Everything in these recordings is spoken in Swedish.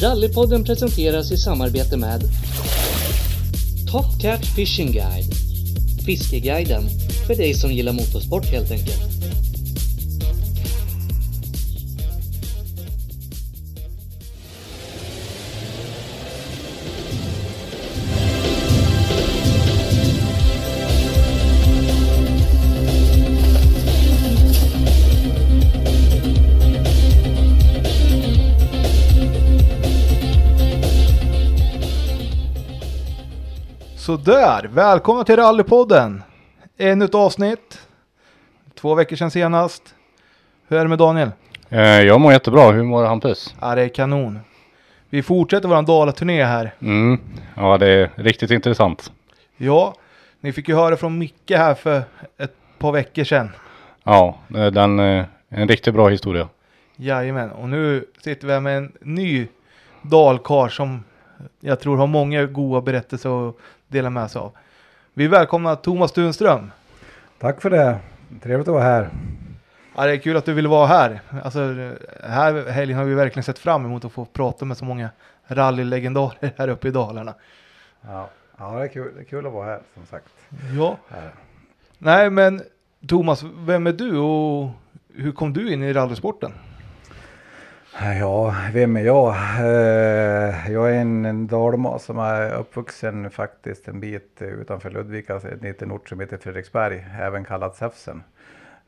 Rallypodden presenteras i samarbete med Top Cat Fishing Guide Fiskeguiden för dig som gillar motorsport helt enkelt. Sådär, välkomna till Rallypodden! Ännu ett avsnitt. Två veckor sedan senast. Hur är det med Daniel? Eh, jag mår jättebra. Hur mår Hampus? Ja, det är kanon. Vi fortsätter våran Dalaturné här. Mm. Ja, det är riktigt intressant. Ja, ni fick ju höra från Micke här för ett par veckor sedan. Ja, är den, eh, en riktigt bra historia. Jajamän, och nu sitter vi här med en ny dalkar som jag tror har många goda berättelser att dela med sig av. Vi välkomnar Thomas Tunström. Tack för det. Trevligt att vara här. Ja, det är kul att du ville vara här. Alltså, här helgen har vi verkligen sett fram emot att få prata med så många rallylegendarer här uppe i Dalarna. Ja, ja det, är kul, det är kul att vara här som sagt. Ja, Här. nej men Thomas, vem är du och hur kom du in i rallysporten? Ja, vem är jag? Eh, jag är en, en dalma som är uppvuxen faktiskt en bit utanför Ludvika, alltså en liten ort som heter Fredriksberg, även kallat Säfsen.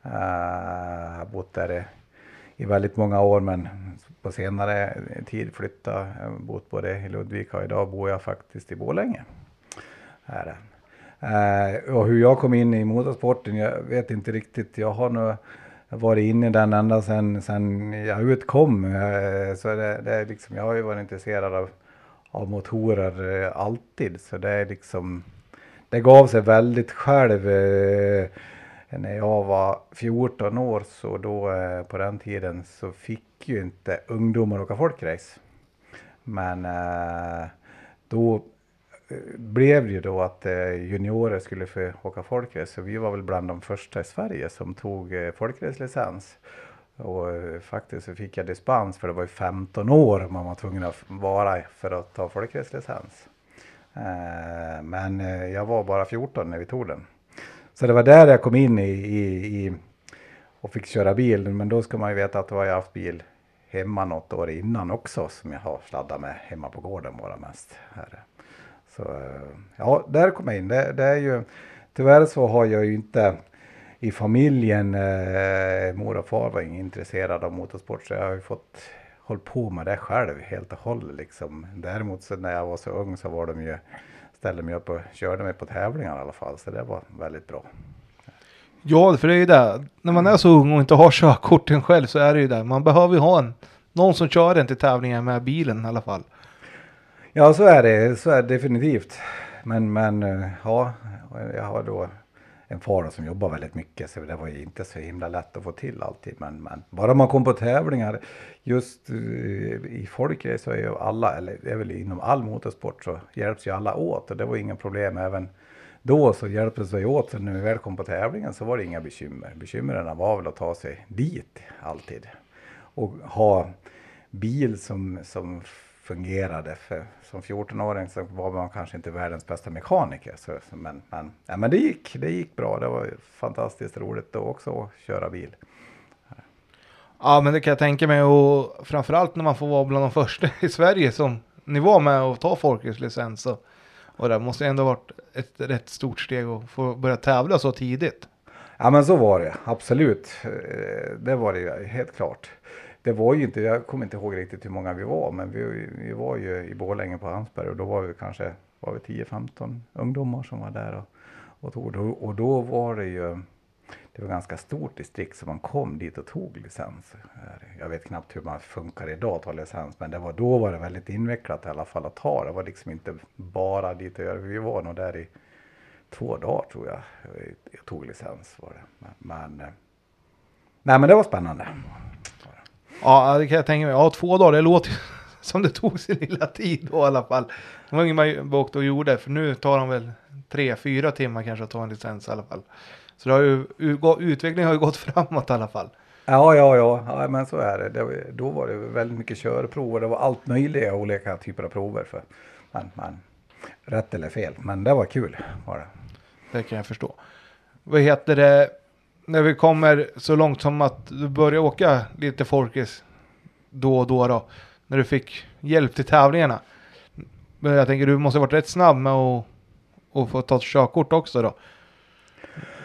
Jag har bott där i, väldigt många år men på senare tid flyttat, Jag har bott både i Ludvika och idag bor jag faktiskt i Borlänge. Här. och hur jag kom in i motorsporten, jag vet inte riktigt. Jag har nog varit inne i den ända sedan, sen jag utkom. Eh, så det, det är liksom, jag har ju varit intresserad av, av motorer eh, alltid. Så det är liksom, det gav sig väldigt själv. Eh, när jag var 14 år så då på den tiden så fick ju inte ungdomar åka folkrace. Men då blev det ju då att eh, juniorer skulle få åka folkrace. Så vi var väl bland de första i Sverige som tog eh, folkracelicens. Och eh, faktiskt så fick jag dispens för det var ju 15 år man var tvungen att vara för att ta folkracelicens. Men jag var bara 14 när vi tog den. Så det var där jag kom in i, i, i och fick köra bil. Men då ska man ju veta att då har jag haft bil hemma något år innan också som jag har sladdat med hemma på gården bara mest. Här. Så eh, ja, där kom jag in. Det, det är ju, tyvärr så har jag ju inte i familjen, eh, mor och far var intresserade av motorsport så jag har ju fått hålla på med det själv helt och hållet liksom. Däremot så när jag var så ung så var de ju, ställde mig upp och körde mig på tävlingar i alla fall så det var väldigt bra. Ja, för det är ju det. När man är så ung och inte har körkorten själv så är det ju det. Man behöver ju ha en, någon som kör en till tävlingar med bilen i alla fall. Ja, så är det. Så är det definitivt. Men, men eh, ja, jag har då en far som jobbar väldigt mycket så det var ju inte så himla lätt att få till alltid. Men, men bara man kom på tävlingar, just eh, i folkrace så är ju alla, eller det är väl inom all motorsport så hjälps ju alla åt och det var inga problem även då så hjälptes vi åt. Så när vi väl kom på tävlingen så var det inga bekymmer. Bekymren var väl att ta sig dit alltid. Och ha bil som, som fungerade. För som 14-åring så var man kanske inte världens bästa mekaniker. Så, men, men, ja, men det gick, det gick bra. Det var fantastiskt roligt då också att köra bil. Ja, men det kan jag tänka mig och framförallt när man får vara bland de första i Sverige som ni var med och ta folkracelicens. Och, och det måste ändå varit ett rätt stort steg att få börja tävla så tidigt. Ja men så var det, absolut. Eh, Det var det helt klart. Det var ju inte, jag kommer inte ihåg riktigt hur många vi var, men vi, vi var ju i Borlänge på Hansberg och då var vi kanske var vi 10-15 ungdomar som var där och, och tog. Och då var det ju, det var ganska stort distrikt så man kom dit och tog licens. Eh, jag vet knappt hur man funkar idag att ta licens men det var, då var det väldigt invecklat i alla fall att ta. Det var liksom inte bara dit och göra. Vi var nog där i två dagar tror jag. Jag tog licens var det. Men, men eh, nej men det var spännande. Ja, det kan jag tänka mig. Ja, två dagar, det låter som det tog sin lilla tid då i alla fall. Det var inget man åkte och gjorde, för nu tar de väl tre, fyra timmar kanske att ta en licens i alla fall. Så det har ju, utvecklingen har ju gått framåt i alla fall. Ja, ja, ja, ja men så är det. det då var det väldigt mycket körprover. Det var allt möjliga olika typer av prover. För, men, men, rätt eller fel, men det var kul. Var det. det kan jag förstå. Vad heter det? När vi kommer så långt som att du börjar åka lite folkis då och då då. När du fick hjälp till tävlingarna. Men jag tänker du måste ha varit rätt snabb med att, att få ta ett körkort också då.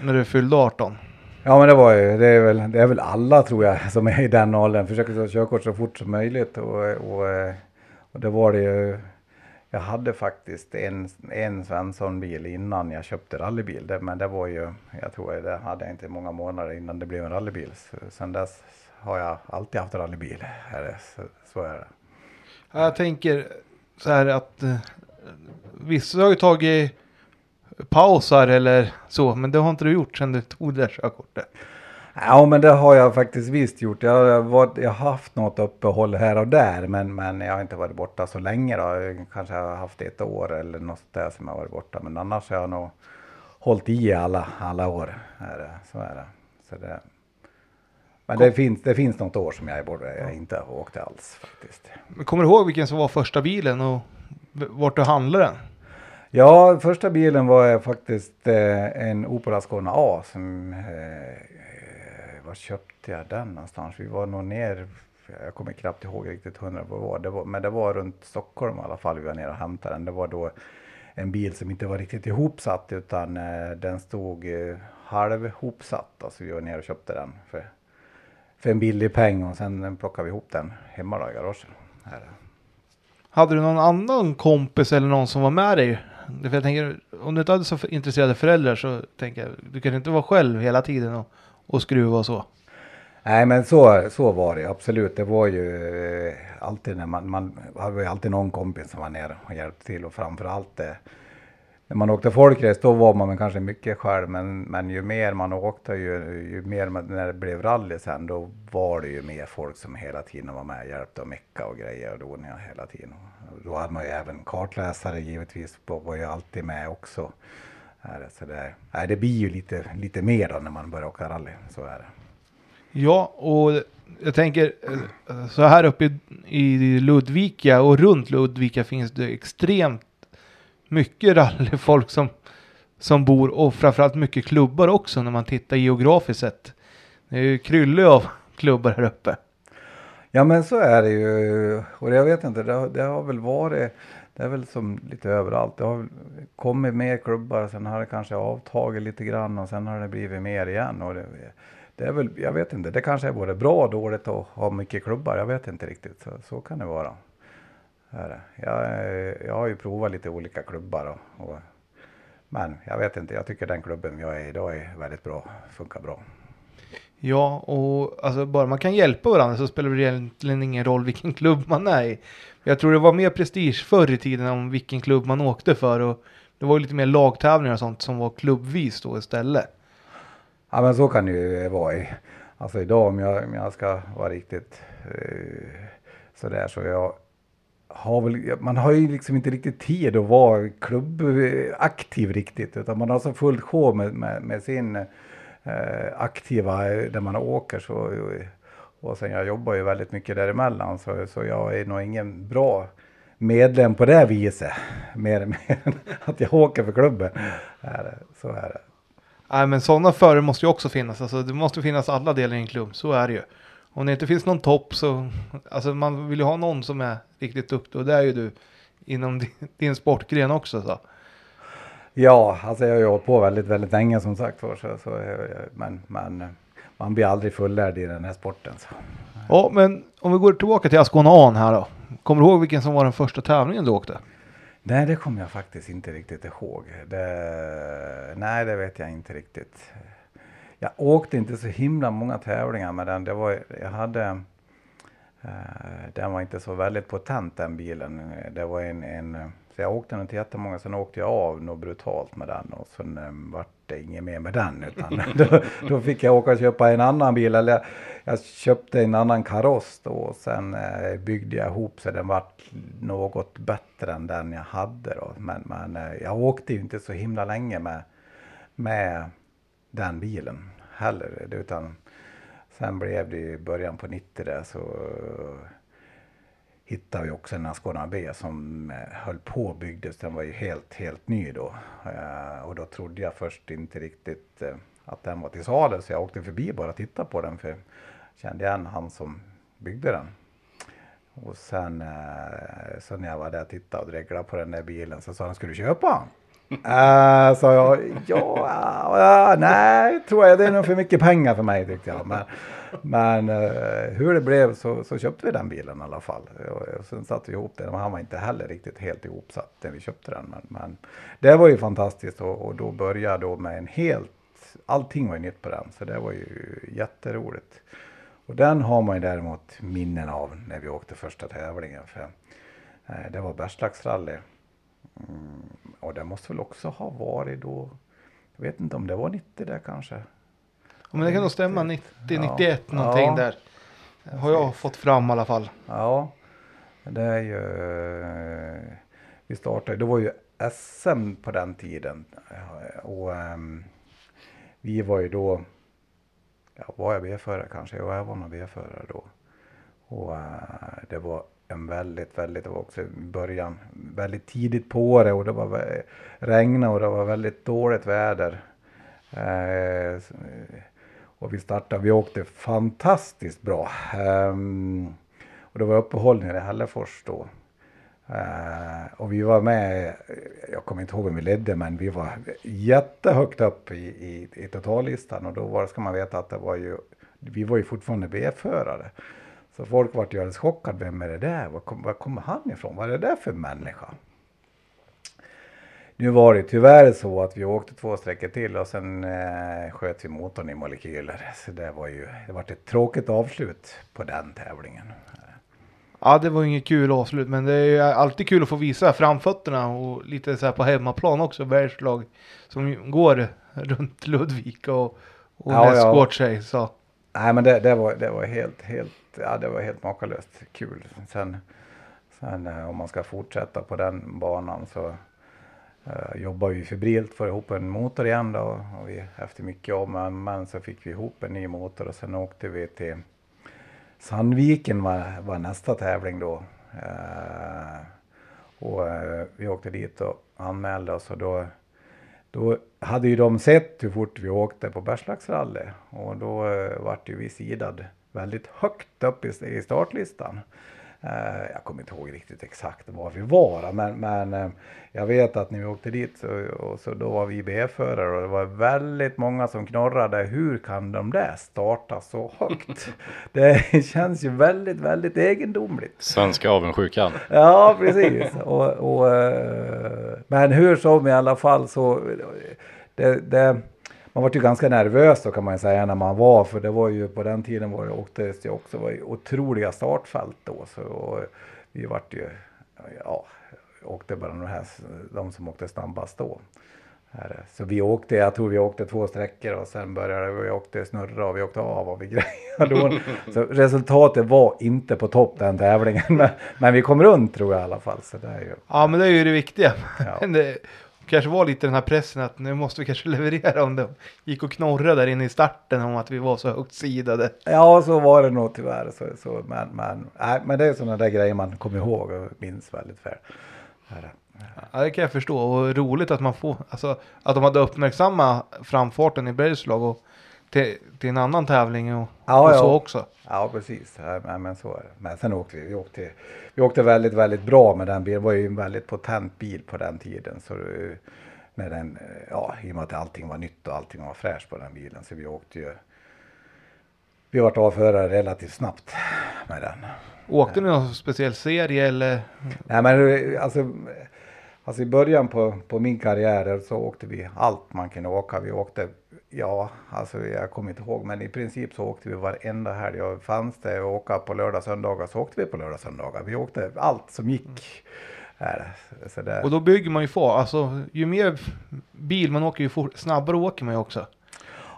När du fyllde 18. Ja men det var ju, det är väl, det är väl alla tror jag som är i den åldern. Försöker ta körkort så fort som möjligt. Och, och, och det var det ju. Jag hade faktiskt en, en Svensson-bil innan jag köpte rallybil. Det, men det var ju, jag tror det hade jag inte många månader innan det blev en rallybil. Så, sen dess har jag alltid haft rallybil. Så, så är det. Jag tänker så här att eh, vissa har ju tagit pausar eller så, men det har inte du gjort sedan du tog det där körkortet. Ja, men det har jag faktiskt visst gjort. Jag har, varit, jag har haft något uppehåll här och där, men, men jag har inte varit borta så länge. Då. Jag kanske har haft ett år eller något där som jag har varit borta, men annars har jag nog hållit i alla, alla år. Så är det. Så det men det finns, det finns något år som jag, borde, jag inte åkte alls faktiskt. kommer du ihåg vilken som var första bilen och vart du handlade den? Ja, första bilen var faktiskt eh, en Opel Ascona A. Som, eh, var köpte jag den någonstans? Vi var nog ner, jag kommer knappt ihåg riktigt hundra vad det var, det var, men det var runt Stockholm i alla fall vi var nere och hämtade den. Det var då en bil som inte var riktigt ihopsatt utan eh, den stod eh, halvhopsatt. Alltså vi var nere och köpte den för, för en billig peng och sen plockade vi ihop den hemma då i garaget. Här. Hade du någon annan kompis eller någon som var med dig för jag tänker, om du inte hade så intresserade föräldrar så tänker jag, du kan inte vara själv hela tiden och, och skruva och så. Nej men så, så var det absolut. Det var ju eh, alltid när man, man hade ju alltid någon kompis som var nere och hjälpte till och framförallt det, när man åkte folkrace då var man kanske mycket själv men, men ju mer man åkte ju, ju mer man, när det blev rally sen då var det ju mer folk som hela tiden var med och hjälpte och mecka och grejer och doningar hela tiden. Då hade man ju även kartläsare givetvis var ju alltid med också. Så det, nej, det blir ju lite, lite mer då när man börjar åka rally, så är det. Ja, och jag tänker eh, så här uppe i, i Ludvika och runt Ludvika finns det extremt mycket rallyfolk som, som bor och framförallt mycket klubbar också när man tittar geografiskt sett. Det är ju kryllo av klubbar här uppe. Ja men så är det ju och jag vet inte, det har, det har väl varit, det är väl som lite överallt. Det har kommit mer klubbar, sen har det kanske avtagit lite grann och sen har det blivit mer igen. Och det, det är väl, jag vet inte, det kanske är både bra och dåligt att ha mycket klubbar, jag vet inte riktigt. Så, så kan det vara. Jag, jag har ju provat lite olika klubbar och, och, men jag vet inte, jag tycker den klubben jag är i idag är väldigt bra, funkar bra. Ja, och alltså bara man kan hjälpa varandra så spelar det egentligen ingen roll vilken klubb man är i. Jag tror det var mer prestige förr i tiden om vilken klubb man åkte för och det var lite mer lagtävlingar och sånt som var klubbvis då istället. Ja men så kan det ju vara. I, alltså idag om jag, om jag ska vara riktigt eh, sådär så jag har väl, man har ju liksom inte riktigt tid att vara klubbaktiv riktigt utan man har så fullt sjå med, med, med sin Eh, aktiva eh, där man åker. Så, eh, och sen jag jobbar ju väldigt mycket däremellan så, så jag är nog ingen bra medlem på det viset. Mer, mer än att jag åker för klubben. Så är det. Nej men sådana förare måste ju också finnas. Alltså, det måste finnas alla delar i en klubb. Så är det ju. Om det inte finns någon topp så, alltså man vill ju ha någon som är riktigt duktig och det är ju du inom din, din sportgren också. Så. Ja, alltså jag har ju hållit på väldigt, väldigt länge som sagt var. Så, så, men, men man blir aldrig fullärd i den här sporten. Så. Ja, men om vi går tillbaka till Ascona An här då. Kommer du ihåg vilken som var den första tävlingen du åkte? Nej, det kommer jag faktiskt inte riktigt ihåg. Det, nej, det vet jag inte riktigt. jag åkte inte så himla många tävlingar med den. Det var, jag hade, eh, den var inte så väldigt potent den bilen. Det var en, en så jag åkte den till jättemånga, sen åkte jag av något brutalt med den och sen um, vart det inget mer med den. Utan då, då, fick jag åka och köpa en annan bil, eller jag, jag köpte en annan kaross då och sen eh, byggde jag ihop så den vart något bättre än den jag hade då. Men, men eh, jag åkte ju inte så himla länge med, med den bilen heller, utan sen blev det i början på 90 där så hittade vi också en Ascona B som eh, höll på och byggdes. Den var ju helt, helt ny då. Eh, och då trodde jag först inte riktigt eh, att den var till salu så jag åkte förbi bara och tittade på den för jag kände igen han som byggde den. Och sen så när jag var där och tittade och dreglade på den där bilen så sa han, ska du köpa? Uh, sa jag, ja, ja, nej, tror jag det är nog för mycket pengar för mig tyckte jag. Men, men uh, hur det blev så, så, köpte vi den bilen i alla fall. Och, och sen satte vi ihop den. Han var inte heller riktigt helt ihopsatt när vi köpte den. Men, men det var ju fantastiskt och, och då började jag då med en helt, allting var ju nytt på den. Så det var ju jätteroligt. Och den har man ju däremot minnen av när vi åkte första tävlingen. För, uh, det var Bergslagsrally. Mm, och det måste väl också ha varit då, jag vet inte om det var 90 där kanske. Ja, men det kan nog stämma, 90, ja, 91 någonting ja. där. Har jag fått fram i alla fall. Ja, det är ju, vi startade, det var ju SM på den tiden. Och um, vi var ju då, ja, var jag B-förare kanske? Ja, jag var nog B-förare då. Och uh, det var en väldigt, väldigt, det var också i början, väldigt tidigt på året och det var regna och det var väldigt dåligt väder. Eh, och vi startade, vi åkte fantastiskt bra. Eh, och det var uppehållningar i Hällefors då. Eh, och vi var med, jag kommer inte ihåg vem vi ledde, men vi var jättehögt upp i, i, i totallistan och då var, ska man veta att det var ju, vi var ju fortfarande B-förare. Så folk vart ju alldeles chockade. Vem är det där? Var, kom, var kommer han ifrån? Vad är det där för människa? Nu var det tyvärr så att vi åkte två sträckor till och sen eh, sköt vi motorn i molekyler. Så det var ju, det var ett tråkigt avslut på den tävlingen. Ja, det var inget kul avslut, men det är ju alltid kul att få visa framfötterna och lite så här på hemmaplan också, bergslag som går runt Ludvika och, och ja, ja. sig. Så. Nej, men det, det, var, det var helt, helt ja, det var helt makalöst kul. Sen, sen eh, om man ska fortsätta på den banan så eh, jobbar vi febrilt för att få ihop en motor igen då. Och vi, efter mycket om men så fick vi ihop en ny motor och sen åkte vi till Sandviken var, var nästa tävling då. Eh, och eh, vi åkte dit och anmälde oss och då då hade ju de sett hur fort vi åkte på Bergslagsrally och då eh, vart ju vi sidad väldigt högt upp i, startlistan. Uh, jag kommer inte ihåg riktigt exakt var vi var, men, men uh, jag vet att när vi åkte dit så, och så då var vi B-förare och det var väldigt många som knorrade. Hur kan de där starta så högt? det känns ju väldigt, väldigt egendomligt. Svenska avundsjukan. ja, precis. Och, och uh, men hur som i alla fall så det, det man var ju ganska nervös då kan man ju säga när man var, för det var ju på den tiden var det åktes det också var otroliga startfält då. Så vi vart ju, ja, åkte bara de, här, de som åkte snabbast då. Så vi åkte, jag tror vi åkte två sträckor och sen började vi åkte snurra och vi åkte av och vi grejade. Så resultatet var inte på topp den tävlingen. Men, men vi kom runt tror jag i alla fall. Så det är ju... Ja men det är ju det viktiga. Ja. kanske var lite den här pressen att nu måste vi kanske leverera om det gick och knorra där inne i starten om att vi var så högt sidade. Ja, så var det nog tyvärr. Så, så, men, men, äh, men det är sådana där grejer man kommer ihåg och minns väldigt väl. Ja, det kan jag förstå och roligt att man får, alltså att de hade uppmärksammat framfarten i Bergslag och till, till en annan tävling och, ja, och så ja. också. Ja, precis. Ja, men så är det. Men sen åkte vi, vi åkte, vi åkte väldigt, väldigt bra med den bilen. Det var ju en väldigt potent bil på den tiden. Så med den, ja, i och med att allting var nytt och allting var fräscht på den bilen. Så vi åkte ju, vi vart avförare relativt snabbt med den. Åkte ni någon speciell serie eller? Nej men alltså, alltså i början på, på min karriär så åkte vi allt man kunde åka. Vi åkte Ja, alltså jag kommer inte ihåg, men i princip så åkte vi varenda helg. Och fanns det att åka på lördag söndagar så åkte vi på lördag söndagar. Vi åkte allt som gick. Här, så det, Och då bygger man ju få, alltså ju mer bil man åker ju fort, snabbare åker man ju också.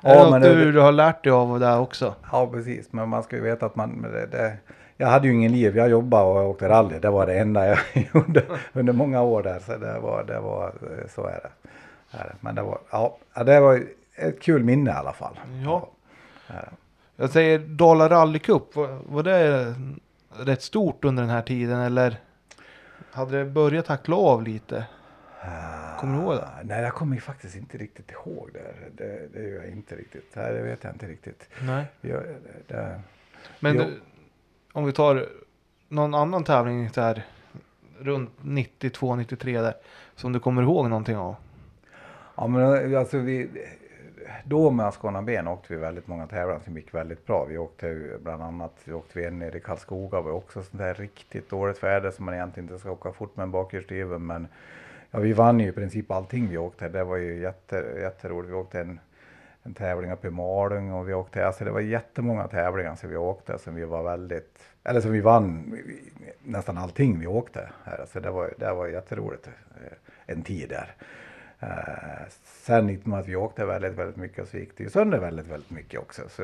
Ja, är det men något du, du har lärt dig av det också? Ja, precis. Men man ska ju veta att man... Det, det, jag hade ju ingen liv. Jag jobbade och åkte rally. Det var det enda jag gjorde under många år där. Så det var, det var så är det. Men det var, ja, det var ett kul minne i alla fall. Ja. Jag säger Dala Rally Cup, var, var det rätt stort under den här tiden eller hade det börjat tackla av lite? Kommer du ihåg det? Ah, Nej, jag kommer ju faktiskt inte riktigt ihåg det. Det, det gör jag inte riktigt. Nej, det vet jag inte riktigt. Nej. Jag, det, Men du, om vi tar någon annan tävling här runt 92, 93 där. Som du kommer ihåg någonting av? Ja men alltså vi, då med Ascona Ben åkte vi väldigt många tävlingar som gick väldigt bra. Vi åkte bland annat, vi åkte vi en nere i Karlskoga, var också sånt där riktigt dåligt väder som man egentligen inte ska åka fort med en bakhjulsdriven. Men ja, vi vann ju i princip allting vi åkte. Det var ju jätte, jätteroligt. Vi åkte en, en tävling uppe i Malung och vi åkte, alltså det var jättemånga tävlingar som vi åkte som vi var väldigt, eller som vi vann nästan allting vi åkte. Här. Så det var, det var jätteroligt eh, en tid där. Eh, sen i och med att vi åkte väldigt, väldigt mycket så gick det ju sönder väldigt, väldigt mycket också. Så,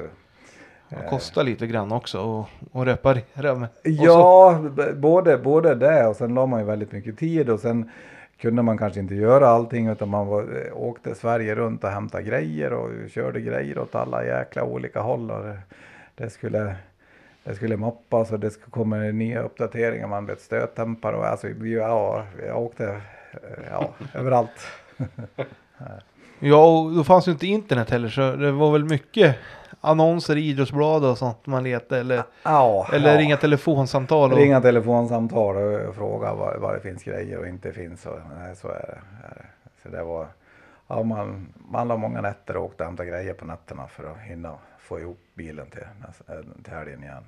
Det kostar lite grann också och, och reparera. Och så- ja, både, både det och sen la man ju väldigt mycket tid och sen kunde man kanske inte göra allting utan man var, eh, åkte Sverige runt och hämtade grejer och körde grejer åt alla jäkla olika håll. Och det, det skulle det skulle mappas och det skulle komma nya uppdateringar, man blev stötdämpare och alltså, ja, jag åkte eh, ja, överallt. Ja, och då fanns ju inte internet heller så det var väl mycket annonser i idrottsblad och sånt man letade eller, Ja, eller ja. ringa telefonsamtal. Och, Ringa telefonsamtal och fråga var, var det finns grejer och inte finns. Och, nej, så är det. Så det var, ja, man, man la många nätter och åkte och hämtade grejer på nätterna för att hinna få ihop bilen till, nästa- till helgen igen.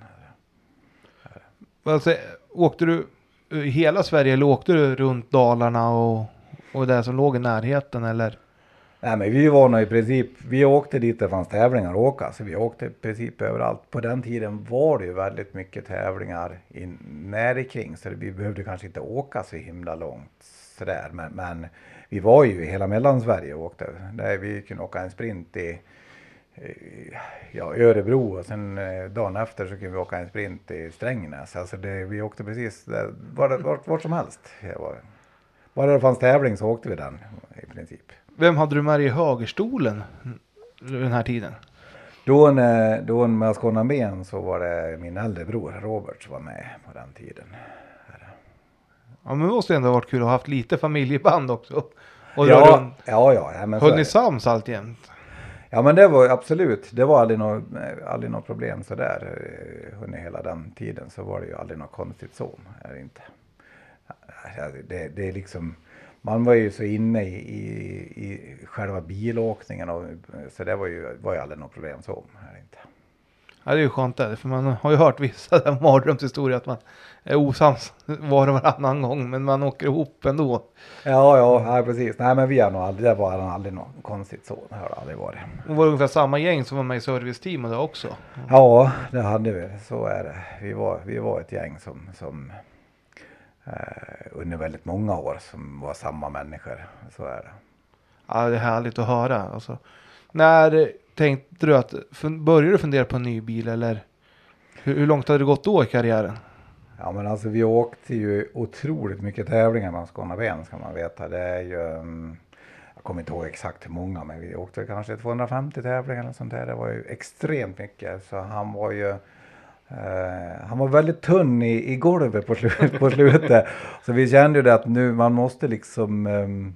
Alltså, åkte du i hela Sverige eller åkte du runt Dalarna och, och det som låg i närheten eller? Nej men vi var nog i princip, vi åkte dit det fanns tävlingar att åka. Så vi åkte i princip överallt. På den tiden var det ju väldigt mycket tävlingar i nära kring. Så vi behövde kanske inte åka så himla långt sådär. Men, men vi var ju i hela Mellansverige och åkte. Där vi kunde åka en sprint i ja, Örebro och sen eh, dagen efter så kunde vi åka en sprint i Strängnäs. Alltså det, vi åkte precis där, vart, vart, vart som helst. Det var, bara det fanns tävling så åkte vi den i princip. Vem hade du med dig i högerstolen den här tiden? Då, när, då med Skåne Ben så var det min äldre bror Robert som var med på den tiden. Ja men det måste ändå varit kul att ha haft lite familjeband också. Och ja, runt. ja, ja, ja, men så Höll är ni sams alltjämt? Ja men det var absolut, det var aldrig något, aldrig något problem sådär. eh, Under hela den tiden så var det ju aldrig något konstigt så. Är inte. Ja, Det, det är liksom, man var ju så inne i, i, i själva bilåkningen och så det var ju, var ju aldrig något problem så. Inte. Ja det är ju skönt det, för man har ju hört vissa mardrömshistorier att man är osams var och varannan gång men man åker ihop ändå. Ja, ja, ja, precis. Nej men vi har nog aldrig, det var aldrig något konstigt så. Det har det aldrig varit. Det var ungefär samma gäng som var med i serviceteamet också. Ja, det hade vi. Så är det. Vi var, vi var ett gäng som, som under väldigt många år som var samma människor. Så är det. Ja det är härligt att höra. Alltså, när tänkte du att, började du fundera på en ny bil eller hur, hur långt hade det gått då i karriären? Ja men alltså vi åkte ju otroligt mycket tävlingar med Skåne Ben ska man veta. Det är ju, mm, jag kommer inte ihåg exakt hur många men vi åkte kanske 250 tävlingar eller sånt där. Det var ju extremt mycket. Så han var ju Eh, han var väldigt tunn i, i golvet på, slut, på slutet. Så vi kände ju det att nu man måste liksom ehm,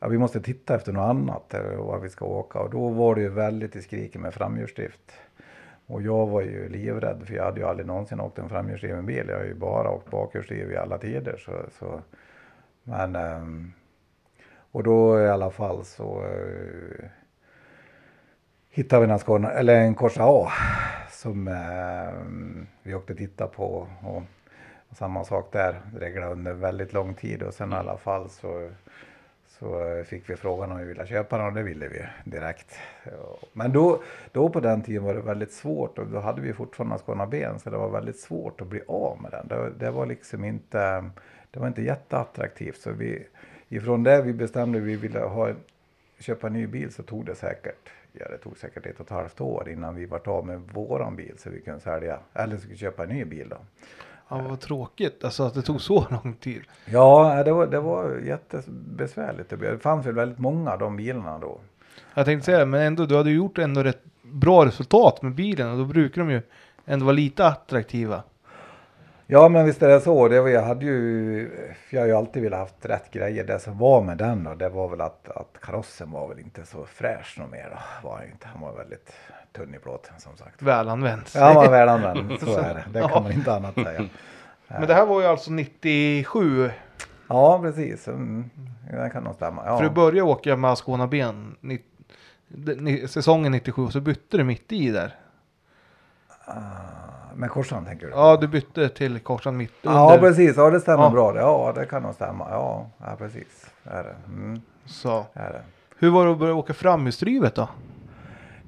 Ja, vi måste titta efter något annat eh, var vi ska åka och då var det ju väldigt i skriken med framhjulsdrift. Och jag var ju livrädd för jag hade ju aldrig någonsin åkt en framhjulsdriven bil. Jag har ju bara åkt bakhjulsdriv i alla tider. Så, så. Men, ehm, och då i alla fall så eh, hittade vi en, Ascona, eller en Corsa A som eh, vi åkte och tittade på. Och, samma sak där, reglade under väldigt lång tid och sen i alla fall så så fick vi frågan om vi ville köpa den och det ville vi direkt. Men då, då på den tiden var det väldigt svårt och då hade vi fortfarande Skåna ben så det var väldigt svårt att bli av med den. Det, det var liksom inte, det var inte jätteattraktivt så vi, ifrån det vi bestämde vi ville ha, köpa en ny bil så tog det säkert, ja det tog säkert ett och ett halvt år innan vi var av med våran bil så vi kunde sälja, eller skulle köpa en ny bil då. Ja, vad tråkigt alltså att det tog så lång tid. Ja, det var, det var jättebesvärligt. Det fanns väl väldigt många av de bilarna då. Jag tänkte säga men ändå, du hade ju gjort ändå rätt bra resultat med bilen och då brukar de ju ändå vara lite attraktiva. Ja, men visst är det så. Det var, jag hade ju, jag har ju alltid velat haft rätt grejer. Det som var med den då, det var väl att, att karossen var väl inte så fräsch något mer då. Var inte. Han var väldigt tunn i plåten som sagt. Välanvänt. Ja, han var välanvänd. Så är det. Det Ja. kan man inte annat säga. Men det här var ju alltså 97. Ja, precis. Mm. Det kan nog stämma. För du Ja. började åka med Ascona ben säsongen 97 och så bytte du mitt i där. Med korsan tänker du? Ja, du bytte till korsan mitt under. Ja, precis. Ja, det stämmer Ja. bra. Ja, det kan nog stämma. Ja, ja precis. Är det. Mm. Så. Är det. Hur var det att börja åka framhjulsdrivet då?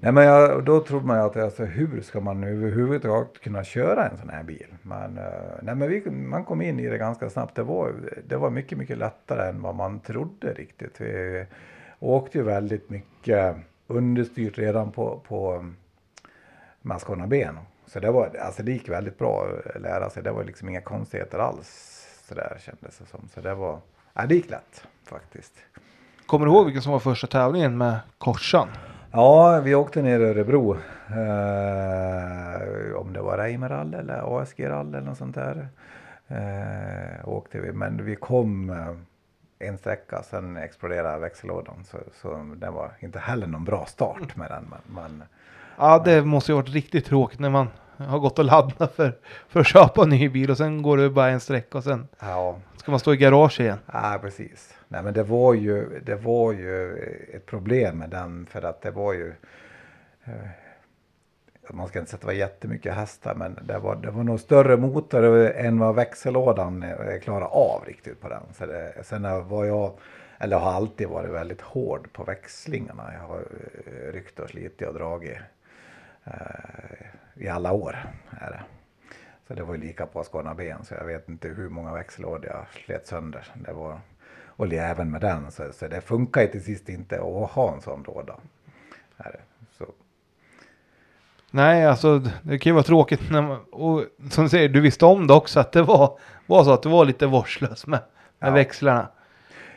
Nej, men jag, då trodde man ju att alltså, hur ska man överhuvudtaget kunna köra en sån här bil? Men, eh, nej, men vi, man kom in i det ganska snabbt. Det var, det var mycket, mycket lättare än vad man trodde riktigt. Vi åkte ju väldigt mycket understyrt redan på, på Mascona ben. Så det, var, alltså det gick väldigt bra att lära sig. Det var liksom inga konstigheter alls. Så där kändes det som. Så det var, ja, det gick lätt faktiskt. Kommer du ihåg vilken som var första tävlingen med korsan? Ja, vi åkte ner i Örebro. Eh, om det var Reimerall eller ASG-rall eller något sånt där. Eh, åkte vi, men vi kom eh, en sträcka, sen exploderade växellådan. Så, så det var inte heller någon bra start med den. Men, men Ja, det måste ju varit riktigt tråkigt när man har gått och laddat för, för att köpa en ny bil och sen går det bara en sträcka och sen ja, ska man stå i garage igen. ja, precis. Nej, men det var, ju, det var ju ett problem med den för att det var ju eh, man ska inte säga att det var jättemycket hästar men det var, det var nog större motor än vad växellådan eh, klarade av riktigt på den. Så det, sen var jag, eller har alltid varit väldigt hård på växlingarna. Jag har eh, ryckt och slitit och dragit i alla år. Är det. Så det var ju lika på Skåne ben så jag vet inte hur många växellådor jag slet sönder. Det var, och även med den så, så det funkar ju till sist inte att ha en sån låda. Är det. Så, Nej, alltså det kan ju vara tråkigt när man, och som du säger, du visste om det också att det var, var så att det var lite vårdslöst med, med Ja. växlarna.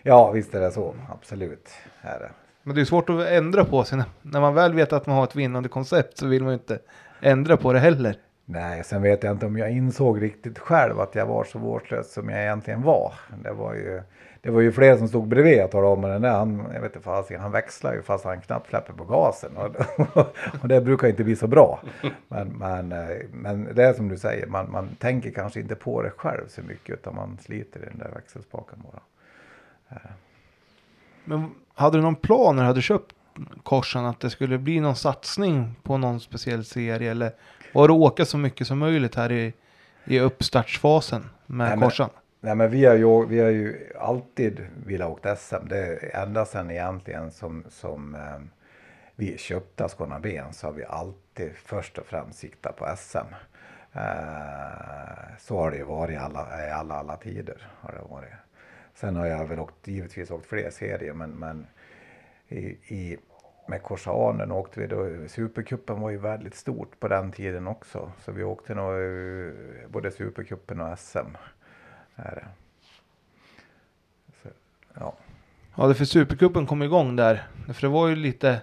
Ja, visst är det så. Absolut. Är det. Men det är svårt att ändra på sig. När, man väl vet att man har ett vinnande koncept så vill man ju inte ändra på det heller. Nej, sen vet jag inte om jag insåg riktigt själv att jag var så vårdslös som jag egentligen var. Det var ju, det var ju fler som stod bredvid och talade om den där. Han, jag vet inte, fast, han växlar ju fast han knappt släpper på gasen. Och, och det brukar inte bli så bra. Men, men, eh, men det är som du säger, man, man tänker kanske inte på det själv så mycket utan man sliter i den där växelspaken bara. Men hade du någon plan när du hade köpt korsan att det skulle bli någon satsning på någon speciell serie eller var det åka så mycket som möjligt här i, i uppstartsfasen med Nej, men- korsan? Nej men vi har ju, vi har ju alltid velat åka SM. Det är ända sedan egentligen som, som eh, vi köpte Skåne ben så har vi alltid först och främst siktat på SM. Eh, så har det ju varit i alla, alla, alla tider. Har det varit. Sen har jag väl åkt, givetvis åkt fler serier men, men i, i, med Korsanen åkte vi då, Supercupen var ju väldigt stort på den tiden också. Så vi åkte nog eh, både Supercupen och SM. Är det. Så, ja. Ja, det för Supercupen kom igång där. För det var ju lite...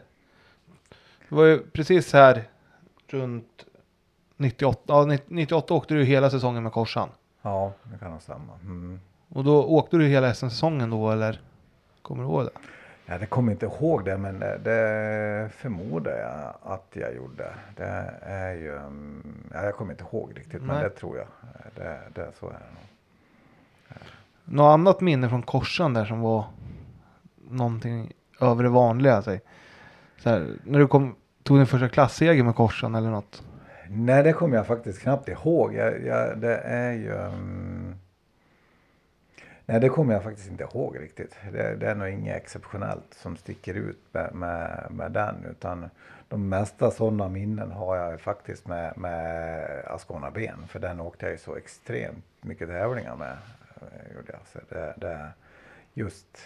Det var ju precis här runt 98. Ja, 98 åkte du hela säsongen med korsan. ja, det kan nog stämma. Mm. Och då åkte du hela SM-säsongen då eller? Kommer du ihåg det? Ja, det kommer inte ihåg det men det, det förmodar jag att jag gjorde. Det är ju, ja, jag kommer inte ihåg riktigt men Nej. det tror jag. Det, det, så är det nog. Något annat minne från korsan där som var någonting över det vanliga? Så här, när du kom, tog din första klasseger med korsan eller något? Nej, det kommer jag faktiskt knappt ihåg. Jag, jag, det är ju... mm, Nej, det kommer jag faktiskt inte ihåg riktigt. Det, det är nog inget exceptionellt som sticker ut med, med, med den, utan de mesta sådana minnen har jag faktiskt med, med Ascona Ben, för den åkte jag ju så extremt mycket tävlingar med. Eh, gjorde jag. Så det, det, just,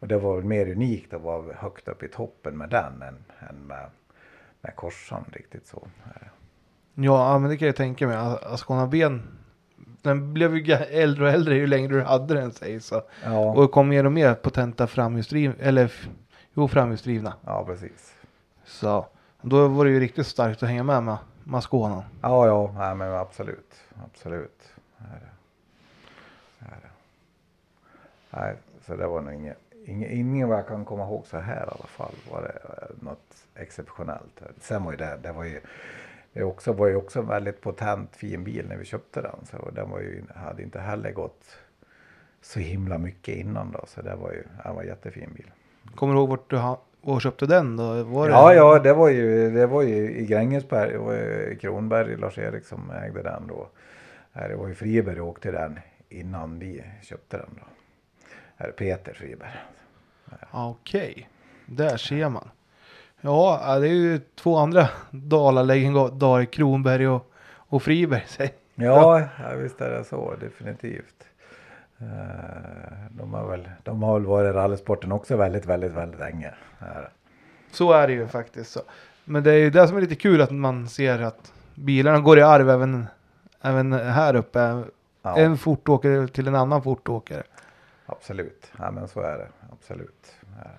och det var väl mer unikt att vara högt upp i toppen med den än, än med, med korsan riktigt så. Ja, men det kan jag tänka mig. Ascona Ben, den blev ju äldre och äldre ju längre du hade den sägs. Så. Ja, Och kom mer och mer potenta framhjulsdrivna, eller jo, framhjulsdrivna. ja precis. Så då var det ju riktigt starkt att hänga med med, Skåne. Ja, ja, nej, men absolut, absolut. Är det. Nej, så det var nog inget, inget, ingen vad jag kan komma ihåg så här i alla fall var det eh, något exceptionellt. Sen var ju det, det var ju, det också, var ju också en väldigt potent fin bil när vi köpte den. Så den var ju, hade inte heller gått så himla mycket innan då. Så det var ju, det var en jättefin bil. Kommer du ihåg vart du ha, var köpte den då? Var det? Ja, ja, det var ju, det var ju i Grängesberg, det var ju Kronberg, Lars-Erik som ägde den då. Det var ju Friberg och åkte den innan vi köpte den då. Här är Peter Friberg. Ja, Okej, där ser man. Ja, det är ju två andra Dalalägendar, Kronberg och, och Friberg. Ja, ja, visst är det så, definitivt. Eh, De har väl, de har väl varit i rallysporten också väldigt, väldigt, väldigt länge. Så är det ju faktiskt. Så. Men det är ju det som är lite kul att man ser att bilarna går i arv även, även här uppe. Ja, En fortåkare till en annan fortåkare. absolut. Ja, men så är det. Absolut. Ja.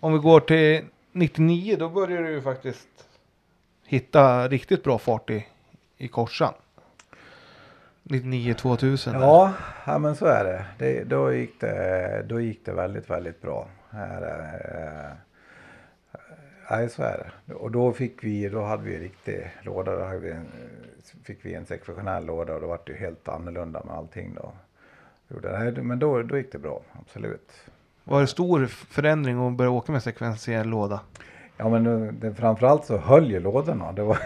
Om vi går till 99 då börjar du ju faktiskt hitta riktigt bra fart i, i korsan. 99 2000. Ja, ja men så är det. det då, gick det då gick det väldigt, väldigt bra. Här, eh, eh, nej, så är det. Och då fick vi, då hade vi en riktig låda. Då hade vi en, fick vi en sektionell låda och då var det ju helt annorlunda med allting då. Men då, då gick det bra, absolut. Var det stor förändring att börja åka med sekventiell låda? Ja men nu, det, framförallt så höll ju lådorna. Det var,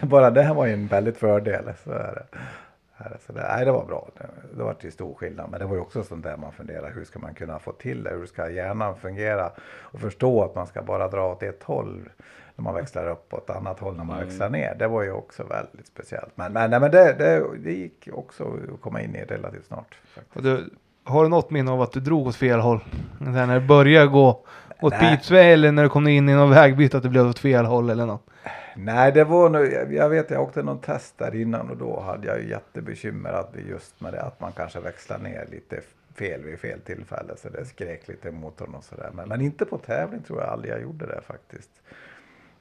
bara det här var ju en väldigt fördel. Så är det. Så det, nej, det var bra. Det, det var till stor skillnad. Men det var ju också sånt där man funderar. Hur ska man kunna få till det? Hur ska hjärnan fungera? Och förstå att man ska bara dra åt ett håll när man växlar upp och ett annat håll när man växlar ner. Det var ju också väldigt speciellt. Men, men, nej, men det, det, det gick också att komma in i relativt snart. faktiskt. Och du, har du något minne av att du drog åt fel håll? Sen när det började gå åt Nej. pipsvä eller när du kom in i någon vägbyte att det blev åt fel håll eller något? Nej, det var nog, jag- vet jag åkte någon test där innan och då hade jag ju jättebekymmer att just med det att man kanske växlar ner lite fel vid fel tillfälle så det skrek lite i motorn och sådär. Men, men inte på tävling tror jag aldrig jag gjorde det faktiskt.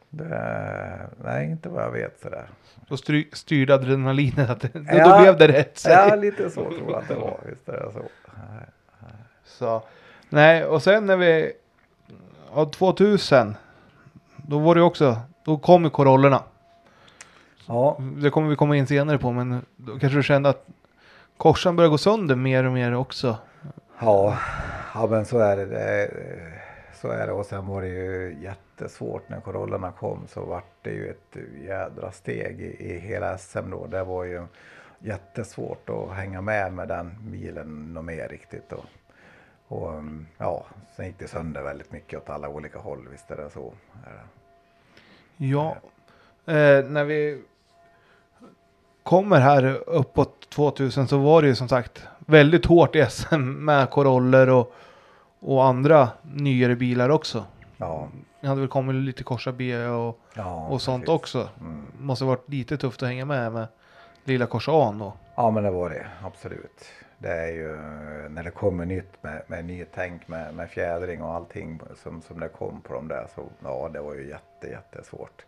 Det, nej, inte vad jag vet sådär. Då styr, styrde adrenalinet att det, Ja. då blev det rätt. säg. Ja, lite så tror jag att det var. Visst är det så. Så, nej, och sen när vi, ja, 2000, då var det också, då kom ju Corollerna. Ja, Det kommer vi komma in senare på, men då kanske du kände att korsan började gå sönder mer och mer också. Ja, ja men så är det. Så är det och sen var det ju jättesvårt när Corollerna kom så vart det ju ett jädra steg i, i hela SM då. Det var ju jättesvårt att hänga med med den bilen något mer riktigt då. Och um, ja, sen gick det sönder väldigt mycket åt alla olika håll, visst är det så. Ja, eh, när vi kommer här uppåt 2000 så var det ju som sagt väldigt hårt i SM med Coroller och, och andra nyare bilar också. Ja, Det hade väl kommit lite Corsa B och, ja, och sånt precis. också. Mm. Måste varit lite tufft att hänga med med lilla Corsa A då. Ja men det var det, absolut. Det är ju när det kommer nytt med, med ny tänk med, med fjädring och allting som, som det kom på de där så ja det var ju jätte jättesvårt.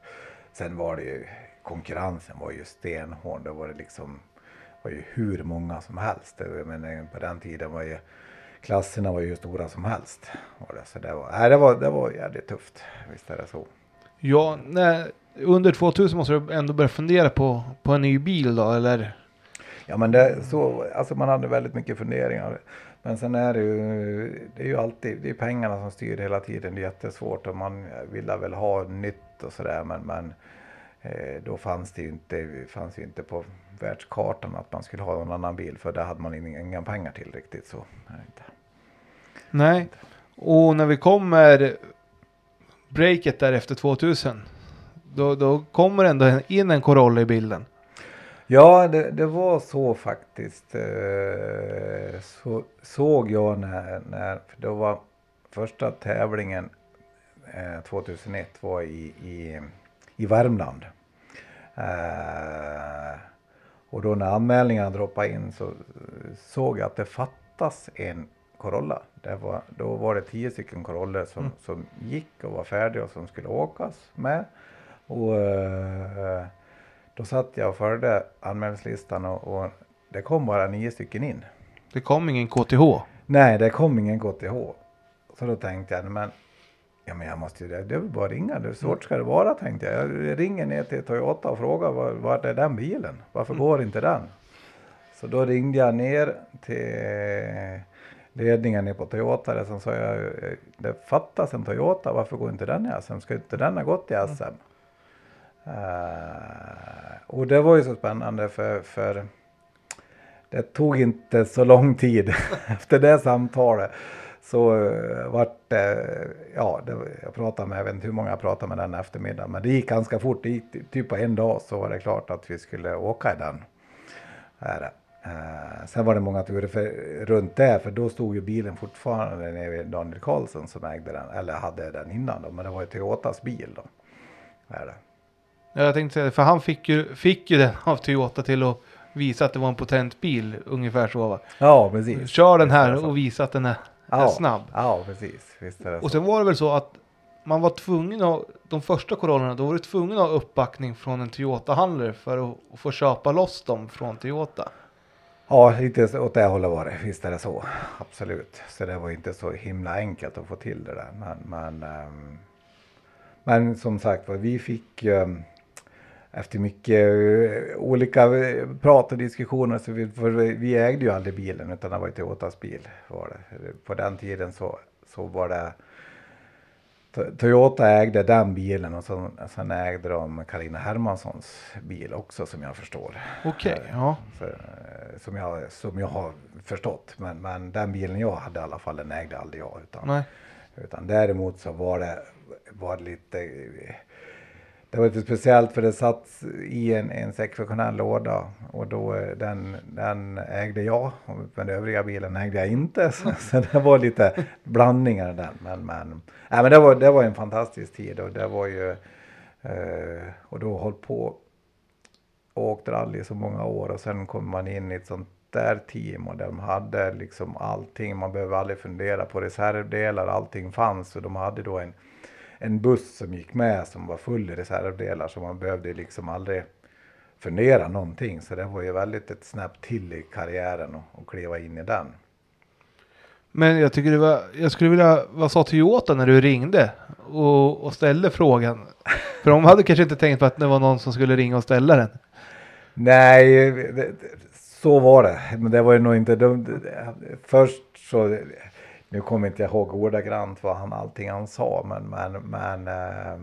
Sen var det ju konkurrensen var ju stenhård. Det var det liksom var ju hur många som helst. Men på den tiden var ju klasserna var ju hur stora som helst. Var det. Så det var, nej, det var, det var jävligt tufft. Visst är det så. Ja, när, under 2000 måste du ändå börja fundera på, på en ny bil då, eller? Ja men det, så, alltså man hade väldigt mycket funderingar. Men sen är det ju, det är ju alltid, det är pengarna som styr hela tiden. Det är jättesvårt och man vill väl ha nytt och sådär men, men eh, då fanns det ju inte, fanns ju inte på världskartan att man skulle ha någon annan bil för det hade man inga, pengar till riktigt så. Nej. Och när vi kommer breaket där efter 2000. Då, då kommer ändå in en Corolla i bilden. Ja, det, det var så faktiskt. Eh, Så såg jag när, när för då var första tävlingen eh, 2001 var i, i, i Värmland. Eh, och då när anmälningarna droppade in så eh, såg jag att det fattas en Corolla. Det var, då var det tio stycken Corollor som, som gick och var färdiga och som skulle åkas med. Och eh, då satt jag och följde anmälningslistan och, och det kom bara nio stycken in. Det kom ingen KTH. Nej, det kom ingen KTH. Så då tänkte jag, men, ja, men jag måste ju, det är väl bara att ringa. Hur svårt ska det vara tänkte jag. Jag ringer ner till Toyota och frågar var, vart är den bilen? Varför går inte den? Så då ringde jag ner till ledningen på Toyota där som sa jag, det fattas en Toyota, varför går inte den i SM? Ska inte den ha gått i SM? Eh, Eh, och det var ju så spännande för, för det tog inte så lång tid efter det samtalet. Så uh, vart det, ja, det, jag pratade med, jag vet inte hur många jag pratade med den eftermiddagen, men det gick ganska fort. Det gick typ på en dag så var det klart att vi skulle åka i den. Här. Uh, eh, sen var det många turer för, runt det. för då stod ju bilen fortfarande nere vid Daniel Karlsson som ägde den, eller hade den innan då, men det var ju Toyotas bil då. Här. Ja, Jag tänkte säga det, för han fick ju, fick ju den av Toyota till att visa att det var en potent bil. Ungefär så va. Ja, precis. Kör den är här och visa att den är, är ja, snabb. Ja, precis. Visst är det Och sen var det väl så att man var tvungen att, de första Corollorna, då var du tvungen att ha uppbackning från en Toyota-handlare för att, att få köpa loss dem från Toyota. Ja, så- åt det hållet var det. Visst är det så. Absolut. Så det var inte så himla enkelt att få till det där. Men, men, ehm, men som sagt var, vi fick ehm, efter mycket eh, olika eh, prat och diskussioner, så vi, vi ägde ju aldrig bilen utan det var ju Toyotas bil. Var det. På den tiden så, så var det To- Toyota ägde den bilen och sen, sen ägde de Karina Hermanssons bil också som jag förstår. Okej, ja. För, eh, som, jag, som jag har förstått. Men, men den bilen jag hade i alla fall, den ägde aldrig jag. Utan, Nej. utan däremot så var det, var det lite... Det var lite speciellt för det satt i en, en sektionell låda och då eh, den, den ägde jag och den övriga bilen ägde jag inte. Så, så det var lite blandningar där. Men, men, äh, men det, var, det var en fantastisk tid och det var ju... Eh, och då hållit på och åkt rally i så många år och sen kom man in i ett sånt där team och de hade liksom allting. Man behöver aldrig fundera på reservdelar, allting fanns och de hade då en, en buss som gick med som var full i reservdelar så man behövde liksom aldrig fundera någonting. Så det var ju väldigt ett snäpp till i karriären och, och kliva in i den. Men jag tycker det var, jag skulle vilja, vad sa Toyota när du ringde och, och ställde frågan? För de hade kanske inte tänkt på att det var någon som skulle ringa och ställa den. Nej, det, så var det. Men det var ju nog inte dumt. Först så, nu kommer inte jag ihåg ordagrant vad han, allting han sa, men, men, men eh,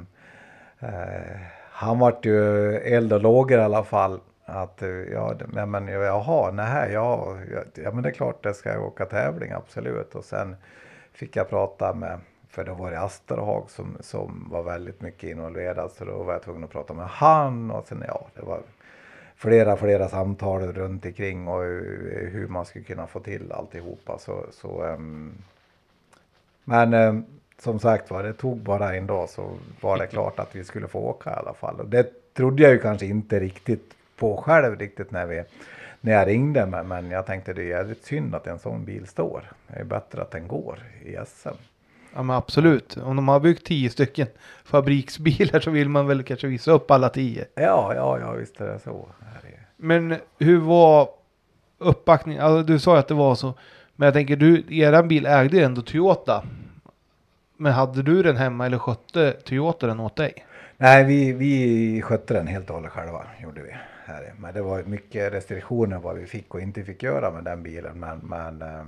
eh, han vart ju eld och lågor i alla fall. Att, eh, ja, men, jaha, nej, ja, ja, men det är klart det ska jag åka tävling, absolut. Och sen fick jag prata med, för då var det Asterhag som, som var väldigt mycket involverad, så då var jag tvungen att prata med han och sen, ja, det var flera, flera samtal runt omkring och hur man skulle kunna få till alltihopa. Så, så, um, men ehm, som sagt var, det tog bara en dag så var det klart att vi skulle få åka i alla fall. Och det trodde jag ju kanske inte riktigt på själv riktigt när, vi, när jag ringde. Men, men jag tänkte det är jävligt synd att en sån bil står. Det är bättre att den går i SM. Ja men absolut. Om de har byggt tio stycken fabriksbilar så vill man väl kanske visa upp alla tio. Ja, ja, ja, visst är det så. Men hur var uppbackningen? Alltså, du sa ju att det var så. Men jag tänker, du, eran bil ägde ju ändå Toyota. Men hade du den hemma eller skötte Toyota den åt dig? Nej, vi, vi skötte den helt och hållet själva, gjorde vi. Här. Men det var mycket restriktioner vad vi fick och inte fick göra med den bilen. Men, men, eh,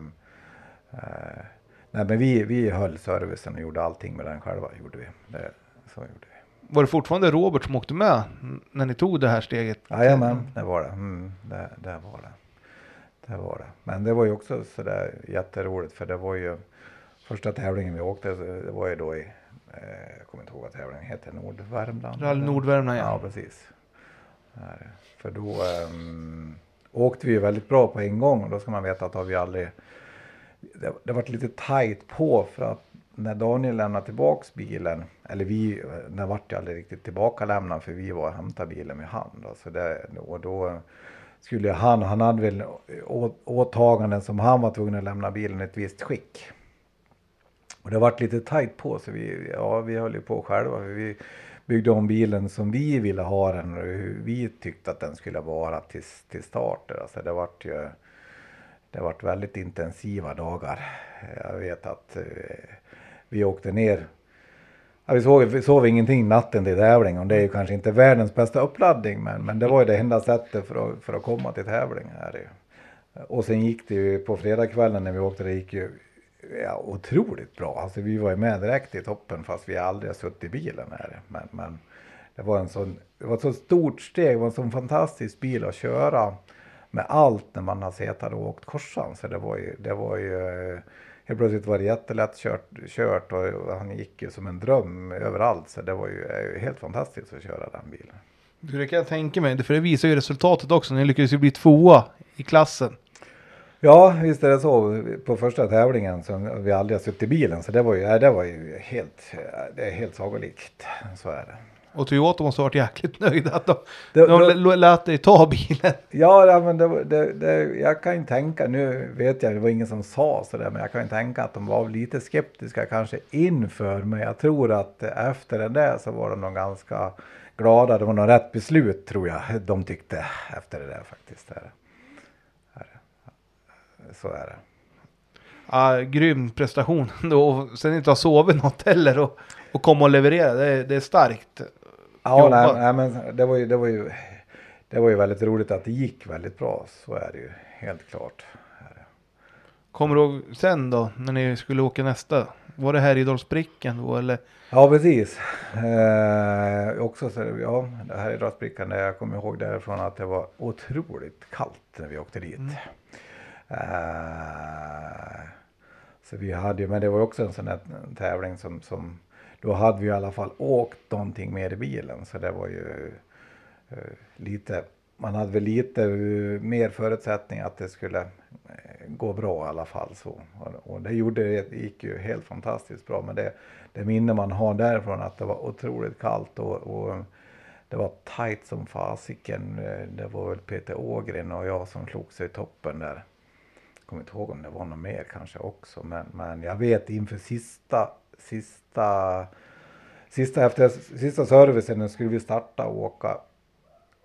nej, men vi, vi höll servicen och gjorde allting med den själva, gjorde vi. Det, så gjorde vi. var det fortfarande Robert som åkte med när ni tog det här steget? Jajamän, det var det. Mm, det, det var det. Det var det. Men det var ju också sådär jätteroligt för det var ju första tävlingen vi åkte, det var ju då i, eh, jag kommer inte ihåg vad tävlingen heter, Nordvärmland. Rally Nordvärmland, ja. Ja, precis. Där. För då ehm, åkte vi ju väldigt bra på en gång och då ska man veta att har vi aldrig, det, det varit lite tajt på för att när Daniel lämnade tillbaks bilen, eller vi, den vart ju aldrig riktigt tillbaka lämnad för vi var och hämtade bilen med hand. Då, så det, och då skulle han, han hade väl å- åtaganden som han var tvungen att lämna bilen i ett visst skick. Och det varit lite tajt på så vi, ja, vi höll ju på själva. Vi byggde om bilen som vi ville ha den och hur vi tyckte att den skulle vara till, till start. Alltså det vart ju det vart väldigt intensiva dagar. Jag vet att eh, vi åkte ner. Ja, vi, sov, vi sov ingenting natten till tävlingen. det är ju kanske inte världens bästa uppladdning men, men det var ju det enda sättet för att, för att komma till tävling. Här. Och sen gick det ju på fredagskvällen när vi åkte, det gick ju ja, otroligt bra. Alltså vi var ju med direkt i toppen fast vi aldrig har suttit i bilen här. Men, men det var en sån, det var ett så stort steg, det var en sån fantastisk bil att köra med allt när man har suttit och åkt korsan. Så det var ju, det var ju helt plötsligt var det jättelätt kört, kört och han gick ju som en dröm överallt. Så det var ju helt fantastiskt att köra den bilen. Du, Det kan jag tänka mig, för det visar ju resultatet också. Ni lyckades ju bli tvåa i klassen. Ja, visst är det så. På första tävlingen som vi aldrig har suttit i bilen. Så det var ju, det var ju helt, det är helt sagolikt. Så är det. Och Toyota måste ha varit jäkligt nöjda att de, Det- de l- lät dig ta bilen. Ja, men det, det, det, jag kan ju tänka, nu vet jag, det var ingen som sa sådär, men jag kan ju tänka att de var lite skeptiska kanske inför, men jag tror att efter det där så var de nog ganska glada. Det var nog rätt beslut tror jag de tyckte efter det där faktiskt. Så är det. Ja, grym prestation då. Och sen inte ha sovit något heller och, och komma och leverera. Det är, det är starkt. Ja, nej, nej, men det var, ju, det, var ju, det var ju väldigt roligt att det gick väldigt bra. Så är det ju helt klart. Kommer du ihåg sen då när ni skulle åka nästa? Var det här i Dalsbricken då eller? Ja, precis. Eh, också så, ja, det här är Rasbrickan där jag kommer ihåg därifrån att det var otroligt kallt när vi åkte dit. Eh, så vi hade ju, men det var också en sån här tävling som, som då hade vi i alla fall åkt någonting mer i bilen. Så det var ju eh, lite, man hade väl lite uh, mer förutsättning att det skulle eh, gå bra i alla fall. Så. Och, och det gjorde det, gick ju helt fantastiskt bra. Men det, det minne man har därifrån att det var otroligt kallt och, och det var tajt som fasiken. Eh, det var väl Peter Ågren och jag som slog sig i toppen där. Jag kommer inte ihåg om det var någon mer kanske också. Men, men jag vet inför sista, sista, sista efter sista servicen skulle vi starta och åka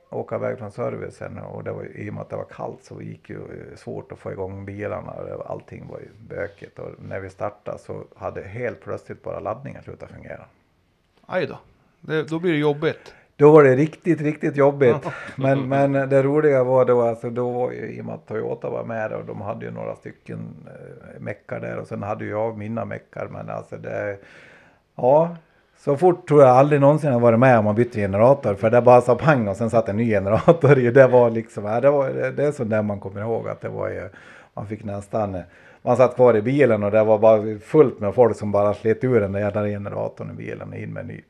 åka iväg från servicen och det var i och med att det var kallt så gick ju eh, svårt att få igång bilarna och allting var ju bökigt och när vi startade så hade helt plötsligt bara laddningen slutat fungera. Aj då. Det, då blir det jobbigt. Då var det riktigt, riktigt jobbigt. Men, men det roliga var då, alltså då var ju, i och med att Toyota var med och de hade ju några stycken eh, meckar där och sen hade ju jag mina meckar. Men alltså det, ja, så fort tror jag aldrig någonsin jag varit med om man bytte generator. För det bara sa pang och sen satt en ny generator i. Det var liksom, ja, det, var, det, det är sånt där man kommer ihåg att det var ju, man fick nästan, man satt kvar i bilen och det var bara fullt med folk som bara slet ur den där jävla generatorn i bilen in med en ny.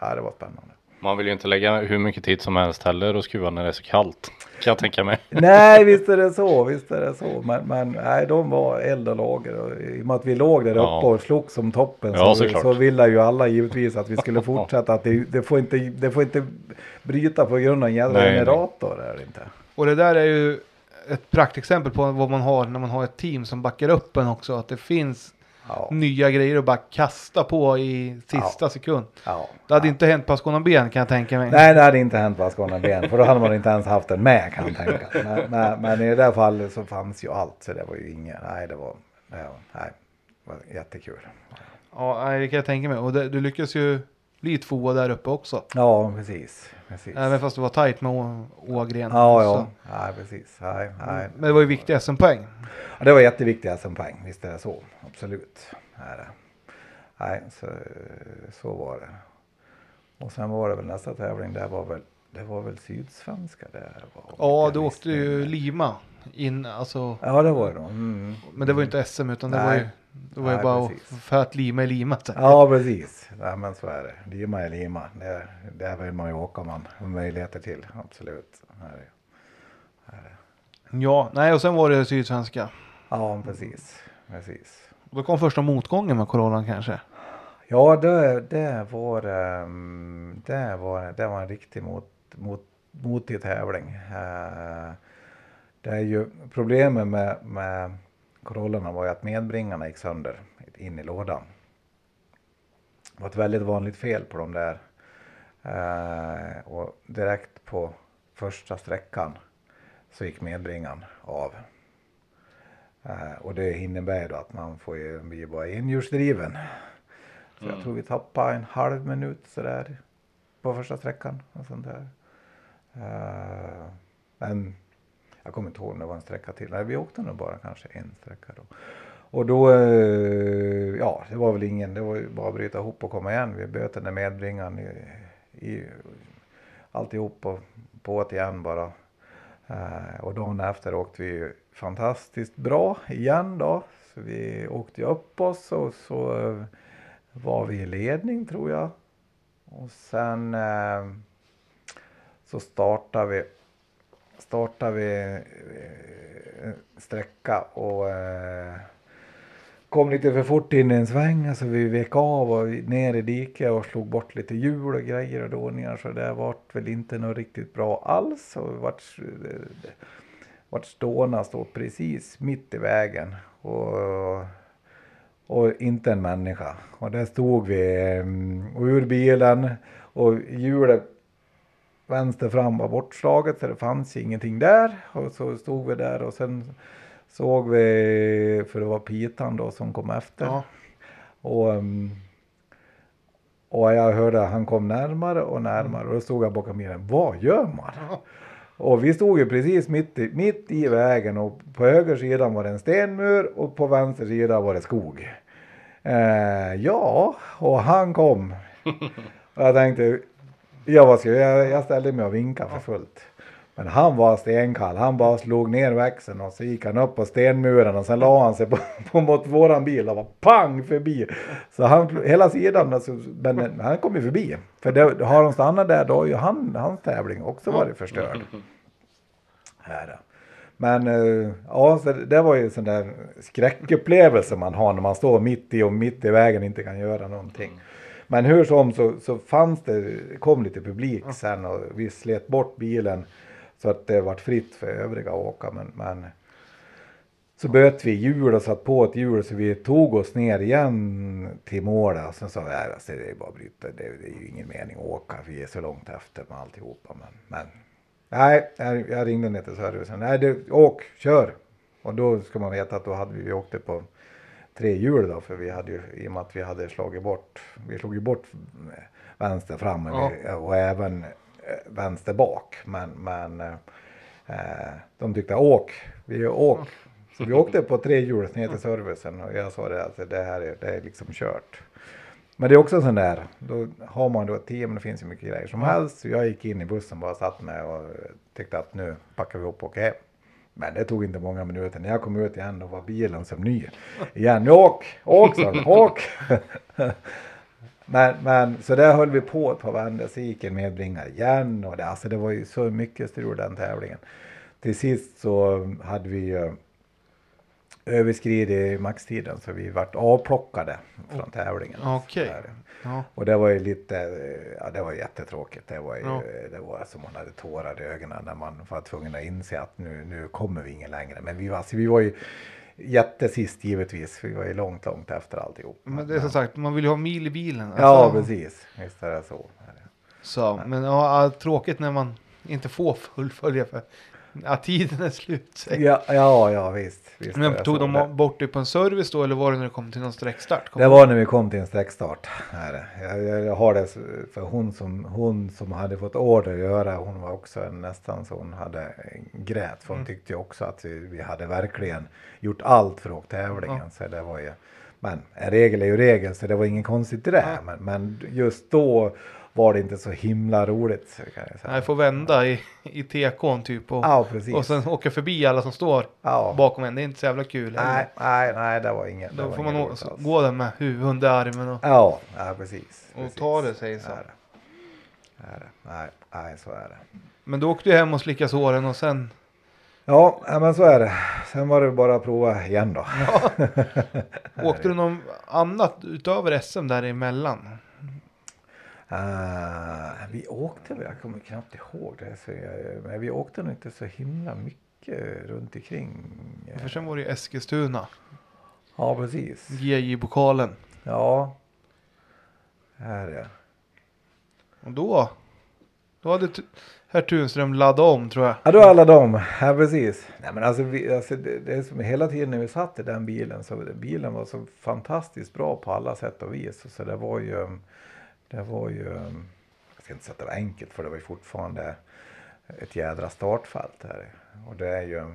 Ja, det var spännande. Man vill ju inte lägga hur mycket tid som helst heller och skruva när det är så kallt. Kan jag tänka mig. Nej, visst är det så, visst är det så. Men, men nej, de var eld och lager. Och I och med att vi låg där uppe Ja. och slogs som toppen Ja, så, såklart. så ville ju alla givetvis att vi skulle fortsätta. Att det, det, får inte, det får inte bryta på grund av en jävla Nej, nej. generator. Är det inte. Och det där är ju ett praktexempel på vad man har när man har ett team som backar upp en också. Att det finns Ja, nya grejer att bara kasta på i sista sekund. ja. Det hade inte hänt på Ascona Ben kan jag tänka mig. Nej, det hade inte hänt på Ascona Ben. För då hade man inte ens haft den med kan jag tänka. Men, men, men i det där fallet så fanns ju allt. Så det var ju inget. Nej, det var, nej, det var jättekul. Ja, nej, det kan jag tänka mig. Och det, du lyckas ju bli tvåa där uppe också. Ja, precis. Precis. Även fast du var tajt med Å- Ågren. Ja, Så. ja. Nej, precis. Nej, nej. Men det var ju viktiga SM-poäng. Ja, det var jätteviktiga SM-poäng, visst är det så. Absolut. Är det. Nej, så, så var det. Och sen var det väl nästa tävling, det var väl, det var väl Sydsvenska det var. Ja, du åkte ju. Lima in, alltså. Ja, det var det då. Mm. Men det var ju inte SM utan det Nej. var ju, det var ju bara precis. för att lima är lima. Ja, precis. Nej, men så är det. Lima är Lima. Det, där vill man ju åka om man har möjligheter till. Absolut. Här är- Ja, nej och sen var det Sydsvenska. Ja, precis. Precis. Då kom första motgången med coronan kanske. Ja, det, det, var, ehm, det, var, det var en riktig mot, mot, motig tävling. Eh, Det är ju problemet med, med Corollerna var ju att medbringarna gick sönder in i lådan. Det var ett väldigt vanligt fel på de där. Eh, och direkt på första sträckan så gick medbringaren av. Eh, och det innebär då att man får ju bli bara enhjulsdriven. Så jag tror vi tappade en halv minut sådär på första sträckan. Och sånt där. Eh, men jag kommer inte ihåg om det var en sträcka till. Nej, vi åkte nog bara kanske en sträcka då. Och då, eh, ja, det var väl ingen, det var ju bara att bryta ihop och komma igen. Vi böt den där medbringaren i, i alltihop och på igen bara. Eh, och dagen efter åkte vi ju fantastiskt bra igen då. Så vi åkte ju upp oss och så eh, var vi i ledning tror jag. Och sen så startade vi startade vi en sträcka och eh, kom lite för fort in i en sväng. Alltså vi vek av och ner i diket och slog bort lite hjul och grejer och dåningar. Så det vart väl inte något riktigt bra alls. Och vi vart, eh, vart stående stå precis mitt i vägen. Och, och inte en människa. Och där stod vi mm, och ur bilen och hjulet vänster fram var bortslaget så det fanns ingenting där. Och så stod vi där och sen såg vi, för det var Pitan då som kom efter. Ja. Och, mm, och jag hörde att han kom närmare och närmare och då stod jag bakom bilen. Vad gör man? Och vi stod ju precis mitt i, mitt i vägen och på höger sida var det en stenmur och på vänster sida var det skog. Eh, ja, och han kom. Och jag tänkte, ja vad ska jag, jag, ställde mig och vinkade för fullt. Men han var stenkall, han bara slog ner växeln och så gick han upp på stenmuren och sen la han sig på, på mot våran bil och var pang förbi. Så han, hela sidan, alltså, men han kom ju förbi. För det, har de stannat där då har ju han, hans tävling också varit förstörd. Här. Men eh, ja, så det, det var ju en sån där skräckupplevelse man har när man står mitt i och mitt i vägen inte kan göra någonting. Men hur som så, så fanns det, kom lite publik sen och vi slet bort bilen så att det vart fritt för övriga att åka. Men, men så böt vi hjul och satt på ett hjul så vi tog oss ner igen till målet. Och sen sa vi, "Nej, alltså, det är bara att bryta, det, det är ju ingen mening att åka, vi är så långt efter med alltihopa. Men, men nej, jag, jag ringde ner till servicen, nej du, åk, kör. Och då ska man veta att då hade vi, vi åkte på tre hjul då, för vi hade ju, i och med att vi hade slagit bort, vi slog ju bort vänster fram och, vi, och även eh, vänster bak. Men, men eh, eh, de tyckte åk, vi åk. Så vi åkte på tre hjul ner till servicen och jag sa det att det här är, det är liksom kört. Men det är också en sån där, då har man då ett team, det finns ju mycket grejer som helst. Så jag gick in i bussen bara satt med och tyckte att nu packar vi upp och åker hem. Men det tog inte många minuter. När jag kom ut igen då var bilen som ny. Igen, åk, åk sa de, åk. men, men så där höll vi på ett par vändor, så gick en medbringare igen. Och det, alltså det var ju så mycket strul den tävlingen. Till sist så hade vi ju överskridit maxtiden så vi vart avplockade från tävlingen. Där. Ja. Och det var ju lite, ja det var jättetråkigt. Det var ju, Ja. det var som man hade tårar i ögonen när man var tvungen att inse att nu, nu kommer vi ingen längre. Men vi var, alltså, vi var ju jättesist givetvis. Vi var ju långt, långt efter alltihop. Men det är som sagt, man vill ju ha mil i bilen. Ja, Alltså, precis. Visst är det så. Så, men ja, ja, tråkigt när man inte får fullfölja för ja, tiden är slut. Ja, ja, ja visst. visst Men tog de Det- bort det på en service då eller var det när det kom till någon sträckstart? Kom Det var när vi kom till en sträckstart. Jag, jag, jag har det för hon som, hon som hade fått order att göra, hon var också nästan så hon hade grät. För hon tyckte ju också att vi, vi hade verkligen gjort allt för att åka tävlingen. Så det var ju, Men en regel är ju regel så det var ingen konstigt i det. Men, men just då var det inte så himla roligt. Kan jag säga. Jag får vända i, i tekon typ och, Ja, och sen åka förbi alla som står Ja. bakom en. Det är inte så jävla kul. heller. Nej, nej, nej, det var inget. Då får man å- gå där med huvudet under armen och, Ja, ja precis. och precis. ta det sig så. Är det. Är det. Nej, nej, så är det. Men då åkte jag hem och slickade såren och sen Ja, ja, men så är det. Sen var det bara att prova igen då. åkte du något annat utöver SM däremellan? Uh, vi åkte, jag kommer knappt ihåg det, så jag, men vi åkte nog inte så himla mycket runt omkring. För sen var det Eskilstuna, Ja, precis. GJ-pokalen. Ja. Här är det. Och då, då hade herr Tunström laddat om tror jag. Ja, då alla de. Ja, precis. Nej, men alltså, vi, alltså det, det är som hela tiden när vi satt i den bilen så bilen var så fantastiskt bra på alla sätt och vis. Så det var ju, det var ju, jag ska inte säga att det var enkelt för det var ju fortfarande ett jädra startfält här. Och det är ju,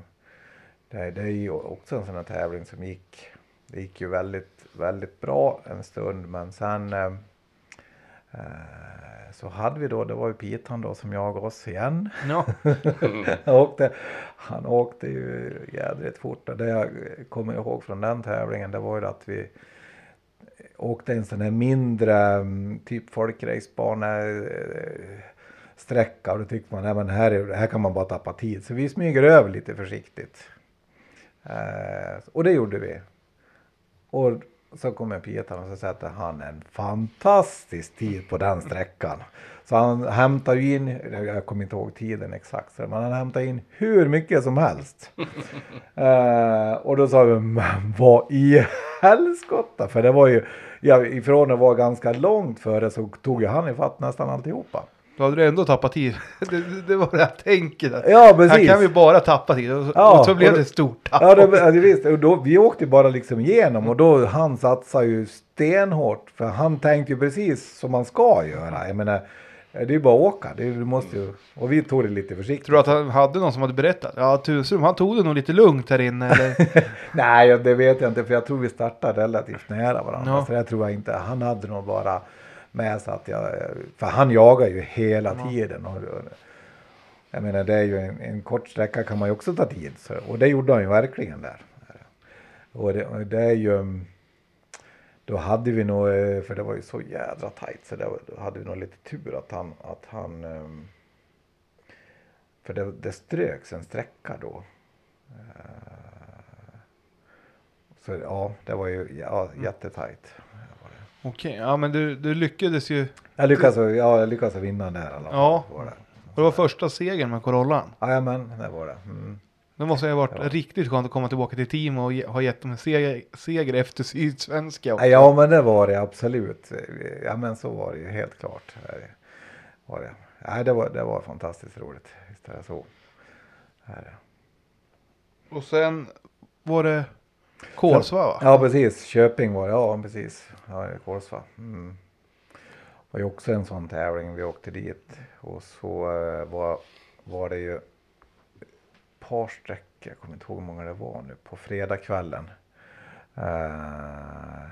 det är, det är ju också en sån här tävling som gick, det gick ju väldigt, väldigt bra en stund men sen eh, eh, så hade vi då, det var ju Pitan då som jagade oss igen. Ja, Han åkte, han åkte ju jädrigt fort. Det jag kommer ihåg från den tävlingen det var ju att vi åkte en sån här mindre mm, typ folkracebana-sträcka eh, och då tyckte man att här, är- här kan man bara tappa tid. Så vi smyger över lite försiktigt. Eh, och det gjorde vi. Och så kommer Pietan och så sätter han en fantastisk tid på den sträckan. Så han hämtar ju in, jag kommer inte ihåg tiden exakt, men han hämtar in hur mycket som helst. eh, och då sa vi, men vad i helskotta? För det var ju, ja, ifrån att vara ganska långt före så tog ju han ifatt nästan alltihopa. då hade du ändå tappat tid. Det, det, det var det jag tänkte. Ja, precis. Här kan vi bara tappa tid. Och, så- Ja, och så blev och det då- ett stort tapp. Ja, det, det visst. Och då, vi åkte bara liksom igenom och då han satsade ju stenhårt. För han tänkte ju precis som man ska göra. Jag menar, det är ju bara att åka. Det, du måste ju, och vi tog det lite försiktigt. Tror du att han hade någon som hade berättat? Ja, Tunström han tog det nog lite lugnt här inne. Eller? Nej, ja, det vet jag inte. För jag tror vi startade relativt nära varandra. Ja. Så det tror jag inte. Han hade nog bara med sig att jag... För han jagar ju hela tiden. Och, jag menar, det är ju en, en kort sträcka kan man ju också ta tid. Så, och det gjorde han ju verkligen där. Och det, det är ju... Då hade vi nog, eh, för det var ju så jädra tajt, så var- då hade vi nog lite tur att han, att han ehm, för det, det ströks en sträcka då. Eh, Så ja, det var ju ja, jättetajt. Okej, ja men du, du lyckades ju. Jag lyckades, ja, jag lyckades vinna där i alla fall. Ja. Var det. Och det var första segern med Corollan. Jajamän, det var det. Mm. Det måste ju ha varit Ja. riktigt skönt att komma tillbaka till team och ge, ha gett dem en seger, seger efter Sydsvenska. också. Ja, men det var det absolut. Ja, men så var det ju helt klart. Det Var det. Ja, det, var, det var fantastiskt roligt. Visst är det så. Det. Och sen var det Kolsva va? Ja, precis. Köping var det. Ja, precis. Ja, Kolsva. Mm. Det var ju också en sån tävling. Vi åkte dit och så eh, var, var det ju par sträckor. Jag kommer inte ihåg hur många det var nu. På fredagskvällen. Eh,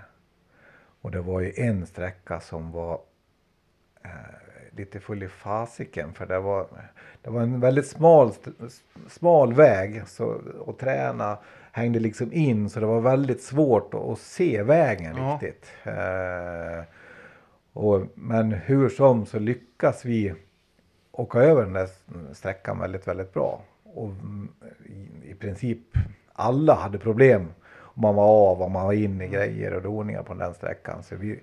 och det var ju en sträcka som var eh, lite full i fasiken. För det var, det var en väldigt smal, smal väg. Så, och träna hängde liksom in. Så det var väldigt svårt att, att se vägen Ja. riktigt. Eh, och, men hur som så lyckas vi åka över den där sträckan väldigt, väldigt bra. Och mm, i, princip alla hade problem. Om man var av, om man var in i grejer och doningar på den sträckan. Så vi,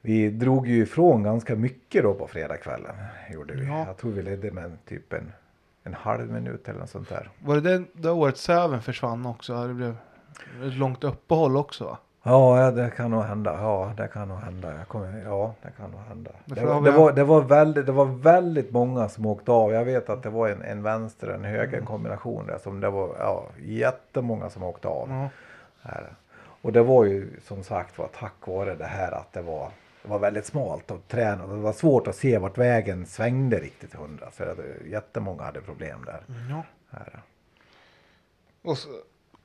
vi drog ju ifrån ganska mycket då på fredagskvällen. Gjorde vi. Ja. Jag tror vi ledde med typ en, en halv minut eller något sånt där. Var det det, det året Säven försvann också? Det blev ett långt uppehåll också va? Ja, det kan nog hända. Ja, det kan nog hända. Jag kommer, ja, det kan nog hända. Det, har det, var, det, var väldigt, det var väldigt många som åkte av. Jag vet att det var en, en vänster och en höger kombination där. Som det var ja, jättemånga som åkte av. Ja. Här. Och det var ju som sagt var tack vare det här att det var, det var väldigt smalt och träna. Det var svårt att se vart vägen svängde riktigt hundra. Så det, jättemånga hade problem där. ja. här. Och så,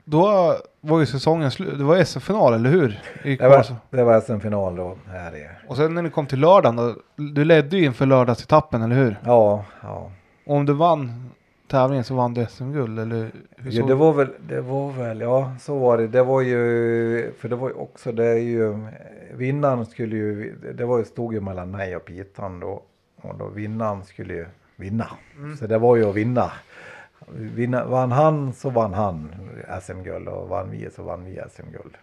då var ju säsongen slut. Det var SM-final, eller hur? I Det var, det var SM-final då här i. Och sen när ni kom till lördagen då, du ledde ju inför lördagsetappen, eller hur? Ja, ja. Och om du vann tävlingen så vann du SM-guld, eller hur Jo, det var väl, det var väl, ja så var det. Det var ju, för det var ju också, det är ju, vinnaren skulle ju, det var ju, stod ju mellan mig och Pitan då. Och då vinnaren skulle ju vinna. Så det var ju att vinna. Vinna. Vann han så vann han SM-guld och vann vi så vann vi SM-guld.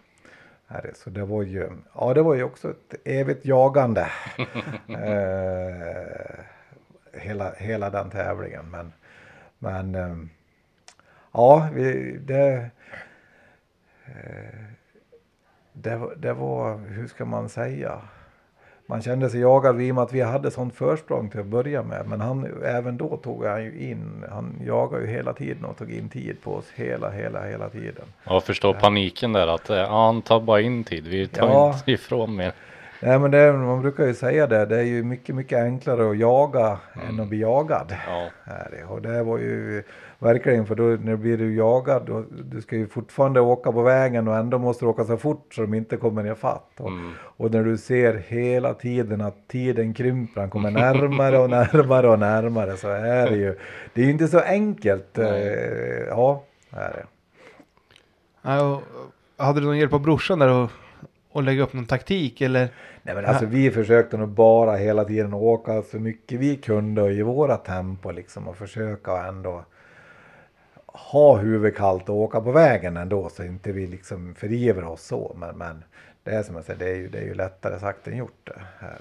Så det var ju, ja det var ju också ett evigt jagande. eh, hela, hela den tävlingen. Men, men ehm, Ja, vi, det, eh, det, det var, hur ska man säga? Man kände sig jagad i och med att vi hade sånt försprång till att börja med. Men han, även då tog han ju in, han jagade ju hela tiden och tog in tid på oss hela, hela, hela tiden. Jag förstår paniken där att eh, ja, han tar bara in tid. Vi tar Ja. inte ifrån mer. Nej men det, man brukar ju säga det, det är ju mycket, mycket enklare att jaga än att bli jagad. Ja. Och det var ju verkligen, för då när blir du jagad, då, du ska ju fortfarande åka på vägen och ändå måste du åka så fort så de inte kommer ner fatt. Och, Mm. och när du ser hela tiden att tiden krymper, han kommer närmare och närmare och närmare så är det ju, det är ju inte så enkelt. Eh, ja, är det. Nej, och, hade du någon hjälp av brorsan där och, och lägga upp någon taktik eller? Nej men alltså vi försökte nog bara hela tiden åka så mycket vi kunde och i våra tempo liksom och försöka ändå ha huvudet kallt och åka på vägen ändå så inte vi liksom förivrar oss så. Men, men det är som jag säger, det är ju, det är ju lättare sagt än gjort det här.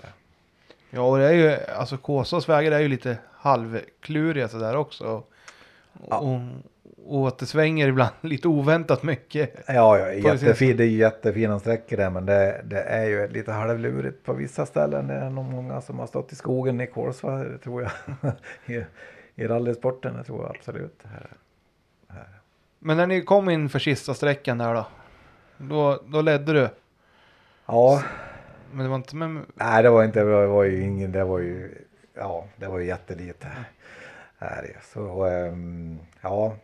Ja, och det är ju, alltså Kåsas vägar är ju lite halvkluriga sådär också. Och, Ja. och, och att det svänger ibland lite oväntat mycket. Ja, ja jättefin, det är ju jättefina sträckor där men det, det är ju lite halvlurigt på vissa ställen. Det är nog många som har stått i skogen i Kolsva tror jag. I, i rallysporten, tror jag absolut. Här. Men när ni kom in för sista sträckan där då? Då, då ledde du. Ja, Men det var inte med... Nej, det var inte, det var ju ingen, det var ju, ja, det var ju jättelite. Här, är. så, ehm, ja.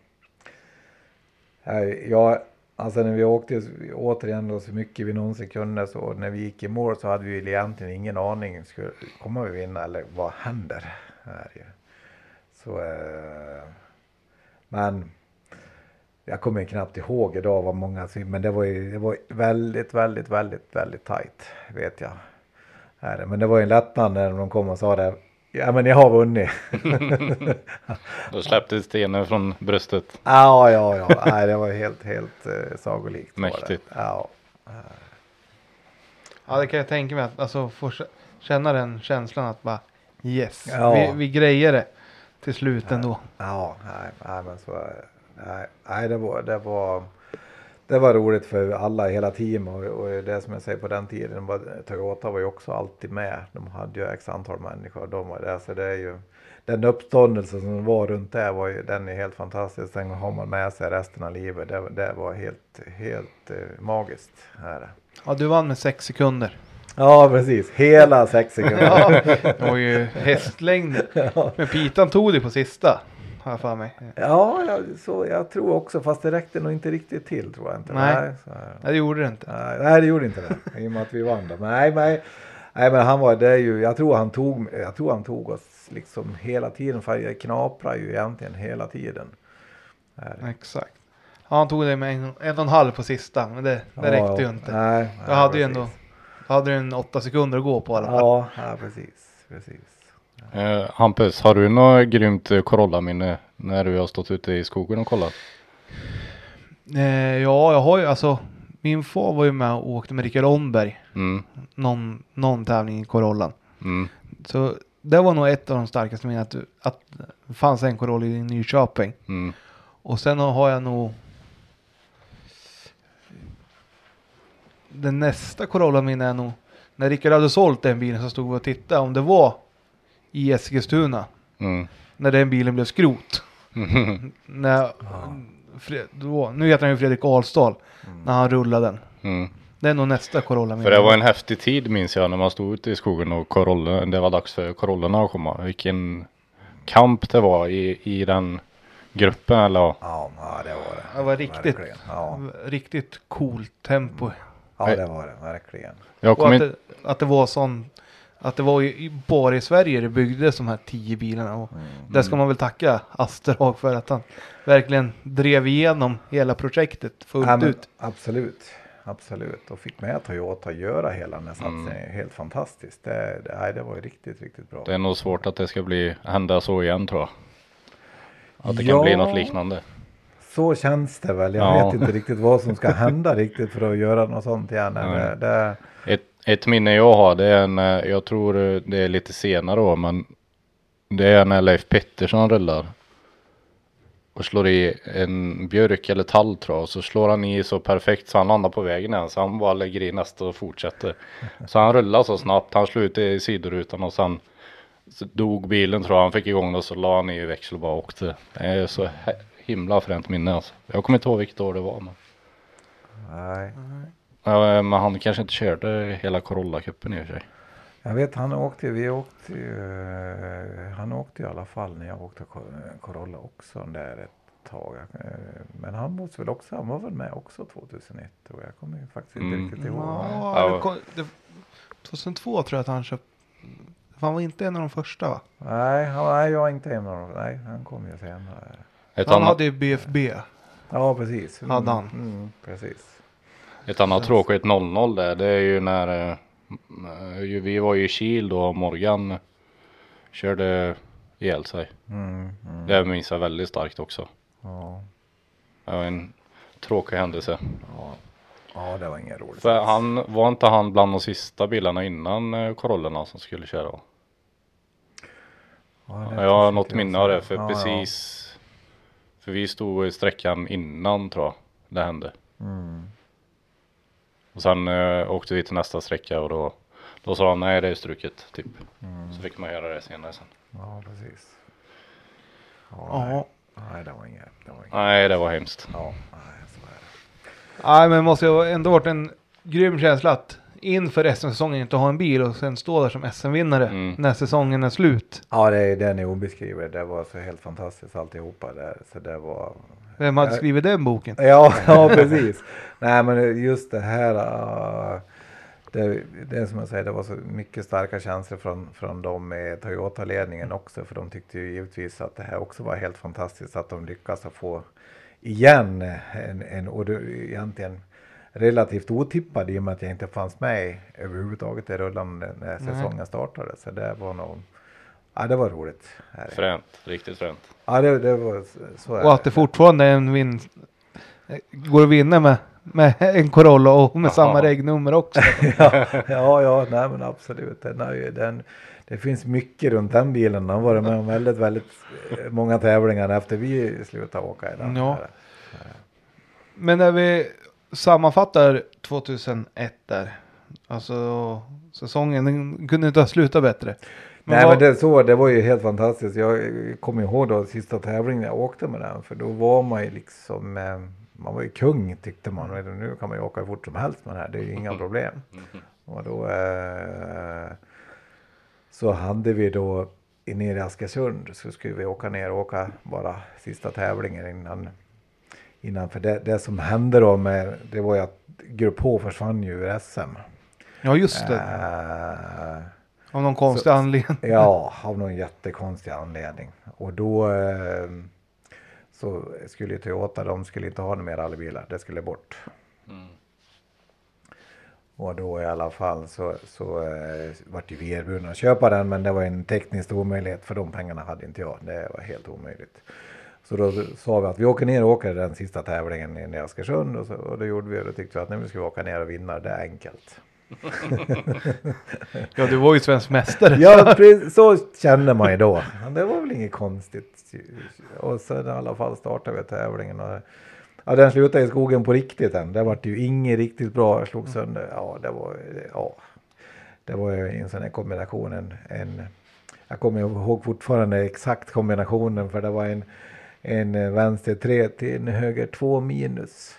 Eh, Ja, alltså när vi åkte återigen då så mycket vi någonsin kunde så när vi gick i mål så hade vi egentligen ingen aning. Skulle, kommer vi vinna eller vad händer? Här, är. Så, eh, men jag kommer knappt ihåg idag vad många, men det var ju det var väldigt, väldigt, väldigt, väldigt tajt vet jag. Men det var ju en lättnad när de kom och sa det. Ja men jag har vunnit. Då släppte stenen från bröstet. ja, ja, ja. Nej, det var helt, helt uh, sagolikt. det. Mäktigt. Ja. Ja, det kan jag tänka mig. Att, alltså få känna den känslan att bara yes, Ja. vi, vi grejer det till slut ändå. Ja, nej, nej men så. Nej, nej det, var, det var. Det var roligt för alla i hela team och, och det som jag säger på den tiden var Toyota var ju också alltid med. De hade ju x antal människor. De var där så det är ju den uppståndelse som var runt det var ju den är helt fantastisk. Den har man med sig resten av livet. Det, det var helt, helt eh, magiskt. Här. Ja, du vann med sex sekunder. Ja, precis. Hela sex sekunder. Ja, det var ju hästlängd. Men Pitan tog det på sista. Har jag för mig. Ja, jag, så jag tror också, fast det räckte nog inte riktigt till tror jag inte. Nej. så här. Nej, det gjorde det inte. Nej, nej, det gjorde inte det. I och med att vi vann då. Nej, nej, nej, men han var, det ju, jag tror han tog, jag tror han tog oss liksom hela tiden. För jag knaprar ju egentligen hela tiden. Exakt. Ja, han tog det med en, en och en halv på sista. Men det, det räckte ju inte. Nej, Jag nej, hade ju precis. ändå då hade du en åtta sekunder att gå på i alla fall. Ja, ja, precis, precis. Eh, Hampus, har du något grymt eh, Corolla-minne när du har stått ute i skogen och kollat? Eh, ja, jag har ju alltså. Min far var ju med och åkte med Rickard Omberg. Mm, Någon, någon tävling i Corollan. mm, Så det var nog ett av de starkaste minnena. Att, du- att det fanns en Corolla i Nyköping. mm. Och sen har jag nog. Den nästa Corolla minne är nog. När Rickard hade sålt den bilen så stod vi och tittade om det var i Eskilstuna. Mm. När den bilen blev skrot. när, Fre- då, nu heter han ju Fredrik Ahlstad. När han rullade den. Mm. Det är nog nästa Corolla. För det var en häftig tid minns jag när man stod ute i skogen och Corolla, det var dags för Corollorna att komma. Vilken kamp det var i, i den gruppen eller ja. Det var det. Det var riktigt. Ja, riktigt coolt tempo. ja det var det verkligen. Jag Och kommer att inte, det, att det var sån, att det var i, i- bara i Sverige det byggdes de här tio bilarna. Och Mm. där ska man väl tacka Asterhag för att han verkligen drev igenom hela projektet fullt Ja, ut. Absolut, absolut. Och fick med Toyota att göra hela den här Mm. satsningen. Helt fantastiskt. Det, det, nej, det var ju riktigt, riktigt bra. det är nog svårt att det ska bli, hända så igen tror jag. Att det Ja. kan bli något liknande. Så känns det väl. Jag Ja. vet inte riktigt vad som ska hända riktigt för att göra något sånt igen. Det, det, Ett, minne jag har det är en, eh, jag tror eh, det är lite senare då men det är när Leif Pettersson rullar. Och slår i en björk eller tall tror jag och så slår han i så perfekt så han landar på vägen igen så han bara lägger i nästa och fortsätter. Så han rullar så snabbt, han slår ut i sidorutan och sen dog bilen tror jag, han fick igång det och så la han i växel och bara åkte. Det är så himla fränt minne alltså. Jag kommer inte ihåg vilket år det var men. nej. Ja, men han kanske inte körde hela Corolla-cupen i och för sig. Jag vet han åkte, vi åkte eh, han åkte i alla fall när jag åkte Cor- Corolla också där ett tag. Eh, Men han måste väl också, han var väl med också 2001 och jag kommer ju faktiskt inte Mm. riktigt ihåg. Ja, Ja. det kom, det, 2002 tror jag att han köpte. Han var inte en av de första va? Nej, han, nej, jag är inte en av dem. Nej, han kom ju senare. Han annat, hade ju BFB. Ja, precis. Hade han. Mm, precis. Ett annat tråkigt 00 där, det är ju när eh, ju- vi var ju i Kil då och Morgan körde ihjäl sig. Mm, mm, Det minns jag väldigt starkt också. ja, Det var en tråkig händelse. ja. ja, det var inget roligt. För han, var inte han bland de sista bilarna innan eh, Corollorna som skulle köra? Ja, Jag har något minne av det för Ja, precis För vi stod i sträckan innan tror jag det hände. Ja. Mm. Och sen eh, åkte vi till nästa sträcka och då Då sa han nej det är struket typ. Mm. Så fick man göra det senare sen. ja, precis. Ja, Ja. nej. nej, det var inget. Det var inget. Nej det var hemskt. Ja, nej, så är det. Nej men det måste ju ändå varit en grym känsla att inför SM-säsongen inte ha en bil och sen stå där som SM-vinnare Mm. när säsongen är slut. Ja, det, den är obeskrivlig. Det var så helt fantastiskt alltihopa där. Så det var... Vem hade skrivit den boken? Ja, ja precis. Nej, men just det här. Uh, det, det är som jag säger, det var så mycket starka känslor från, från dem med Toyota-ledningen också. För de tyckte ju givetvis att det här också var helt fantastiskt att de lyckas att få igen en, en och det, egentligen relativt otippad i och med att jag inte fanns med överhuvudtaget i rullan när Nej. säsongen startade. Så det var nog, ja det var roligt. Här. Fränt, riktigt fränt. Ja det, det var så. är Och att det fortfarande är en vinst. Går att vinna med, med en Corolla och med Ja. samma regnummer också. ja, ja, ja, nej men absolut. Den ju, den, det finns mycket runt den bilen. Den har varit med om väldigt, väldigt eh, många tävlingar efter vi slutade åka i den. Ja. Men när vi sammanfattar 2001 där. Alltså säsongen den kunde inte ha slutat bättre. Men Nej vad- men det, så, det var ju helt fantastiskt. Jag kommer ihåg då sista tävlingen jag åkte med den. För då var man ju liksom, eh, man var ju kung tyckte man. Men nu kan man ju åka hur fort som helst med det här. Det är ju inga problem. Och då eh, så hade vi då i nere i Askersund så skulle vi åka ner och åka bara sista tävlingen innan. Innan för det, det som hände då med, det var ju att Grupp H försvann ju ur SM. Ja just det. Eh, Av någon konstig så- anledning. Ja, av någon jättekonstig anledning. Och då eh, så skulle ju Toyota, de skulle inte ha några mer rallybilar, det skulle bort. Mm. Och då i alla fall så, så eh, vart ju vi erbjudna att köpa den, men det var en teknisk omöjlighet för de pengarna hade inte jag. Det var helt omöjligt. Så då sa vi att vi åker ner och åker den sista tävlingen i Askersund och, så, och det gjorde vi och då tyckte vi att nu ska vi åka ner och vinna, det är enkelt. Ja du var ju svensk mästare. Ja, så kände man ju då. Det var väl inget konstigt. Och sen i alla fall startade vi tävlingen. Och, ja, den slutade i skogen på riktigt än. Det var ju inget riktigt bra. Jag slog sönder. Ja, det var, ja, det var ju en sån här kombination. En, en, jag kommer ihåg fortfarande exakt kombinationen för det var en, en vänster 3 till en höger 2 minus.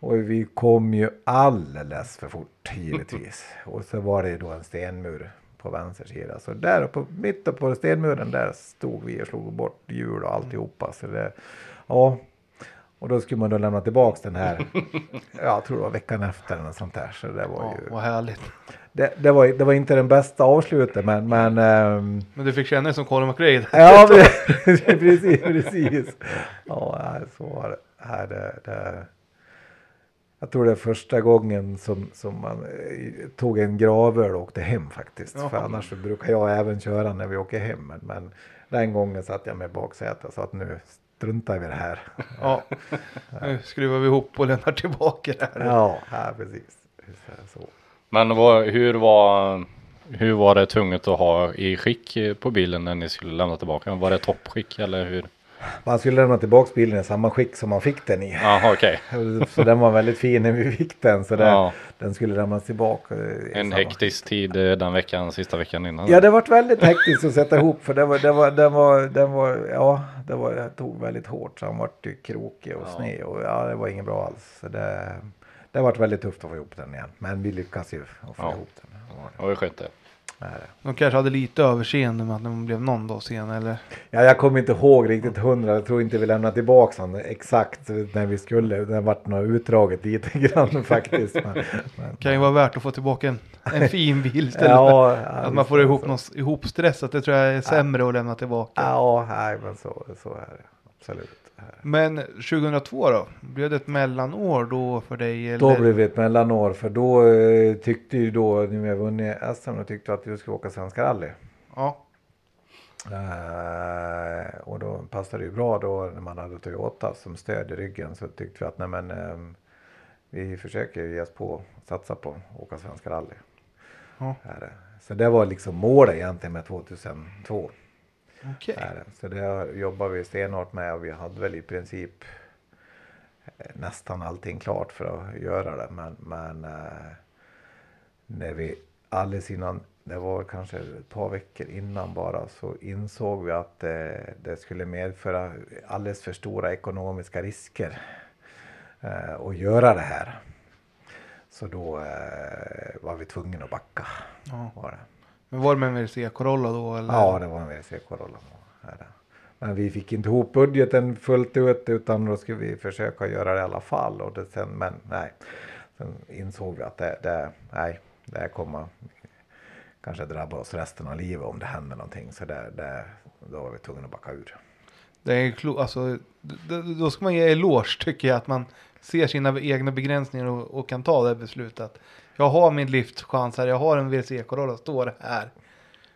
Och vi kom ju alldeles för fort givetvis. Och så var det då en stenmur på vänster sida. Så där uppe, mitt på stenmuren där stod vi och slog bort hjul och alltihopa. Så det, ja, och då skulle man då lämna tillbaks den här, jag tror det var veckan efter eller något sånt där. Så det var Ja, ju, vad härligt. det, det, var, det var inte den bästa avslutet men, men ehm, Men du fick känna dig som Colin McRae. Ja, precis, precis. Ja, så var det. Nej, det, det. Jag tror det är första gången som, som man eh, tog en gravöl och åkte hem faktiskt. Ja. För annars så brukar jag även köra när vi åker hem. Men, men den gången satt jag med baksätet sa att nu struntar vi i det här. Ja. Nu skruvar vi ihop och lämnar tillbaka det här. Ja, ja precis. Så. Men vad, hur var hur var det tvunget att ha i skick på bilen när ni skulle lämna tillbaka den? Var det toppskick eller hur? Man skulle lämna tillbaka bilen i samma skick som man fick den i. Jaha okej. Så den var väldigt fin när vi fick den. Så det, Ja. den skulle lämnas tillbaka. En samma- hektisk tid eh, den veckan, sista veckan innan. Ja, det varit väldigt hektiskt att sätta ihop för det var, det var, det var, det var, ja, det var, det tog väldigt hårt så han vart ju krokig och sned och ja, det var inget bra alls. Så det, det har varit väldigt tufft att få ihop den igen, men vi lyckas ju att få Ja. ihop den. Det var var skönt det. De kanske hade lite överseende med att de blev någon dag sen eller? Ja, jag kommer inte ihåg riktigt hundra, jag tror inte vi lämnade tillbaka honom exakt när vi skulle. Det vart nog utdraget lite grann faktiskt. Men, men, Kan ju vara värt att få tillbaka en, en fin bil istället ja, för ja, att man får ihop så. något ihopstressat. Det tror jag är sämre att lämna tillbaka. Ja, nej, men så, så är det absolut. Men 2002 då? Blev det ett mellanår då för dig? Eller? Då blev det ett mellanår för då eh, tyckte ju då, när vi vunnit SM, då tyckte jag att vi skulle åka Svenska rally. Ja, Eh, och då passade det ju bra då när man hade Toyota som stöd i ryggen så tyckte vi att nej men ehm, vi försöker ge oss på satsa på att åka Svenska rally. Ja. Så det var liksom målet egentligen med 2002. Okej. Är det. Så det jobbar vi stenhårt med och vi hade väl i princip eh, nästan allting klart för att göra det. Men, men eh, när vi alldeles innan, det var kanske ett par veckor innan bara, så insåg vi att eh, det skulle medföra alldeles för stora ekonomiska risker att göra det här. Så då var vi tvungna att backa. Ja. Var det. Men var det med en WRC Corolla då? Eller? Ja, det var en WRC Corolla. Men vi fick inte ihop budgeten fullt ut utan då skulle vi försöka göra det i alla fall. Och det sen, men nej, sen insåg vi att det, det, nej, det här kommer kanske drabba oss resten av livet om det händer någonting. Så det, det, då var vi tvungna att backa ur. Det är klo- alltså, då ska man ge eloge tycker jag att man ser sina egna begränsningar och, och kan ta det beslutet. Jag har min livschans här, jag har en WRC Corolla, står här.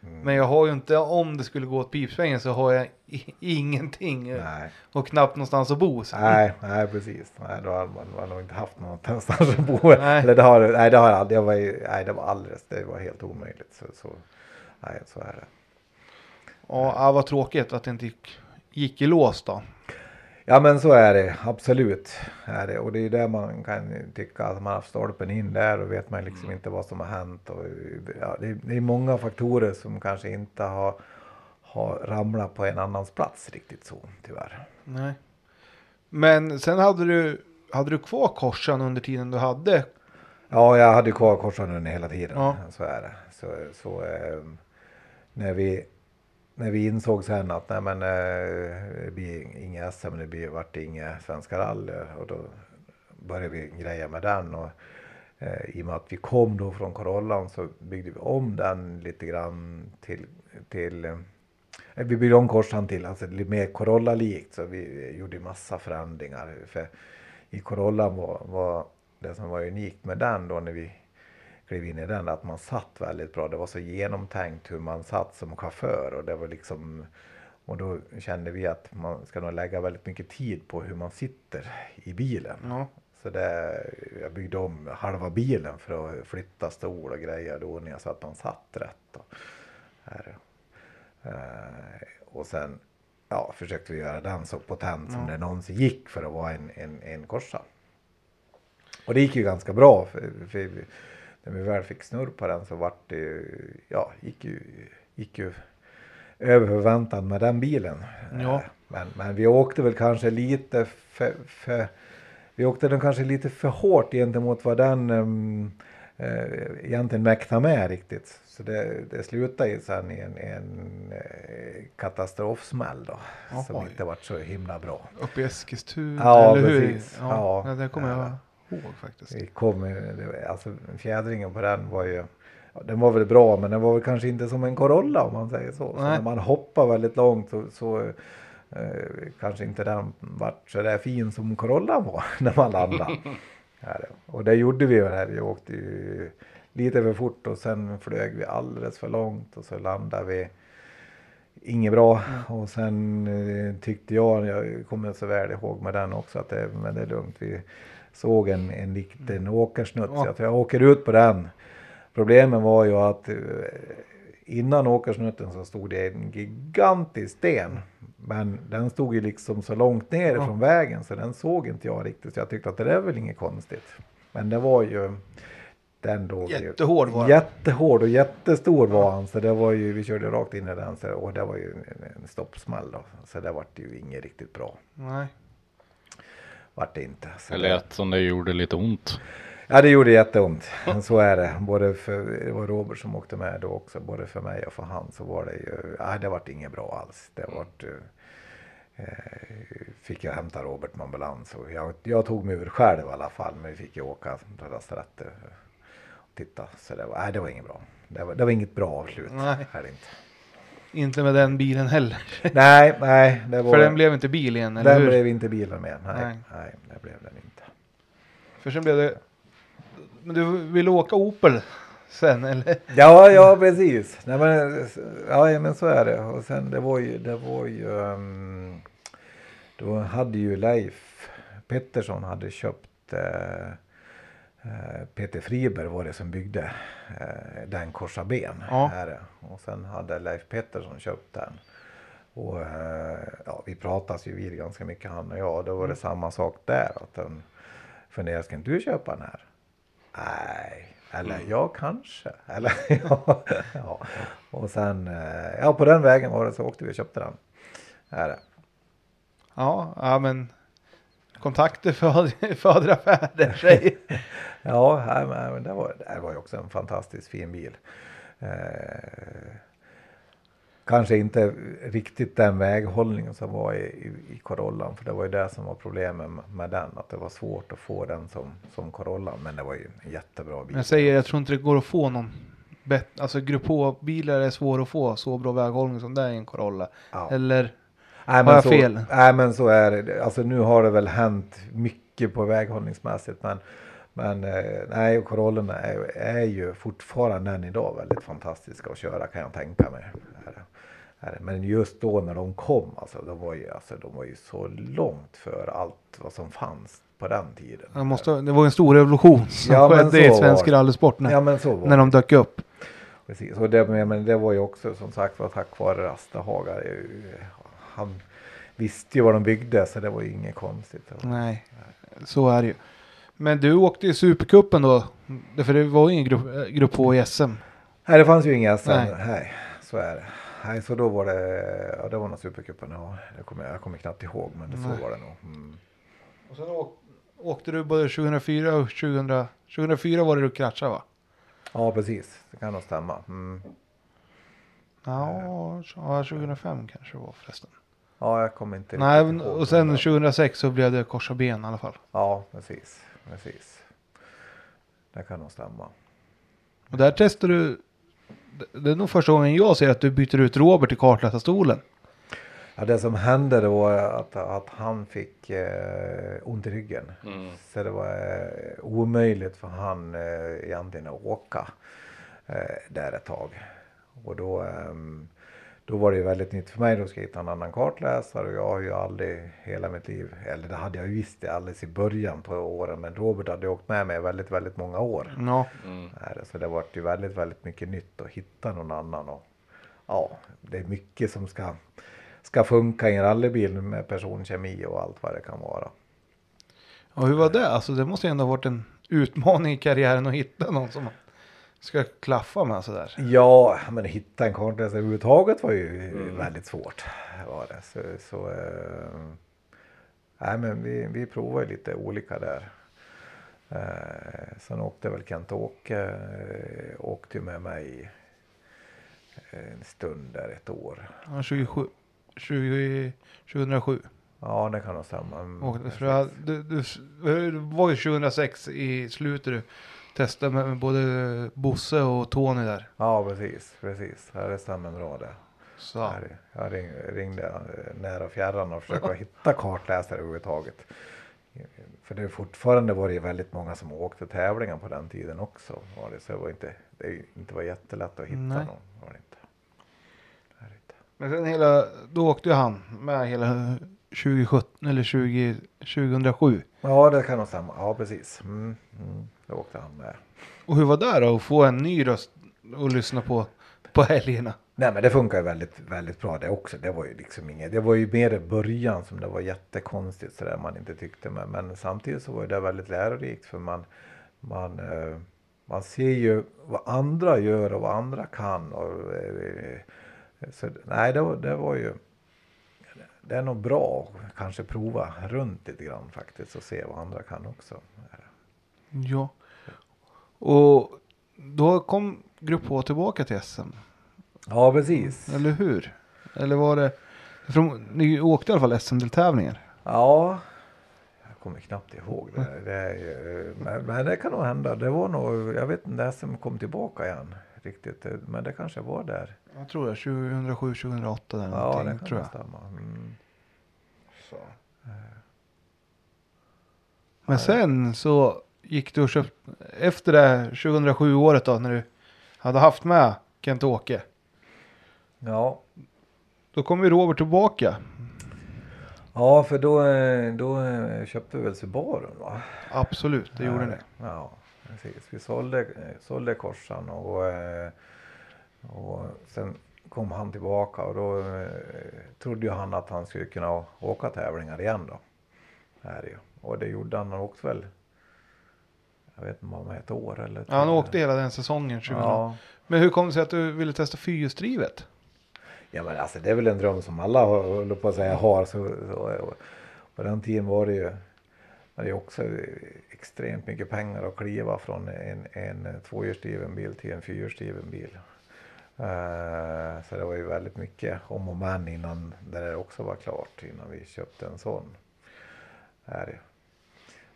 Men jag har ju inte, om det skulle gå åt pipsvängen så har jag ingenting Nej, och knappt någonstans att bo. Så. nej, nej precis. Nej, då hade man, nog inte haft någonstans att bo. Nej. Eller det har, nej, det har aldrig. Jag var, nej, det var alldeles, det var helt omöjligt. Så, så, nej, så är det. Ja, ja, vad tråkigt att det inte gick, gick i lås då. Ja men så är det absolut. Är det. Och det är där man kan tycka att man har stolpen in där och vet man liksom inte vad som har hänt. Och, ja, det, är, det är många faktorer som kanske inte har, har ramlat på en annans plats riktigt så tyvärr. Nej. Men sen hade du, hade du kvar korsan under tiden du hade. Ja jag hade kvar korsanden hela tiden. Ja. Så är det. Så, så, eh, när, vi, när vi insåg sen att nej, men, eh, det blir inga SM, det blir, vart det inga svenska rally. Och då började vi greja med den. Och, eh, I och med att vi kom då från Corollan så byggde vi om den lite grann till, till eh, vi byggde om korsan till alltså lite mer Corolla-likt så vi gjorde massa förändringar. För i Corollan var, var det som var unikt med den då när vi klev in i den att man satt väldigt bra. Det var så genomtänkt hur man satt som chaufför och det var liksom och då kände vi att man ska nog lägga väldigt mycket tid på hur man sitter i bilen. Ja. Så det, jag byggde om halva bilen för att flytta stol och grejer då när jag så att man satt rätt. Och. Eh, och sen ja, försökte vi göra den så potent som det någonsin gick för att vara en, en, en korsa. Och det gick ju ganska bra. För, för när vi väl fick snurr på den så vart det ja, gick ju, gick ju över förväntan med den bilen. Ja. Eh, Men, men vi åkte väl kanske lite för, för vi åkte den kanske lite för hårt gentemot vad den um, eh, egentligen mäkta med riktigt. Så det, det slutade ju sen i en, en eh, katastrofsmäll då. Jaha. Som inte varit så himla bra. Uppe i Eskilstuna, Ja, eller hur? precis. Ja, Ja. ja, det kommer jag Ja. Ihåg faktiskt. Vi kom, det var- alltså fjädringen på den var ju, den var väl bra men den var väl kanske inte som en Corolla om man säger så. så när man hoppar väldigt långt så, så eh, kanske inte den vart så där fin som Corollan var när man landade. Ja, det- och det gjorde vi väl här, vi åkte ju lite för fort och sen flög vi alldeles för långt och så landade vi Inget bra och sen eh, tyckte jag, jag kommer så väl ihåg med den också att det, men det är lugnt. Vi såg en, en liten åkersnutt så Ja. att jag åker ut på den. Problemet var ju att eh, innan åkersnutten så stod det en gigantisk sten. Men den stod ju liksom så långt ner Ja. från vägen så den såg inte jag riktigt. Så jag tyckte att det där är väl inget konstigt. Men det var ju den låg ju- Jättehård var den. Jättehård och jättestor var han. Så det var ju, vi körde rakt in i den så, och det var ju en, en stoppsmäll då. Så det vart ju inget riktigt bra. Nej. Vart det inte. Så Det lät som det gjorde lite ont. ja det gjorde jätteont. Så är det. Både för, det var Robert som åkte med då också. Både för mig och för han så var det ju, nej det vart inget bra alls. Det vart eh, fick jag hämta Robert med ambulans. Och jag, jag tog mig ur själv i alla fall. Men vi fick ju åka till lasarettet och titta. Så det var, nej, det var inget bra. Det var, det var inget bra avslut. Nej. Är det inte. Inte med den bilen heller. Nej, nej. Det var, För den blev inte bil igen, eller den hur? blev inte bilen med. Nej, Nej. nej. det blev den inte. För sen blev det... Men du ville åka Opel sen, eller? Ja, ja precis. Nej, men, ja, men så är det. Och sen det var ju, det var ju, um, då hade ju Leif Pettersson hade köpt eh, Peter Friberg var det som byggde eh, den korsa ben. Ja. Är det. Och sen hade Leif Pettersson köpt den. Och eh, ja, vi pratas ju vid ganska mycket han och jag. Då var det samma sak där. Att den funderade, ska inte du köpa den här? Nej, eller ja kanske. Eller ja, ja. Och sen, eh, ja på den vägen var det så åkte vi och köpte den. Är det. Ja, ja men... Kontakter föder, föder affärer, säger Ja, nej, men det var, det var ju också en fantastiskt fin bil. Eh, kanske inte riktigt den väghållningen som var i, i, i Corollan. För det var ju det som var problemet med, med den. Att det var svårt att få den som, som Corollan. Men det var ju en jättebra bil. Men jag säger, jag tror inte det går att få någon bättre... Alltså grupp H-bilar är svåra att få så bra väghållning som det är i en Corolla. Ja. Eller? Nej, Har jag så, fel? Nej men så är det. Alltså nu har det väl hänt mycket på väghållningsmässigt. Men, men eh, nej, Corollorna är, är ju fortfarande än idag väldigt fantastiska att köra kan jag tänka mig. Men just då när de kom, alltså, de, var ju, alltså, de var ju så långt för allt vad som fanns på den tiden. Det, måste, det var en stor revolution som Ja, skedde i svensk rallysport när, Ja när de dök upp. Precis, och det, men det var ju också som sagt var tack vare Rastahaga. Ju- Han visste ju vad de byggde så det var ju inget konstigt. Nej, så är det ju. Men du åkte i Supercupen då? För det var ju ingen grupp, eh, grupp H i SM. Nej, det fanns ju inga SM. Nej. Nej. så är det. Nej, så då var det, ja det var nog Supercupen, ja. Det kommer, jag kommer knappt ihåg, men det, så Nej. var det nog. Mm. Och sen åk, åkte du både 2004 och 2000. 2004 var det du kraschade va? Ja, precis. Det kan nog stämma. Mm. Ja, ja 2005 kanske det var förresten. Ja, jag kommer inte Nej, ihåg och sen det. 2006 så blev det korsa ben i alla fall. Ja, precis. Precis. Det kan nog stämma. Och där testade du. det- är nog första gången jag ser att du byter ut Robert i kartläsarstolen. Ja, det som hände då var att, att han fick eh, ont i ryggen. Så det var eh, omöjligt för han eh, egentligen att åka eh, där ett tag. Och då, ehm, då var det ju väldigt nytt för mig. Då ska jag hitta en annan kartläsare och jag har ju aldrig hela mitt liv, eller det hade jag ju visst alldeles i början på åren. Men Robert hade åkt med mig väldigt, väldigt många år. Ja, Är det. Så det vart ju väldigt, väldigt mycket nytt att hitta någon annan. Och, ja, det är mycket som ska, ska funka i en rallybil med personkemi och allt vad det kan vara. och hur var det? Alltså det måste ju ändå ha varit en utmaning i karriären att hitta någon som ska klaffa med sådär. Ja, men hitta en kartläsare överhuvudtaget var ju väldigt svårt. Var det. Så, så, eh, nej, men vi, vi provar ju lite olika där. Eh, sen åkte väl Kent-Åke eh, åkte med mig en stund där ett år. Ja, 27, 20, 2007. Ja det kan nog stämma. Mm, Och, för du, du, det var ju 2006 i slutet du testade med, både Bosse och Tony där. Ja precis, precis. Ja, det stämmer bra det. Så. Ja. Jag ring, ringde nära och fjärran och försökte hitta kartläsare överhuvudtaget. För det är fortfarande var det väldigt många som åkte tävlingar på den tiden också. Var det, så det var inte, det inte var jättelätt att hitta Nej. någon. Var det inte. Men sen hela, då åkte ju han med hela 2017 eller 20, 2007. Ja det kan nog stämma. Ja precis. Mm, mm. Då åkte han med. Och hur var det då att få en ny röst och lyssna på på helgerna? Nej men det funkar ju väldigt, väldigt bra det också. Det var ju liksom inget, det var ju mer i början som det var jättekonstigt sådär man inte tyckte. Men, men samtidigt så var det väldigt lärorikt för man, man, eh, man ser ju vad andra gör och vad andra kan. Och, eh, så, nej det var, det var ju, det är nog bra att kanske prova runt lite grann faktiskt och se vad andra kan också. Ja. Och då kom Grupp H tillbaka till SM. Ja precis. Eller hur? Eller var det? För ni åkte i alla fall SM-deltävlingar. Ja, jag kommer knappt ihåg det. det är, men, men det kan nog hända. Det var nog, jag vet inte, som kom tillbaka igen riktigt. Men det kanske var där. Jag tror det. 2007, 2008 eller Ja, någonting. det tror jag. stämma. Mm. Men sen så gick du och köpte. Efter det 2007 året då när du hade haft med Kent-Åke. Ja. Då kom ju Robert tillbaka. ja, för då, eh, då eh, köpte vi väl Subarun va? Absolut, det gjorde Ja, ni. Ja, precis. Vi sålde, eh, sålde korsan och, eh, och sen kom han tillbaka och då eh, trodde ju han att han skulle kunna åka tävlingar igen då. Är det ju. Och det gjorde han. Åkte väl, jag vet inte om ett år eller Ja, han åkte hela den säsongen. 2000. Ja. Men hur kom det sig att du ville testa fyrhjulsdrivet? ja, men alltså det är väl en dröm som alla håller på att säga har. Så, så, på den tiden var det ju det också extremt mycket pengar att kliva från en, en tvåhjulsdriven bil till en fyrhjulsdriven bil. Eh, så det var ju väldigt mycket om och men innan det där också var klart innan vi köpte en sån.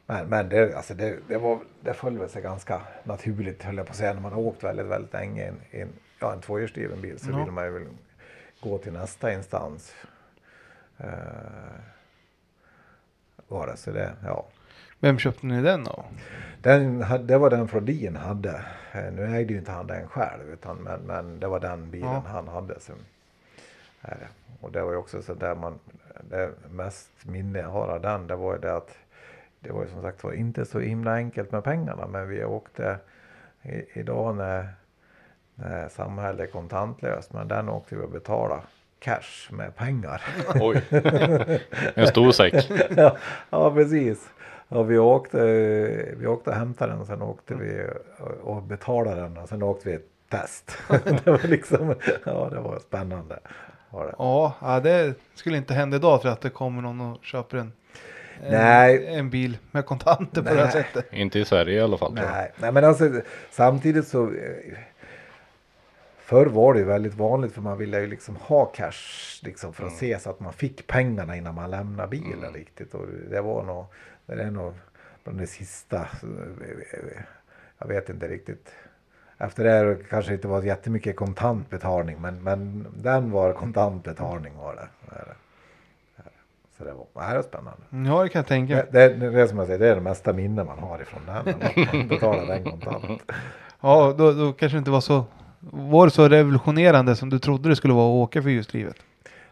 Men, men det, alltså det, det, var, det föll väl sig ganska naturligt höll jag på att säga när man har åkt väldigt, väldigt länge i en, en, ja, en tvåhjulsdriven bil så Ja. vill man ju väl gå till nästa instans. Eh, var det, så det, ja. Vem köpte ni den av? Den, det var den Flodin hade. Eh, Nu ägde ju inte han den själv utan men, men det var den bilen Ja. han hade. Så, är det. Och det var ju också så där man, det mest minne jag har av den det var ju det att det var ju som sagt var inte så himla enkelt med pengarna men vi åkte i, idag när, när samhället är kontantlöst men den åkte vi och betala cash med pengar. Oj. En stor säck. ja, ja, precis. Ja, vi, åkte, vi åkte och hämtade den och sen åkte vi och- betalade den och sen åkte vi ett test. det var liksom, ja det var spännande. Var det. Ja, ja, det skulle inte hända idag för att det kommer någon och köper en, en, Nej. en bil med kontanter på det här sättet. Inte i Sverige i alla fall. Nej, nej men alltså samtidigt så eh, Förr var det ju väldigt vanligt för man ville ju liksom ha cash liksom för att se så att man fick pengarna innan man lämnade bilen riktigt. Och det var nog, det är nog bland det sista. eh, Jag vet inte riktigt. Efter det kanske inte var jättemycket kontantbetalning men, men den var kontantbetalning var det. Är är. Så det var, det var spännande. Ja, det kan jag tänka mig. Det, det, det är som jag säger, det är det mesta minne man har ifrån den. Man betalar den kontant. Ja, då, då kanske det inte var så, var det så revolutionerande som du trodde det skulle vara att åka fyrhjulsdrivet.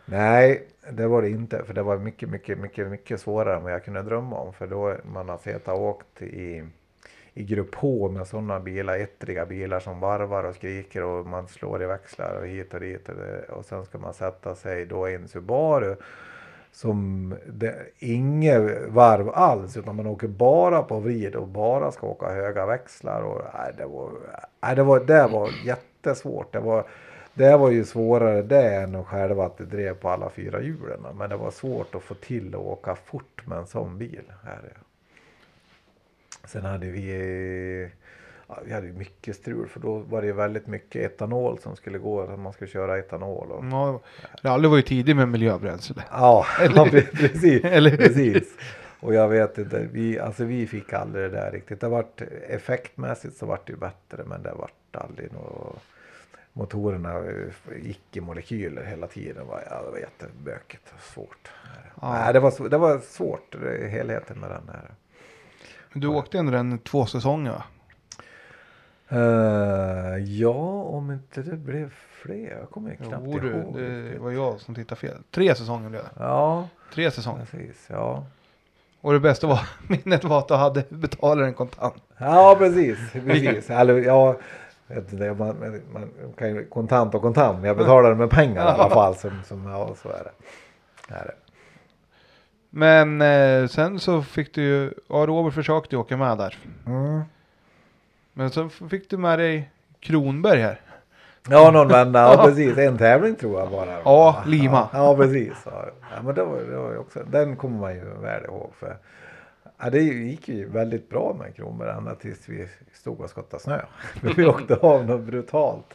Nej, det var det inte. För det var mycket, mycket, mycket, mycket svårare än vad jag kunde drömma om. För då man har sett åkt i, i grupp H med sådana bilar, ettriga bilar som varvar och skriker och man slår i växlar och hit och dit. Och, det, och sen ska man sätta sig då i en Subaru som det, inget varv alls utan man åker bara på vrid och bara ska åka höga växlar. Och, nej, det, var, nej, det, var, det var jättesvårt. Det var, det var ju svårare det än att själva att det drev på alla fyra hjulen. Men det var svårt att få till att åka fort med en sån bil. Här. är- Sen hade vi ja, vi hade mycket strul för då var det väldigt mycket etanol som skulle gå, att man skulle köra etanol. Och, Ja, Ralle var ju tidig med miljöbränsle. Ja, ja precis. Precis. Och jag vet inte, vi, alltså vi fick aldrig det där riktigt. Det vart effektmässigt så vart det ju bättre men det vart aldrig något. Motorerna eh, gick i molekyler hela tiden. Var, ja, det var jättebökigt och svårt. Ja. Nej, det, var, det var svårt, helheten med den här. Du åkte ändå den två säsonger? Eh, ja, om inte det blev fler. Jag kommer knappt Jo, du, ihåg. det var jag som tittade fel. Tre säsonger blev det. Ja, Tre säsonger. precis. Ja. Och det bästa var, minnet var att du hade betalaren kontant. Ja, precis. precis. Eller, ja, inte, man, man, kan ju kontant och kontant, men jag betalar med pengar i alla fall. Som, som, ja, så är det. Är det. Men eh, sen så fick du ju, ja Robert försökte ju åka med där. Mm. Men så fick du med dig Kronberg här. Ja, någon vända. Ja, precis. En tävling tror jag bara. Ja, Lima. Ja, ja precis. Ja, men det var, det var också, den kommer man ju väl ihåg. För, ja, det gick ju väldigt bra med Kronberg ända tills vi stod och skottade snö. vi åkte av något brutalt.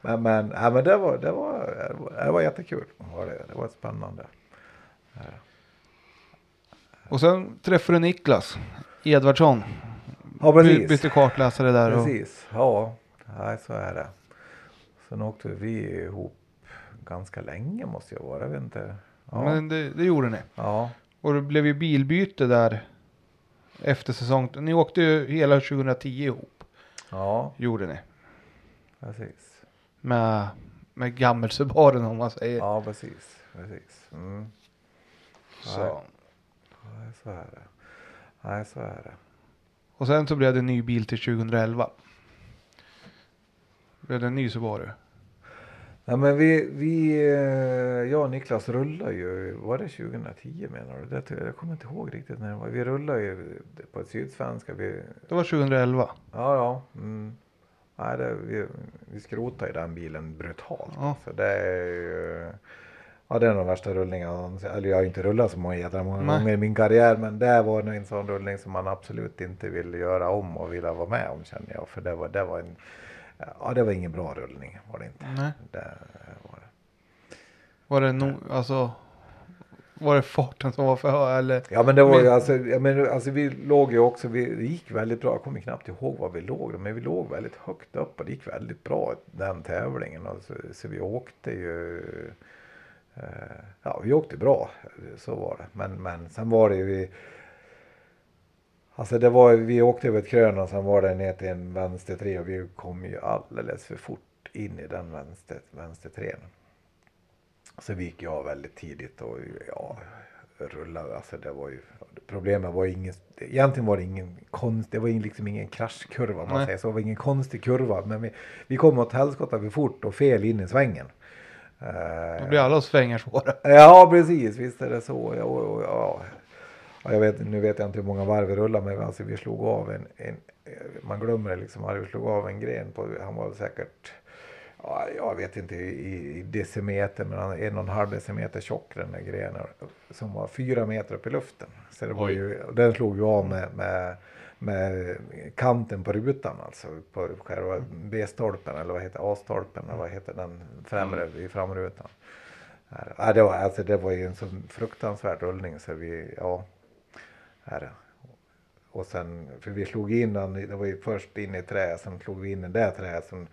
Men, men, ja, men det, var, det, var, det var jättekul. Var det, det var spännande. Och sen träffade du Niklas Edvardsson. Ja, precis. bytte kartläsare där. Och, Precis, ja. Nej, så är det. Sen åkte vi ihop ganska länge måste jag vara. Jag vet inte. Ja. Men det, det gjorde ni. ja. Och det blev ju bilbyte där efter säsong. Ni åkte ju hela 2010 ihop. ja, Gjorde ni. precis. Med, med gammelsebaren om man säger. Ja, precis. precis. Mm. Så. Nej, så är det. Nej, så är det. Och sen så blev det en ny bil till 2011. Blev det en ny Subaru? Nej, men vi, vi, eh, jag och Niklas rullar ju, var det 2010 menar du? Det, jag kommer inte ihåg riktigt när det var. Vi rullar ju på ett Sydsvenska. Vi, Det var 2011. Ja, ja. Mm. Nej, det, vi, vi skrotar ju den bilen brutalt. Ja. Så det är ju, ja det är den värsta rullningen. Eller jag har inte rullat så många jädra många Nej. gånger i min karriär. Men det var nog en sån rullning som man absolut inte vill göra om och vilja vara med om känner jag. För det var, det var en, ja det var ingen bra rullning var det inte. Nej. Det var det. Var det nog, alltså. Var det farten som var för hög eller? Ja men det var ju alltså, jag menar, alltså vi låg ju också, vi, gick väldigt bra, jag kommer knappt ihåg var vi låg men vi låg väldigt högt upp och det gick väldigt bra den tävlingen. Och så, vi åkte ju, eh, ja vi åkte bra, så var det. Men, men sen var det ju, vi, alltså det var, vi åkte över ett krön och sen var det ner till en vänster tre och vi kom ju alldeles för fort in i den vänster, vänster trän. Så vi gick ju av väldigt tidigt och ja, rullade. Alltså det var ju, problemet var ingen, egentligen var det ingen konst, det var liksom ingen kraschkurva om man Nej. säger så. Det var ingen konstig kurva. Men vi, vi kom åt helskotta för fort och fel in i svängen. Eh, Då blir alla svängar svåra. Ja precis, visst är det så. Ja, ja. Ja, jag vet, nu vet jag inte hur många varv vi rullade men alltså, vi slog av en, en man glömmer det liksom, vi slog av en gren på, han var säkert Ja, jag vet inte i, i decimeter men han är en och en halv decimeter tjock den där grenen som var fyra meter upp i luften. Så det var Oj. ju, den slog ju av med, med, med kanten på rutan alltså på själva B-stolpen eller vad heter A-stolpen eller vad heter den främre i framrutan. Ja, det, var, alltså, det var ju en så fruktansvärd rullning så vi, ja. Här. Och sen, för vi slog in den, det var ju först in i trä, sen slog vi in i det träet, sen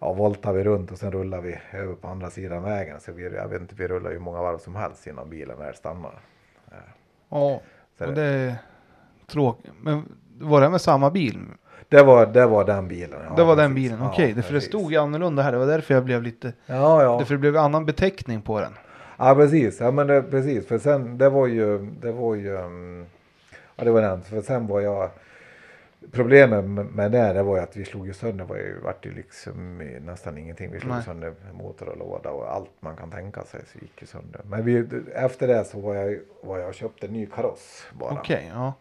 ja, voltade vi runt och sen rullade vi över på andra sidan vägen. Så vi, jag vet inte, vi rullade ju många varv som helst innan bilen väl stannade. Ja. Så Och det, är tråkigt. Men var det med samma bil? det, var, det var den bilen. ja, det var den bilen, Ja, okej. det för det stod ju annorlunda här. Det var därför jag blev lite... Ja, ja. Därför det blev annan beteckning på den. Ja precis, ja men det, precis för sen det var ju, det var ju, mm, ja det var den, för sen var jag, problemet med det, det var ju att vi slog ju sönder, var ju, vart ju liksom nästan ingenting. Vi slog Nej. sönder motor och låda och allt man kan tänka sig så gick ju sönder. Men vi, efter det så var jag, var jag och köpte en ny kaross bara. Okej, ja.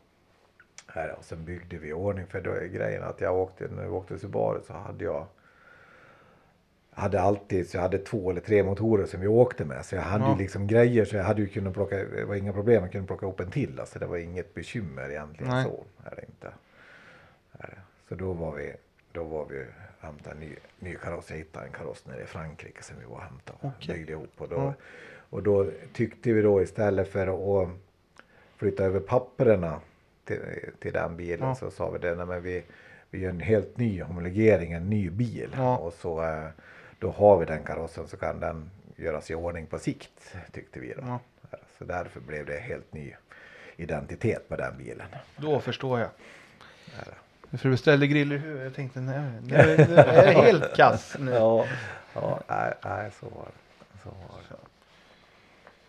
Här, och sen byggde vi i ordning för då är grejen att jag åkte, när vi åkte Subaru så hade jag hade alltid, så jag hade två eller tre motorer som vi åkte med. Så jag hade Ja. ju liksom grejer så jag hade ju kunnat plocka, det var inga problem, jag kunde plocka upp en till. Alltså det var inget bekymmer egentligen Nej. så. Är det inte. Så då var vi, då var vi hämtade en ny, ny kaross. Jag hittade en kaross nere i Frankrike som vi var och hämtade och Okej. byggde ihop. Och då, Ja. och då tyckte vi då istället för att flytta över papperna till, till den bilen Ja. så sa vi det, nej men vi, vi gör en helt ny homologering, en ny bil. Och så eh, då har vi den karossen så kan den göras i ordning på sikt tyckte vi då. Ja. Så därför blev det helt ny identitet på den bilen. Då förstår jag. Det. För du beställde griller i huvudet. Jag tänkte nej, det är, det helt kass nu. Ja, ja nej, nej, så var det. Så var det.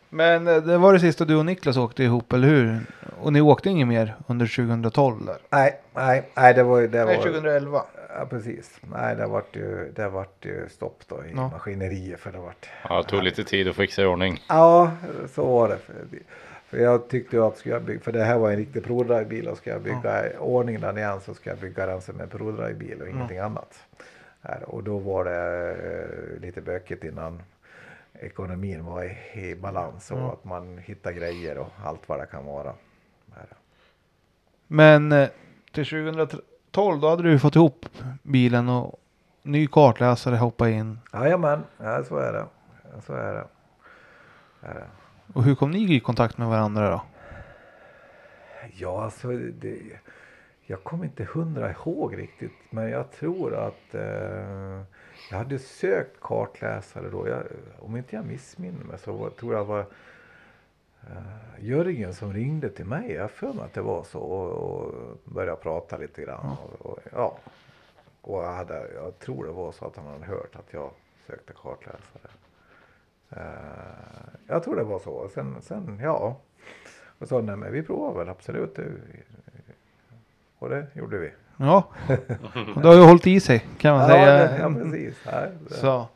Men eh, det var det sista du och Niklas åkte ihop, eller hur? Och ni åkte inget mer under 2012 där? Nej, nej, nej, det var ju... Det Nej, var, 2011. Ja, precis. Nej, det vart ju, det vart ju stopp då i ja. maskineriet för det vart. Ja, det tog lite tid att fixa i ordning. Ja, så var det. För jag tyckte att skulle jag bygga, för det här var en riktig prodrivebil och ska jag bygga ja. ordning den igen så ska jag bygga den som en prodrivebil och ingenting ja. annat. Och då var det eh, lite bökigt innan ekonomin var i, i balans och ja. att man hittar grejer och allt vad det kan vara. Men eh, till 2013 12 då hade du fått ihop bilen och ny kartläsare hoppa in. Jajamän, ja, så är det. Ja, så är det. Ja, det. Och hur kom ni i kontakt med varandra då? Ja, alltså det, jag kommer inte hundra ihåg riktigt, men jag tror att eh, jag hade sökt kartläsare då. Jag, om inte jag missminner mig så tror jag att det var eh, Jörgen som ringde till mig. Jag för mig att det var så och, och började prata lite grann. Och, och, ja. och jag, hade, jag tror det var så att han hade hört att jag sökte kartläsare. Eh, jag tror det var så. Sen, sen ja. Och så nej men vi provar väl absolut. Och det gjorde vi. Ja, och det har ju hållit i sig kan man Ja, säga. det, ja precis. Nej, Så.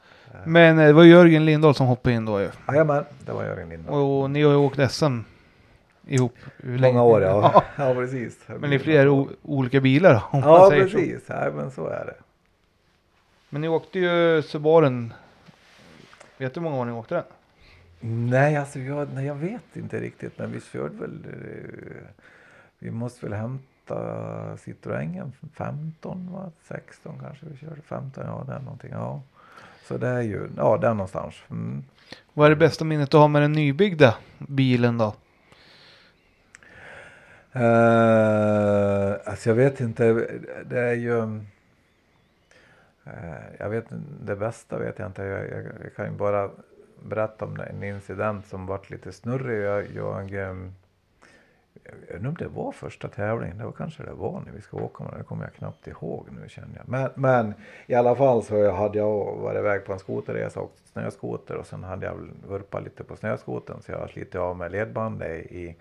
Men eh, det var Jörgen Lindahl som hoppade in då ju. Jajamän, det var Jörgen Lindahl. Och ni har ju åkt SM ihop. Hur Många länge? år ja. ja precis. Men i flera o- olika bilar om man Ja säger så. precis. Ja, men så är det. Men ni åkte ju Subaren. Vet du hur många år ni åkte den? Nej, alltså jag, nej, jag vet inte riktigt. Men vi körde väl. eh, Vi måste väl hämta Citroën 15 va? 16 kanske vi körde. 15 ja det är någonting. Ja. Så det är ju, ja där någonstans. Mm. Vad är det bästa minnet du har med den nybyggda bilen då? Uh, alltså jag vet inte. Det är ju. eh, jag vet det bästa vet jag inte. Jag, jag, jag kan ju bara berätta om en incident som vart lite snurrig. Jag, jag, ehm, jag inte om det var första tävlingen. Det var kanske det var när vi ska åka. Men det kommer jag knappt ihåg nu känner jag. Men, men i alla fall så hade jag varit iväg på en skoterresa och åkt snöskoter. Och sen hade jag vurpat lite på snöskotern. Så jag har slitit av med ledbandet i,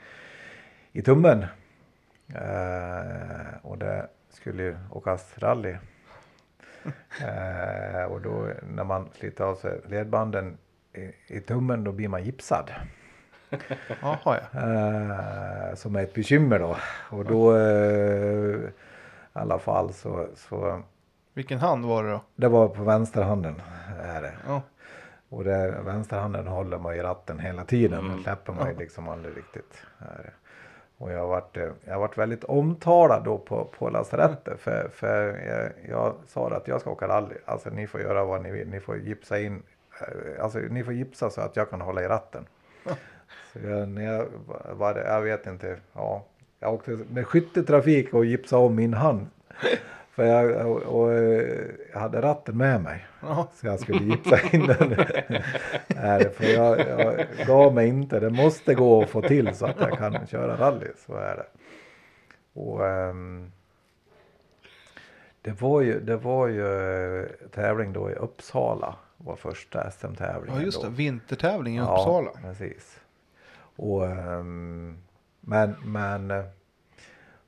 i tummen. Eh, och det skulle ju åkas rally. Eh, och då när man sliter av sig ledbanden i, i tummen då blir man gipsad. Jaha ja. Eh, som är ett bekymmer då. Och då eh, i alla fall så, så Vilken hand var det då? det var på vänsterhanden. Är det. Ja. Och det, vänsterhanden håller man i ratten hela tiden. Mm. Den släpper man ju liksom aldrig riktigt. Här. Och jag har varit, eh, jag har varit väldigt omtalad då på, på lasarettet. För, för jag, jag sa att jag ska åka rally. Alltså ni får göra vad ni vill. Ni får gipsa in. eh, Alltså ni får gipsa så att jag kan hålla i ratten. Så jag, när jag var det, jag vet inte. Ja, jag åkte med skytteltrafik och gipsade om min hand. För jag, och, och, jag hade ratten med mig. Ja. Så jag skulle gipsa in den. Nej, för jag, jag gav mig inte. Det måste gå att få till så att jag kan köra rally. Så är det. Och ehm, det var ju, det var ju eh, tävling då i Uppsala. Var första SM-tävlingen ja just då. det, vintertävling i Uppsala. Ja, precis. Och, ehm, men, men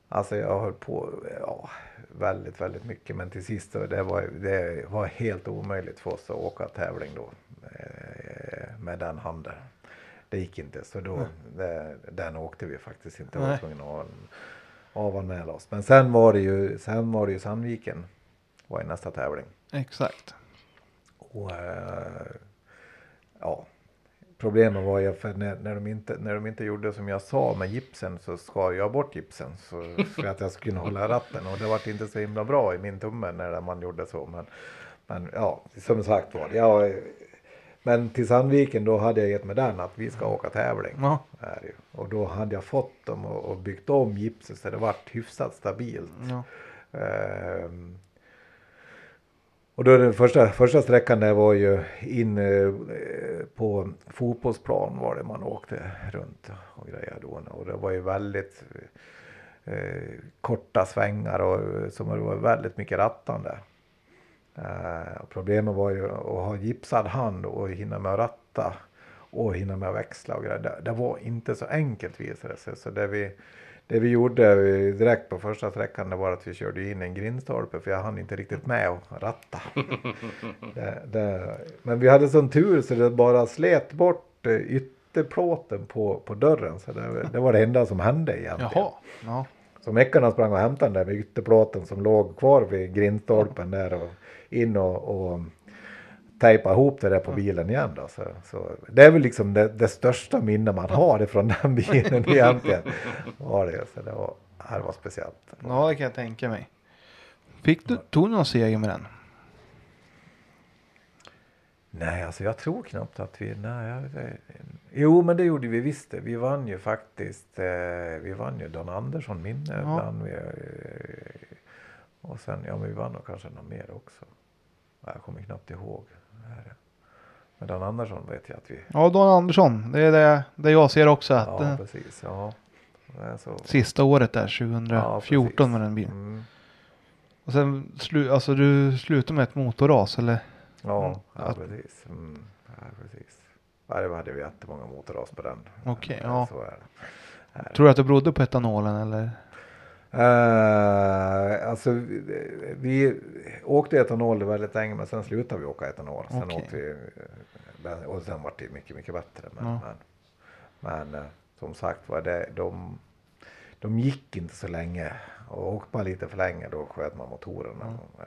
alltså jag höll på ja, väldigt, väldigt mycket. Men till sist så det var det var helt omöjligt för oss att åka tävling då eh, med den handen. Det gick inte så då, det, den åkte vi faktiskt inte. Vi var Nej. tvungna att avanmäla oss. Men sen var det ju, sen var det ju Sandviken var i nästa tävling. Exakt. Och, eh, ja, problemet var ju för när, när, de inte, när de inte gjorde som jag sa med gipsen så skar jag bort gipsen så, för att jag skulle kunna hålla ratten och det var inte så himla bra i min tumme när man gjorde så. Men, men ja, som sagt var, jag, men till Sandviken då hade jag gett mig den att vi ska åka tävling. Ja. Är det ju. Och då hade jag fått dem och, och byggt om gipset så det vart hyfsat stabilt. Ja. Ehm, och då den första, första sträckan där var ju in eh, på fotbollsplan var det man åkte runt och grejade då. Och det var ju väldigt eh, korta svängar och eh, som det var väldigt mycket rattande. Eh, problemet var ju att ha gipsad hand och hinna med att ratta och hinna med att växla och grejer. Det, det var inte så enkelt visade det sig. Så det vi, det vi gjorde direkt på första sträckan det var att vi körde in en grindstolpe för jag hann inte riktigt med att ratta. det, det, men vi hade sån tur så det bara slet bort eh, ytterplåten på, på dörren. Så det, det var det enda som hände egentligen. Jaha. Ja. Så meckarna sprang och hämtade den där med ytterplåten som låg kvar vid grindstolpen där och in och, och tejpa ihop det där på bilen igen då. Så, så det är väl liksom det, det största minne man har ifrån den bilen egentligen. Var det, så det var, det var speciellt. ja, det kan jag tänka mig. Fick du, tog du någon seger med den? Nej, alltså jag tror knappt att vi... Nej, jag, jo, men det gjorde vi visst. Vi vann ju faktiskt. Eh, vi vann ju Dan Andersson minne. Ja. vann vi, eh, och sen, ja men vi vann nog kanske något mer också. Jag kommer knappt ihåg. Här. Men Dan Andersson vet jag att vi... Ja, Dan Andersson. Det är det, det jag ser också. Att, Ja, eh, precis. Ja. Så. sista året där, Ja, 2014 precis. med den bilen. Mm. Och sen slu, alltså du slutade med ett motorras eller? Ja, Mm. ja, Att- precis. Mm. Ja, precis. Ja, det hade vi jättemånga motorras på den. Okej, Ja, ja. Tror du att det berodde på etanolen eller? Uh, alltså vi, vi åkte etanol väldigt länge men sen slutade vi åka etanol. Sen Okej. åkte vi, eh, och sen var det mycket, mycket bättre. Men, Ja. men, men eh, som sagt var det, de, de gick inte så länge. Och åkte man lite för länge då sköt man motorerna. Eh,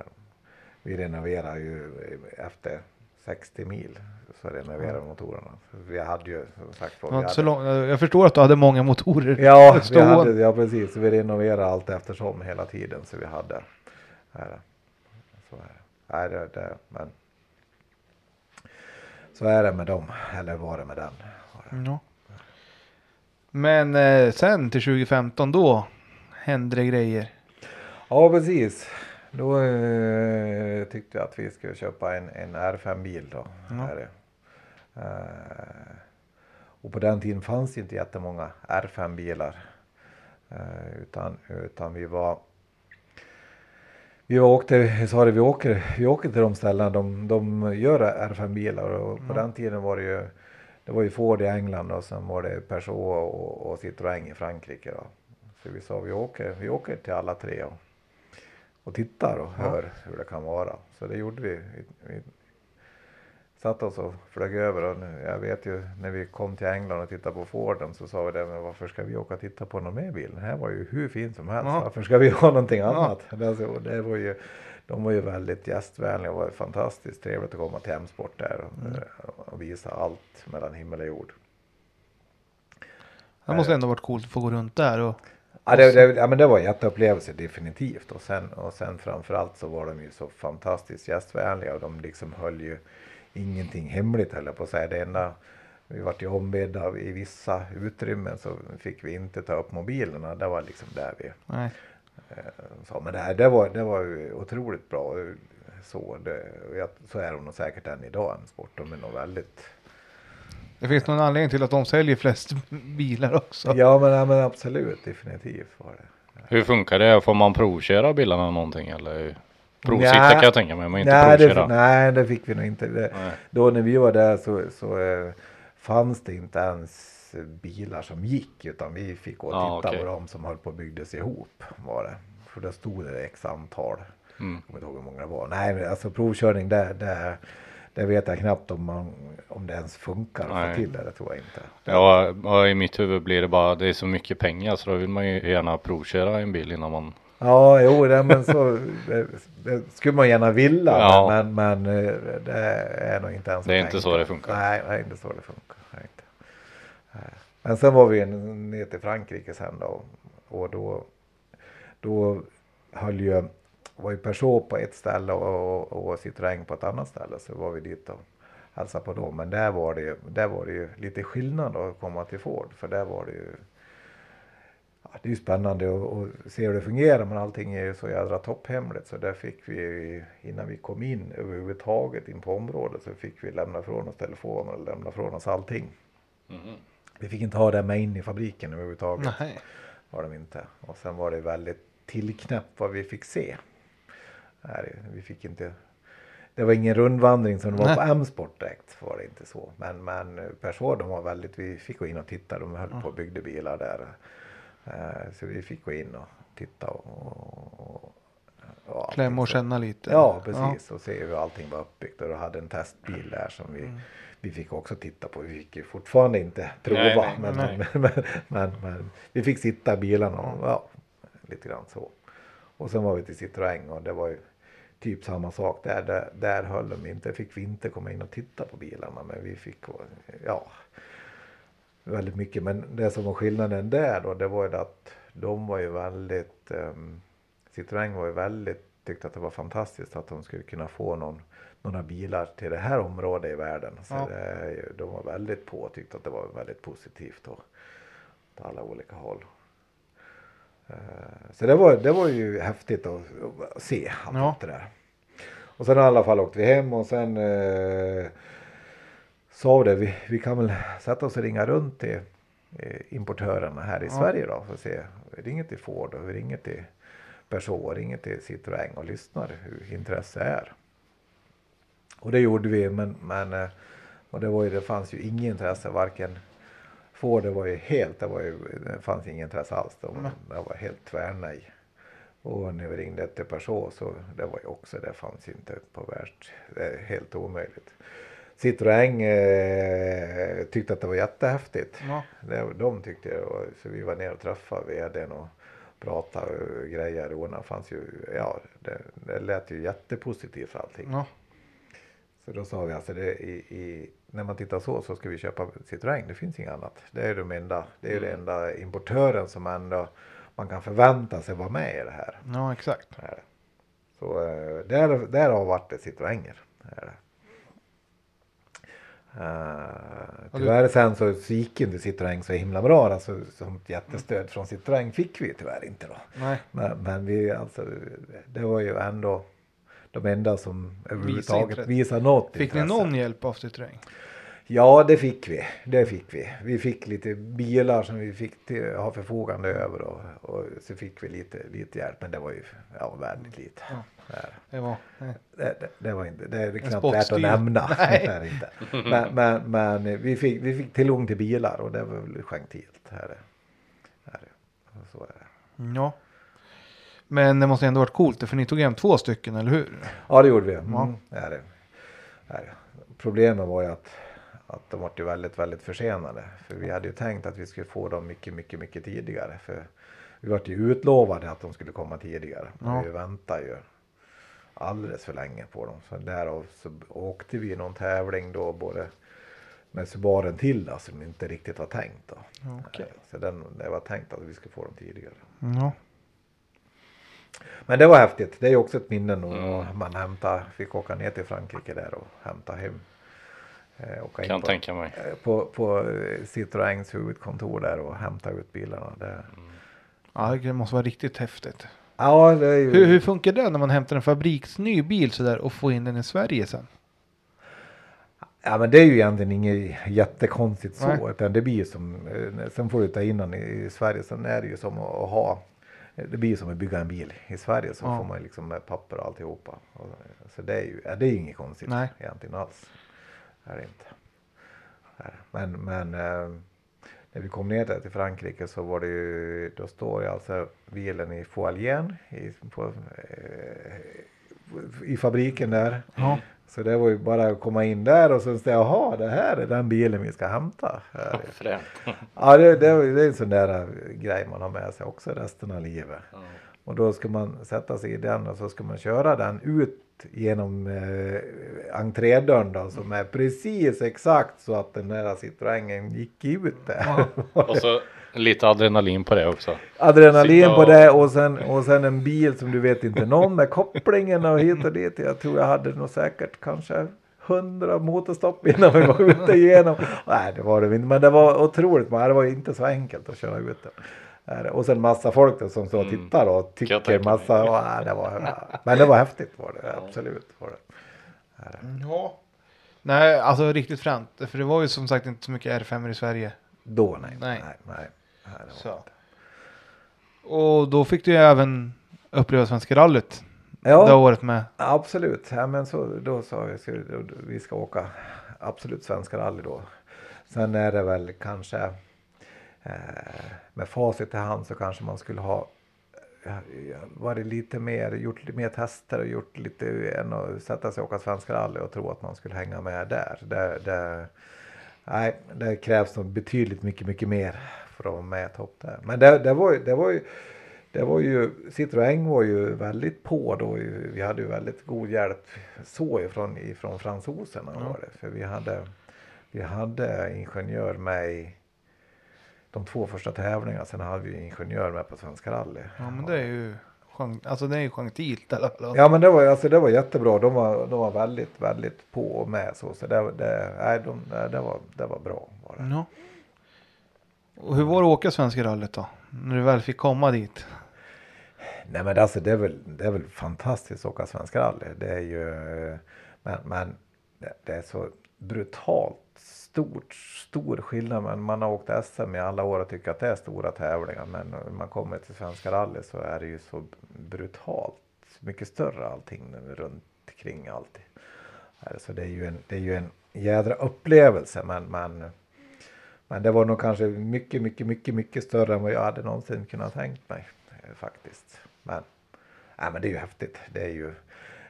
Vi renoverade ju efter 60 mil så renoverade vi motorerna. Vi hade ju som sagt var, inte så hade- lång, jag förstår att du hade många motorer. Ja, vi hade, ja precis. Vi renoverade allt eftersom hela tiden så vi hade. Här. Så är det. Nej, det, det, men. Så är det med dem, eller var det med den. Ja. Men eh, sen till 2015 då hände det grejer. Ja, precis. Då eh, tyckte jag att vi skulle köpa en, en R5-bil då. Ja. Eh, och på den tiden fanns det inte jättemånga R5-bilar. Eh, utan, utan vi var vi åkte, sa det, vi åker, vi åker till de ställena de, de gör R5-bilar och på den tiden var det ju det var ju Ford i England och sen var det Peugeot och, och Citroën i Frankrike. Då. Så vi sa vi åker, vi åker till alla tre och, och tittar och hör hur det kan vara. Så det gjorde vi. vi, satt oss och flög över och nu- jag vet ju när vi kom till England och tittade på Forden så sa vi det, men varför ska vi åka och titta på någon mer bil? Den här var ju hur fin som helst. Ja. Varför ska vi ha någonting annat? Alltså, och det var ju, de var ju väldigt gästvänliga och var fantastiskt trevligt att komma till M-sport där och, Mm. och visa allt mellan himmel och jord. Det måste ändå varit coolt att få gå runt där och Ja, det, det, ja, men det var en jätteupplevelse definitivt. Och sen, och sen framförallt så var de ju så fantastiskt gästvänliga och de liksom höll ju ingenting hemligt heller på att säga. Det enda, vi vart ju ombedda i vissa utrymmen så fick vi inte ta upp mobilerna. Det var liksom där vi nej. eh, sa. Men det, här, det, var, det var ju otroligt bra. Så, det, så är de nog säkert än idag, en sport. De är nog väldigt Det finns någon anledning till att de säljer flest bilar också. Ja men, ja, men absolut, definitivt var det. Hur funkar det? Får man provköra bilarna någonting eller? Provsitta Nja. kan jag tänka mig, men inte nej, provköra. det, nej, det fick vi nog inte. Det, Nej. Då när vi var där så, så eh, fanns det inte ens bilar som gick utan vi fick gå och Ja, titta okej. på dem som höll på att byggdes ihop. Var det. För där stod det x antal. Mm. Jag kommer inte ihåg hur många det var. Nej, men alltså provkörning det, det, det vet jag knappt om, man, om det ens funkar att Nej. få till det. Det tror jag inte. Ja, ja, i mitt huvud blir det bara, det är så mycket pengar så då vill man ju gärna provköra en bil innan man Ja, jo, det, men så det, det skulle man gärna vilja, Ja. men, men eh, det är nog inte ens Det är inte så det funkar. Nej, det är inte så det funkar. Är inte. Nej. Men sen var vi ner till Frankrike sen då och då, då höll ju, var ju Peugeot på ett ställe och, och, och Citroën på ett annat ställe så var vi dit och hälsade på dem. Men där var det ju, där var det ju lite skillnad att komma till Ford för där var det ju Ja, det är ju spännande att se hur det fungerar men allting är ju så jädra topphemligt så där fick vi innan vi kom in överhuvudtaget in på området så fick vi lämna ifrån oss telefonen och lämna ifrån oss allting. Vi fick inte ha det med in i fabriken överhuvudtaget. Nej. Var de inte. Och sen var det väldigt tillknäppt vad vi fick se. Nej, vi fick inte. Det var ingen rundvandring som det var Nej. på M-sport direkt. Var det inte så. Men, men Peugeot de var väldigt, vi fick gå in och titta. De höll på och byggde bilar där. Eh, Så vi fick gå in och titta och, och, och allting Klämma och känna lite. Ja, precis. Och se hur allting var uppbyggt. Och då hade en testbil där som vi, Mm. vi fick också titta på. Vi fick ju fortfarande inte prova. Nej, nej, men, nej. Men, men, men, men vi fick sitta i bilarna och ja, lite grann så. Och sen var vi till Citroën och det var ju typ samma sak där. Där, där höll de inte, fick vi inte komma in och titta på bilarna. Men vi fick, ja, väldigt mycket. Men det som var skillnaden där då, det var ju att de var ju väldigt, um, Citroën var ju väldigt, tyckte att det var fantastiskt att de skulle kunna få någon, några bilar till det här området i världen. Så Ja. det, de var väldigt på och tyckte att det var väldigt positivt och, åt alla olika håll. Eh, Så det var, det var ju häftigt att, se allt Ja. det där. Och sen i alla fall åkte vi hem och sen eh, sa det, vi, vi kan väl sätta oss och ringa runt till eh, importörerna här i Ja. Sverige då för att se. Vi ringer till Ford och vi ringer till Peugeot och ringer till Citroën och lyssnar hur intresse är. Och det gjorde vi men, men eh, och det, var ju, det fanns ju inget intresse varken Ford det var ju helt, det, var ju, det fanns inget intresse alls. De, det var helt tvärnej. Och när vi ringde till Peugeot så det var ju också, det fanns inte på världs, det är helt omöjligt. Citroën eh, tyckte att det var jättehäftigt. Ja. Det, de tyckte det var, så vi var ner och träffade vdn och pratade och grejer. Ona fanns ju, ja det, det lät ju jättepositivt allting. Ja. Så då sa vi alltså det, i, i, när man tittar så så ska vi köpa Citroën. Det finns inget annat. Det är de enda, det är Mm. den enda importören som ändå man kan förvänta sig vara med i det här. ja, exakt. Så eh, där, där har varit det Citroënger. Det. Uh, du- tyvärr sen så, så gick inte Citroën så himla bra. Alltså, som jättestöd från Citroën fick vi tyvärr inte då. Nej. Men, men vi alltså, det var ju ändå de enda som överhuvudtaget intresse. visade något Fick ni intresse. någon hjälp av Citroën? Ja, det fick vi. Det fick vi. Vi fick lite bilar som vi fick till, ha förfogande över och, och så fick vi lite, lite hjälp. Men det var ju ja, väldigt lite. Ja. Det, var... Nej. det, det, det var inte, det är knappt värt att nämna. Nej. Inte. Men, men, men vi, fick, vi fick tillgång till bilar och det var väl gentilt. Här är, här är, så är det. Ja. Men det måste ändå varit coolt för ni tog hem två stycken, eller hur? Ja, det gjorde vi. Mm, Ja. det det. Problemet var ju att, att de var ju väldigt, väldigt försenade. För vi hade ju tänkt att vi skulle få dem mycket, mycket, mycket tidigare. För vi var ju utlovade att de skulle komma tidigare. Men Ja. vi väntar ju alldeles för länge på dem. Så därav så åkte vi någon tävling då både med Subaren till då, som inte riktigt var tänkt. Då. Okej. Så den, det var tänkt att vi skulle få dem tidigare. Ja. Men det var häftigt. Det är ju också ett minne nog. Mm. Man hämta, fick åka ner till Frankrike där och hämta hem. Eh, åka in Kan på, tänka mig. eh, på, på eh, Citroëns huvudkontor där och hämta ut bilarna. Det, ja, det måste vara riktigt häftigt. ja, det är ju... Hur, hur funkar det när man hämtar en fabriksny bil sådär och får in den i Sverige sen? Ja men det är ju egentligen inget jättekonstigt så. Nej. Utan det blir som, eh, sen får du ta in den i, Sverige. Sen är det ju som att ha, det blir som att bygga en bil i Sverige. Så Ja. får man liksom med papper och alltihopa. Så det är ju, det är ju inget konstigt Nej. egentligen alls. Är det inte. Men, men eh, när vi kom ner till Frankrike så var det ju, då står ju alltså bilen i foajén i, på, eh, i fabriken där. Ja. Så det var ju bara att komma in där och sen säga jaha det här är den bilen vi ska hämta. Fränt. Ja det, det, det är en sån där äh, grej man har med sig också resten av livet. Och då ska man sätta sig i den och så ska man köra den ut genom eh, entrédörren då, som är precis exakt så att den där Citroengen gick ut där. Och så lite adrenalin på det också. Adrenalin Sitta på och- det och sen, och sen en bil som du vet inte någon med kopplingen och hit och dit. Jag tror jag hade nog säkert kanske hundra motorstopp innan vi var ute igenom. Nej det var det inte men det var otroligt. Men det var inte så enkelt att köra ut. Nej, Och sen massa folk då, som står och Mm. tittar och tycker massa. Och, nej, det var, men det var häftigt var det absolut. Var det. Ja. Nej, alltså riktigt fränt. För det var ju som sagt inte så mycket R5 i Sverige. Då nej. Nej. nej, nej. Så. Och då fick du ju även uppleva Svenska rallyt. Ja. Det året med. Absolut, ja, men så, då sa vi att vi ska åka absolut svenska rally då. Sen är det väl kanske eh, med facit i hand så kanske man skulle ha varit lite mer, gjort lite mer tester och gjort lite än att sätta sig och åka svenska rally och tro att man skulle hänga med där. Det, det, nej, det krävs nog betydligt mycket, mycket mer för att vara med topp där. Men det, det, var, det var ju det var ju, Citroën var ju väldigt på då. Vi hade ju väldigt god hjälp så ifrån, ifrån fransoserna var det. För vi hade, vi hade ingenjör med i de två första tävlingarna. Sen hade vi ingenjör med på Svenska rally. Ja men det är ju alltså det är ju gentilt i alla fall. Ja men det var, alltså, det var jättebra. De var, de var väldigt, väldigt på och med så. Så det, det, nej, de, det, var, det var bra. Var det. Ja. Och hur var det att åka Svenska rallyt då? När du väl fick komma dit? Nej men alltså det är väl, det är väl fantastiskt att åka Svenska rally. Det är ju, men, men det, det är så brutalt stort, stor skillnad. Men man har åkt SM i alla år och tycker att det är stora tävlingar. Men när man kommer till Svenska rally så är det ju så brutalt mycket större allting runt omkring. alltid. Så det är ju en, det är ju en jädra upplevelse. Men, men, men det var nog kanske mycket, mycket, mycket, mycket större än vad jag hade någonsin kunnat tänkt mig eh, faktiskt. Men, ja, men det är ju häftigt. Det är ju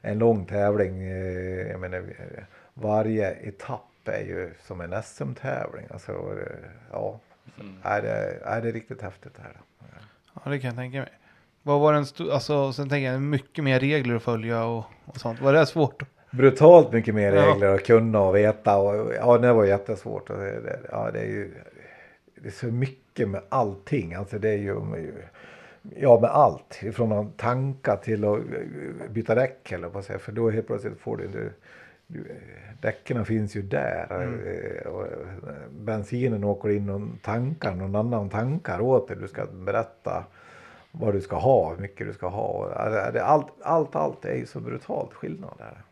en lång tävling. eh, Jag menar, eh, varje etapp är ju som en SM-tävling. Alltså, ja, är det, är det riktigt häftigt det här. Ja det kan jag tänka mig. Vad var den stor, alltså sen tänker jag mycket mer regler att följa och, och sånt. Var det svårt? Brutalt mycket mer Ja. regler att kunna och veta. Och, ja, det var jättesvårt. Ja, det är ju det är så mycket med allting. Alltså det är ju ja, med allt. Ifrån att tanka till att byta däck eller att säga. För då helt plötsligt får du, du, du däcken finns ju där. eh, Och bensinen åker in och tankar. Någon annan tankar åt dig. Du ska berätta vad du ska ha, hur mycket du ska ha. Ja, det- Allt, allt, allt är ju så brutalt skillnad där.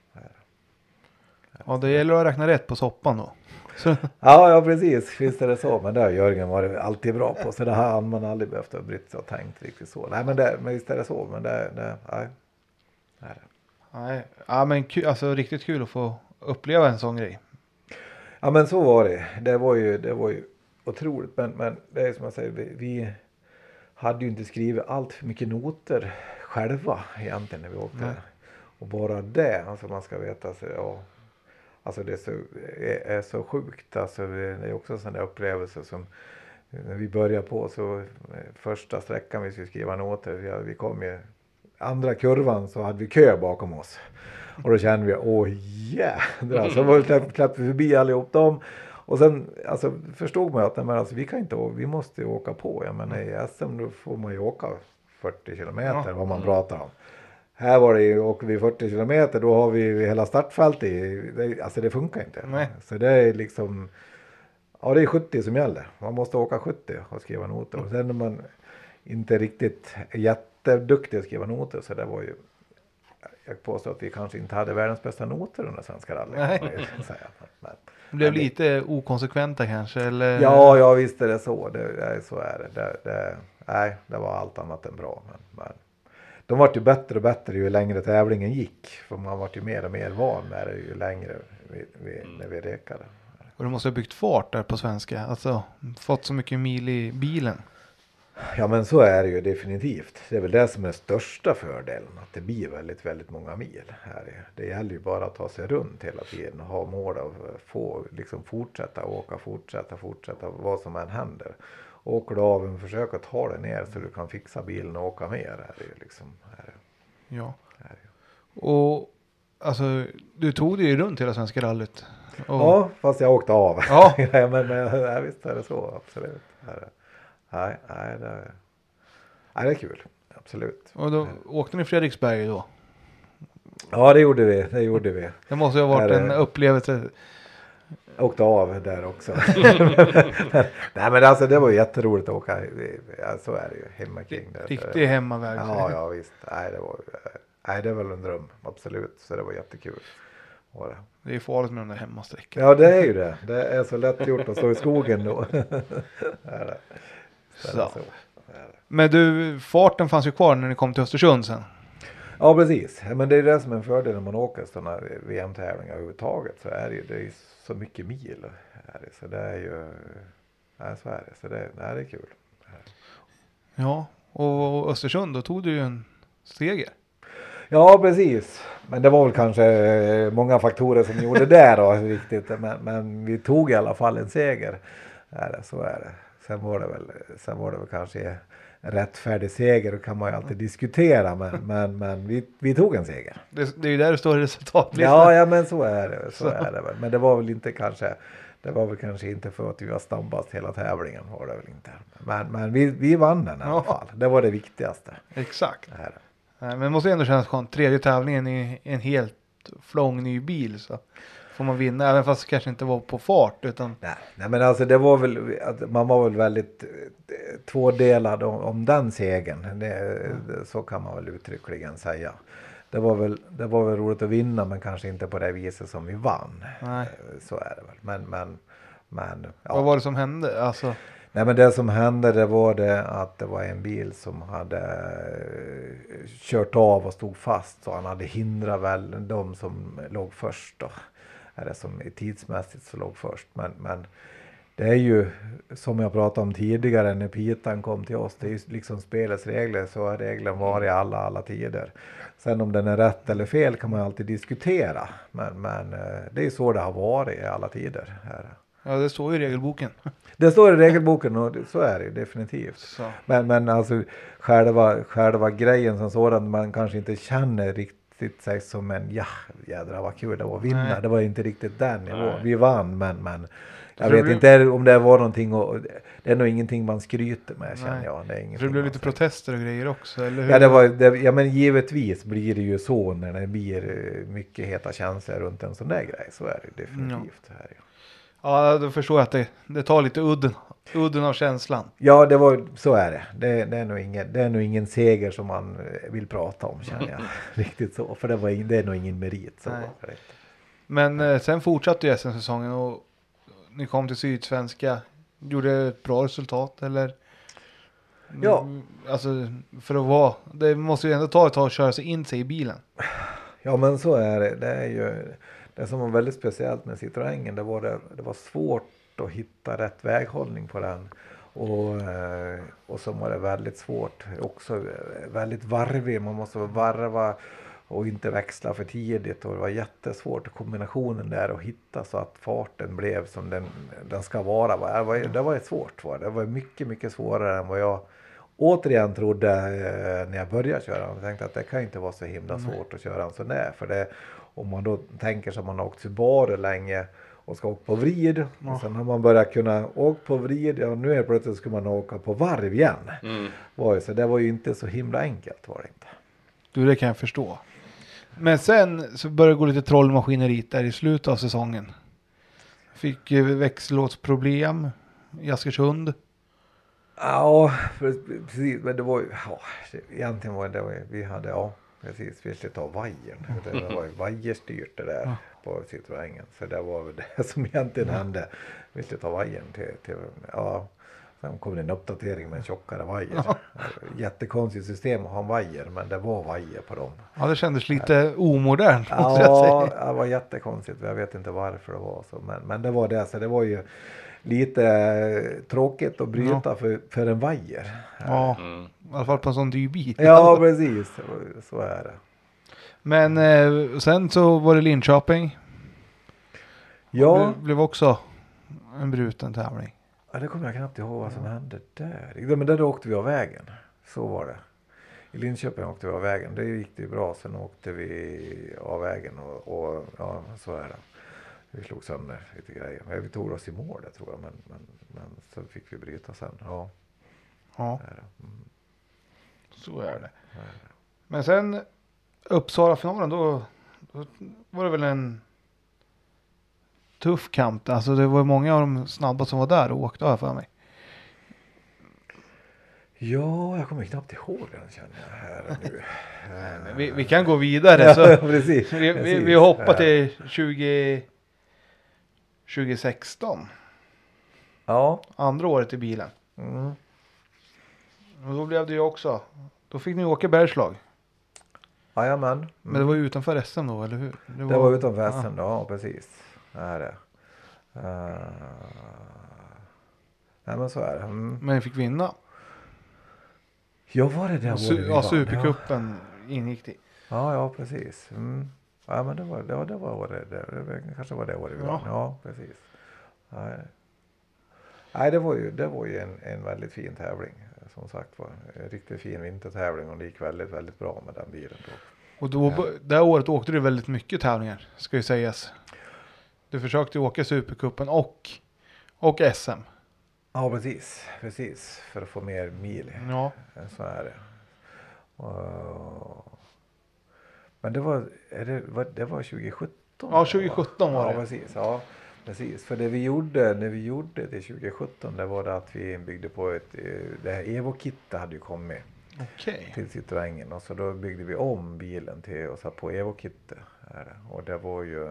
Ja det gäller att räkna rätt på soppan då. Så, Ja, ja precis. Visst är det så. Men det har Jörgen varit alltid bra på. Så det här har man aldrig behövt ha brytt sig och tänkt riktigt så. Nej, men, det, men visst är det så. Men det, det nej. Det. nej, ja men kul, alltså riktigt kul att få uppleva en sån grej. Ja, men så var det. Det var ju, det var ju otroligt. Men, men det är som jag säger. Vi, vi hade ju inte skrivit allt för mycket noter själva egentligen när vi åkte. Nej. Och bara det, alltså man ska veta. Så, ja, alltså det är så, är, är så sjukt. Alltså det är också en sån där upplevelse som när vi började på så eh, första sträckan vi skulle skriva noter. Ja, vi kom ju andra kurvan så hade vi kö bakom oss. Och då kände vi, åh jädrar. Så släppte vi förbi allihop dem. Och sen alltså, förstod man att nej, men alltså, vi kan inte, vi måste åka på. Jag menar i SM då får man ju åka 40 kilometer Ja. vad man pratar om. Här var det ju, åker vi 40 kilometer då har vi hela startfältet i. Det, alltså det funkar inte. Nej. Så det är liksom, ja det är 70 som gäller. Man måste åka 70 och skriva noter. Och sen när man inte riktigt är jätteduktig att skriva noter så det var ju jag påstår att vi kanske inte hade världens bästa noter under Svenska rally. Nej. kan man ju säga. Men, Det blev Men lite okonsekventa kanske eller? ja, ja visst är det så. Det, det, så är det. Det, det. Nej, det var allt annat än bra. Men, men de vart ju bättre och bättre ju längre tävlingen gick. För man vart ju mer och mer van med det ju längre vi, vi, när vi rekade. Och du måste ha byggt fart där på svenska. Alltså fått så mycket mil i bilen. Ja men så är det ju definitivt. Det är väl det som är största fördelen. Att det blir väldigt, väldigt många mil. Här. Det gäller ju bara att ta sig runt hela tiden och ha mål att få liksom fortsätta åka, fortsätta, fortsätta vad som än händer. Åker du av, men försök att ta dig ner så du kan fixa bilen och åka med. Är det liksom, är det, Ja. är det. Och alltså, du tog dig ju runt hela Svenska rallyt. Och, Ja, fast jag åkte av. Ja. ja men ja, visst är det så, absolut. Är det. Nej, nej, det, nej, det är kul. Absolut. och då åkte ni Fredriksberg då? Ja, det gjorde vi. Det gjorde vi. Det måste ju ha varit Är en upplevelse. Åkte av där också. Nej men alltså det var jätteroligt att åka. Ja, så är det ju. Hemma kring det. Riktig hemmaväg. Ja, ja visst. Nej det, var, nej, det är väl en dröm. Absolut. Så det var jättekul. Var det. Det är farligt med de där hemmasträckorna. Ja det är ju det. Det är så lätt gjort att stå i skogen då. Så. Men du, farten fanns ju kvar när ni kom till Östersund sen. Ja precis. Men det är det som är en fördel när man åker sådana VM-tävlingar överhuvudtaget. Så är det ju det är så mycket mil. Är det. Så det är ju. Nej så är det. Så det, nej, det är kul. Ja, och Östersund, då tog du ju en seger. Ja precis. Men det var väl kanske eh, många faktorer som gjorde det då riktigt. Men, men vi tog i alla fall en seger. Är det, så är det. Sen var det väl, sen var det väl kanske rättfärdig seger. Kan man ju alltid diskutera. Men, men, men vi, vi tog en seger. Det, det är ju där det står i resultatlistan. Ja, ja men så är det. Så Så. är det väl. Men det var väl inte kanske. Det var väl kanske inte för att vi var snabbast hela tävlingen. Var det väl inte. Men, men vi, vi vann den i alla fall. Det var det viktigaste. Exakt. Det. Nej, Men det måste ändå kännas skönt. Tredje tävlingen i en helt flång ny bil så får man vinna. Även fast det kanske inte var på fart utan Nej, nej men alltså det var väl, man var väl väldigt eh, tvådelad om, om den segern. Det, det, så kan man väl uttryckligen säga. Det var, väl, det var väl roligt att vinna men kanske inte på det viset som vi vann. Nej. Eh, Så är det väl. Men, men, men ja. vad var det som hände? Alltså, Nej men det som hände det var det att det var en bil som hade eh, kört av och stod fast. Så han hade hindrat väl de som låg först då. Eller som tidsmässigt så låg först. Men, men det är ju som jag pratade om tidigare när Pitan kom till oss. Det är ju liksom spelets regler. Så har regeln varit i alla, alla tider. Sen om den är rätt eller fel kan man ju alltid diskutera. Men, men eh, det är så det har varit i alla tider. Här. ja, det står ju i regelboken. Det står i regelboken och det- så är det definitivt. Så. Men, men alltså själva, själva grejen som sådan man kanske inte känner riktigt sig som en ja jädrar vad kul det var att vinna. Nej. Det var inte riktigt den nivån. Vi vann men, men jag vet inte om det var någonting och det är nog ingenting man skryter med känner Nej. jag. Det är det blev lite protester och grejer också, eller hur? Ja, det var, det, ja men givetvis blir det ju så när det blir eh, mycket heta känslor runt en sån där grej. Så är det definitivt. Så är det. ju. Ja, då förstår jag att det, det tar lite udden, udden av känslan. Ja, det var, så är det. Det, det, är nog ingen, det är nog ingen seger som man eh, vill prata om känner jag. Riktigt så. För det, var, det är nog ingen merit. Så. Men eh, sen fortsatte ju SM-säsongen och ni kom till Sydsvenska. Gjorde ett bra resultat eller? Ja. Mm, Alltså för att vara, det måste ju ändå ta ett tag att köra sig in sig i bilen. Ja men så är det. Det är ju det som var väldigt speciellt med Citroengen. Det var, det, det var svårt att hitta rätt väghållning på den. Och, eh, och så var det väldigt svårt. Också eh, väldigt varvig. Man måste varva och inte växla för tidigt. Och det var jättesvårt kombinationen där att hitta så att farten blev som den, den ska vara. Det var, det var svårt. Det. det var mycket, mycket svårare än vad jag återigen trodde eh, när jag började köra. Jag tänkte att det kan inte vara så himla svårt att köra en sån där. För det, om man då tänker sig att man har åkt Subaru länge och ska åka på vrid. Och sen har man börjat kunna åka på vrid. Ja nu är plötsligt ska man åka på varv igen. Var ju, så det var ju inte så himla enkelt var det inte. Du, det kan jag förstå. Men sen så började det gå lite trollmaskineriet där i slutet av säsongen. Fick växellådsproblem i Askersund. Ja precis. Men det var ju, ja, egentligen var det, vi hade, ja precis, vi skulle ta vajern. Det var ju vajerstyrt det där på Citroengen. Så det var väl det som egentligen hände. Vi skulle ta vajern till, till ja. Sen kom det en uppdatering med en tjockare vajer. Jättekonstigt system att ha en vajer men det var vajer på dem. Ja, det kändes lite omodernt Ja, det var jättekonstigt. Jag vet inte varför det var så. Men, men det var det. Så det var ju lite eh, tråkigt att bryta för, för en vajer. Ja, Mm. i alla fall på en sån dyr bil. Ja, precis. Så är det. Men eh, sen så var det Linköping. Ja, Det blev också en bruten tävling. Ja, det kommer jag knappt ihåg vad som hände där. Ja, Men där åkte vi av vägen. Så var det. I Linköping åkte vi av vägen. Det gick det bra. Sen åkte vi av vägen och, och ja, så är det. Vi slog sönder lite grejer. Men vi tog oss i mål det tror jag. Men, men, men så fick vi bryta sen. Ja, Ja, det är det. Mm. så är det. Men sen Uppsala-finalen då, då var det väl en tuff kamp. Alltså det var många av de snabba som var där och åkte har jag för mig. Ja, jag kommer knappt ihåg den känner jag här nu. Vi, vi kan gå vidare. ja, Så precis. vi, vi, vi hoppar Ja. till 20, 2016. Ja. Andra året i bilen. Mm. Och då blev det ju också. Då fick ni åka bergslag. Jajamän. Mm. Men det var ju utanför SM då, eller hur? Det var utanför SM då, ja precis. Det är det. Uh, nej men så är det. Mm. Men ni fick vinna. Ja var det det su- ja? Supercupen ingick det. Ja, ja precis. Mm. Ja men det var det, var, det var året, det, det kanske var det året vi Ja. vann. Ja precis. Nej, nej det var ju, det var ju en, en väldigt fin tävling. Som sagt var. En riktigt fin vintertävling och det gick väldigt, väldigt bra med den bilen då. Och då, det här året åkte du väldigt mycket tävlingar, ska ju sägas. Du försökte åka Supercupen och, och SM. Ja precis, precis. För att få mer mil. Ja, Så är det. Och- Men det var, är det, var, det var 2017? Ja, 2017 var ja, det. Precis, ja, precis. För det vi gjorde när vi gjorde det 2017 det var det att vi byggde på ett, eh, det här Evo-kittet hade ju kommit okej. till Citroengen och så då byggde vi om bilen till och satte på Evo-kittet. Och det var ju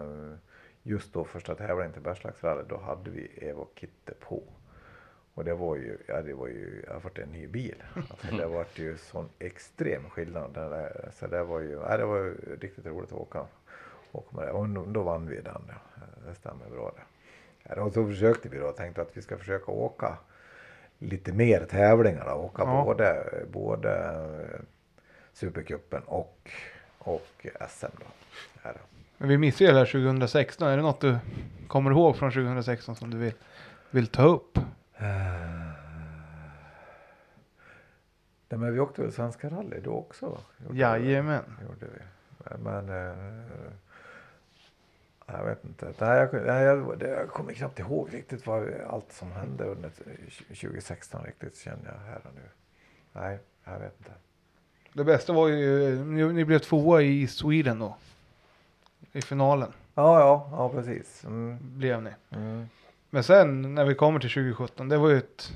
just då första tävlingen till Bergslagsrally då hade vi Evo-kittet på. Och det var ju, ja det var ju, jag fått en ny bil. Alltså det var ju sån extrem skillnad. Så det var ju, ja, det var ju riktigt roligt att åka. Och då, vann vi den. Ja. Det stämmer bra det. Ja, och så försökte vi då, tänkte att vi ska försöka åka lite mer tävlingar. Då. Åka Ja. både, både eh, Supercupen och, och SM då. Ja, då. Men vi missade ju det här 2016. Är det något du kommer ihåg från 2016 som du vill, vill ta upp? Nej, men vi åkte väl Svenska rally då också? Gjorde vi. Jajamän. gjorde vi. Men eh, jag vet inte. Nej, jag, jag, jag kommer knappt ihåg riktigt vad, allt som hände under 2016 riktigt känner jag här och nu. Nej, jag vet inte. Det bästa var ju, ni, ni blev tvåa i Sweden då. I finalen Ja, ja, ja precis. Mm, blev ni. mm. Men sen när vi kommer till 2017, det var ju ett,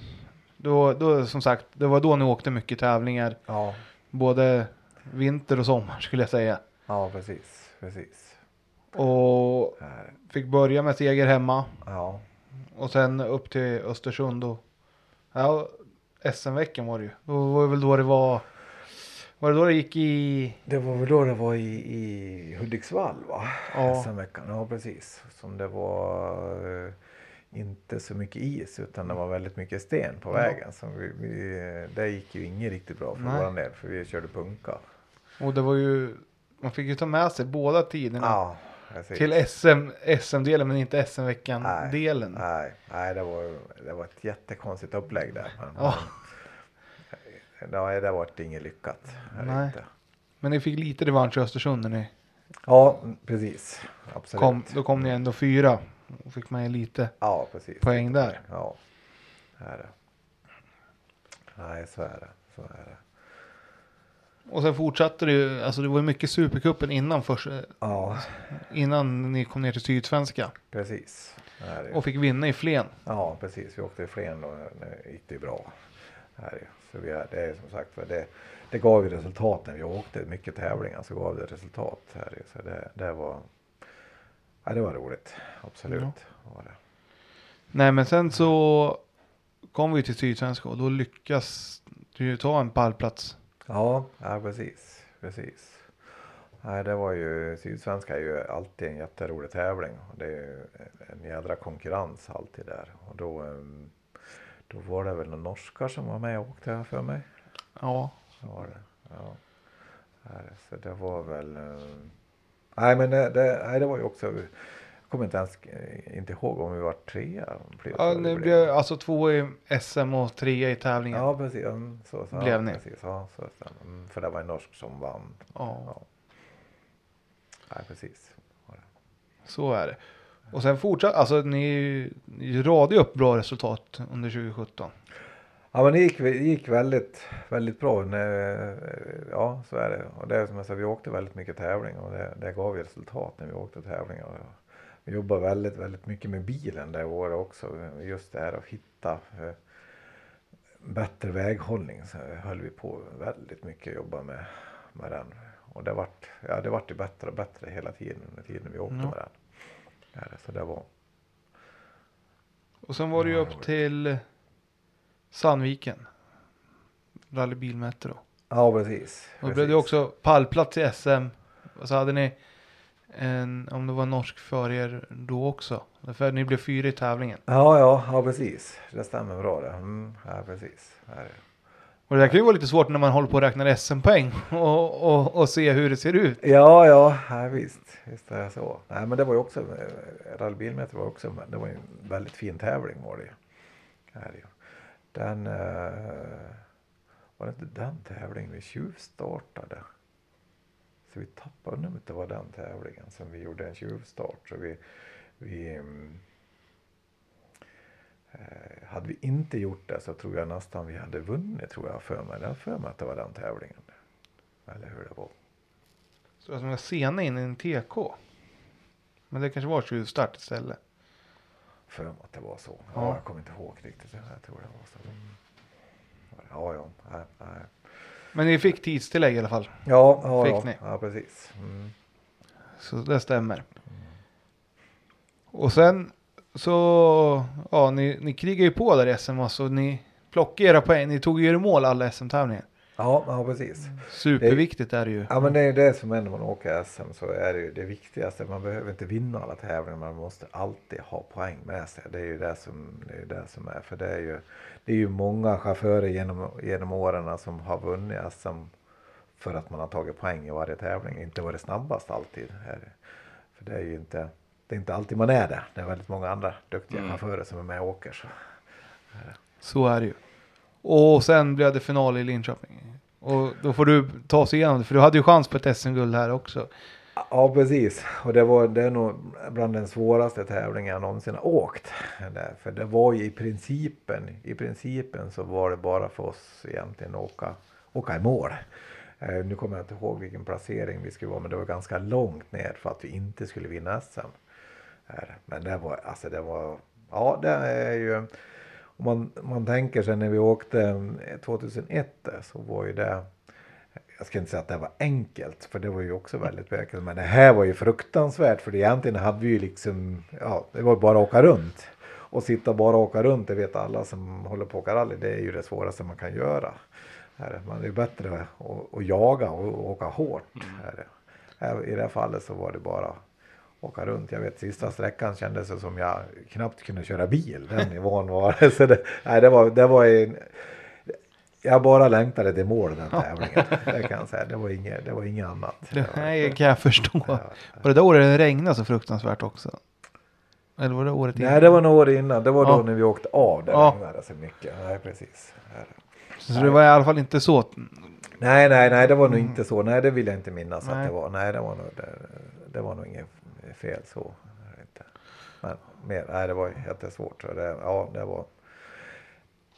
då, då som sagt, det var då ni åkte mycket tävlingar. Ja, Både vinter och sommar skulle jag säga. ja precis, precis. Och fick börja med seger hemma. Ja, Och sen upp till Östersund och ja, SM-veckan var det ju. Då var det väl då det var. Var det då det gick i? det var väl då det var i, i Hudiksvall va? Ja. SM-veckan, ja precis. Som det var eh, inte så mycket is utan det var väldigt mycket sten på Ja. vägen. Så vi, vi, det gick ju inget riktigt bra för Nej. vår del för vi körde punka. Och det var ju. Man fick ju ta med sig båda tiderna. Ja, precis. Till SM, SM-delen men inte Nej. SM-veckan-delen. Nej, nej det, var, det var ett jättekonstigt upplägg där. Men, Ja. Nej, det var inget lyckat. Nej. inte. Men ni fick lite revansch i Östersund när ni Ja, precis. Absolut. kom. Då kom ni ändå fyra. Och fick med lite Ja, precis. poäng där. Ja, det är det. Nej, så är det. Så är det. Och sen fortsatte det ju. Alltså det var ju mycket Supercupen innan först. Ja, Innan ni kom ner till Sydsvenska. precis. Är det. Och fick vinna i Flen. Ja, precis. Vi åkte i Flen då. Det gick det ju bra. Det. Så vi är, det är som sagt var det, det gav ju resultat när vi åkte mycket tävlingar så gav det resultat. Här. Så det, det var ja, det var roligt. Absolut. Var det. Nej men sen så kom vi till Sydsvenska och då lyckas du ta en pallplats. Ja, ja precis. precis. Nej, det var ju, Sydsvenska är ju alltid en jätterolig tävling. Det är ju en jädra konkurrens alltid där. Och då, ehm, då var det väl några norskar som var med och åkte här för mig. Ja. Så var det. Ja. Så det var väl... eh, Nej men det, det, nej, det var ju också... Kommer inte ens eh, inte ihåg om vi var blev- Ja, ni blev alltså två i SM och tre i tävlingen. Ja, precis. Mm, så, så, Blev ja, ni? Precis, ja, så, så, mm, för det var en norsk som vann. Ja. Ja. Nej, precis. Så är det. Och sen fortsatte, alltså ni, ni radade upp bra resultat under 2017. Ja men det gick, det gick väldigt, väldigt bra. När, ja så är det. Och det är som jag sa, vi åkte väldigt mycket tävling och det, det gav ju resultat när vi åkte tävlingar. Vi jobbade väldigt, väldigt mycket med bilen det året också. Just det här att hitta eh, bättre väghållning. Så höll vi på väldigt mycket att jobba med, med den. Och det vart, ja, det vart ju bättre och bättre hela tiden under tiden vi åkte Ja. med den. Ja, så det var, Och sen var det ju upp till Sandviken. Rallybilmäte då. ja precis. Och då blev det också pallplats i SM. Och så hade ni en, om det var norsk för er då också. För ni blev fyra i tävlingen. Ja, ja, ja precis. Det stämmer bra det. Mm, ja, precis. Ja, det- Och det där kan ju vara lite svårt när man håller på att räkna SM-poäng och, och, och se hur det ser ut. Ja, ja, ja visst. Visst är det så. Nej, men det var ju också, rallybilmeter var också, det var ju en väldigt fin tävling var det ju. Den, eh, var det inte den tävlingen vi tjuvstartade? Så vi tappade, om det inte var den tävlingen som vi gjorde en tjuvstart. Så vi, vi eh, hade vi inte gjort det så tror jag nästan vi hade vunnit tror jag för mig. Jag för mig att det var den tävlingen. Eller hur det var. Så som jag sena in i en TK. Men det kanske var tjuvstart istället. för mig att det var så. Ja. Ja. jag kommer inte ihåg riktigt. Jag tror det var så. Mm. Ja, ja. Nej, nej. Men ni fick tidstillägg i alla fall. Ja, ja, Fick ni? ja precis. Mm. Så det stämmer. Och sen så, ja ni, ni krigar ju på där i SM alltså. Ni plockade era poäng. Ni tog ju er i mål alla SM-tävlingar. Ja, ja, precis. Superviktigt är det ju. Ja, men det är det som är när man åker SM så är det ju det viktigaste. Man behöver inte vinna alla tävlingar, man måste alltid ha poäng med sig. Det är ju det som, det är, det som är. För det är ju, det är ju många chaufförer genom, genom åren som har vunnit SM för att man har tagit poäng i varje tävling. Inte varit snabbast alltid. För det är ju inte, det är inte alltid man är det. Det är väldigt många andra duktiga Mm. chaufförer som är med och åker. Så. Så är det ju. Och sen blev det final i Linköping. Och då får du ta oss igenom det. För du hade ju chans på ett SM-guld här också. Ja precis och det var det är nog bland den svåraste tävlingen jag någonsin har åkt. För det var ju i principen, i principen så var det bara för oss egentligen att åka, åka i mål. Eh, nu kommer jag inte ihåg vilken placering vi skulle vara men det var ganska långt ner för att vi inte skulle vinna SM. Men det var, alltså det var, ja det är ju, om man, man tänker sig när vi åkte eh, 2001 där, så var ju det jag ska inte säga att det var enkelt, för det var ju också väldigt enkelt. Men det här var ju fruktansvärt, för egentligen hade vi ju liksom, ja, det var bara att åka runt. Och sitta bara och åka runt, det vet alla som håller på att åka rally, det är ju det svåraste man kan göra. Man är ju bättre att, att jaga och åka hårt. Här, I det här fallet så var det bara åka runt. Jag vet sista sträckan kändes det som jag knappt kunde köra bil. Den nivån var det. Så det, nej, det var, det var en, jag bara längtade till mål den tävlingen. Det kan jag säga. Det var inget, det var inget annat. Det här kan jag förstå. Ja. Var det där året det regnade så fruktansvärt också? Eller var det året Nej, det var några år innan. Det var då Ja. när vi åkte av. Det Ja. regnade så mycket. Nej, precis. Så det var i alla fall inte så. Nej, nej, nej, det var nog inte så. Nej, det vill jag inte minnas Nej. att det var. Nej, det var nog, det, det var nog inget fel så. Inte. Men mer, nej, det var jättesvårt. Så det, ja, det var.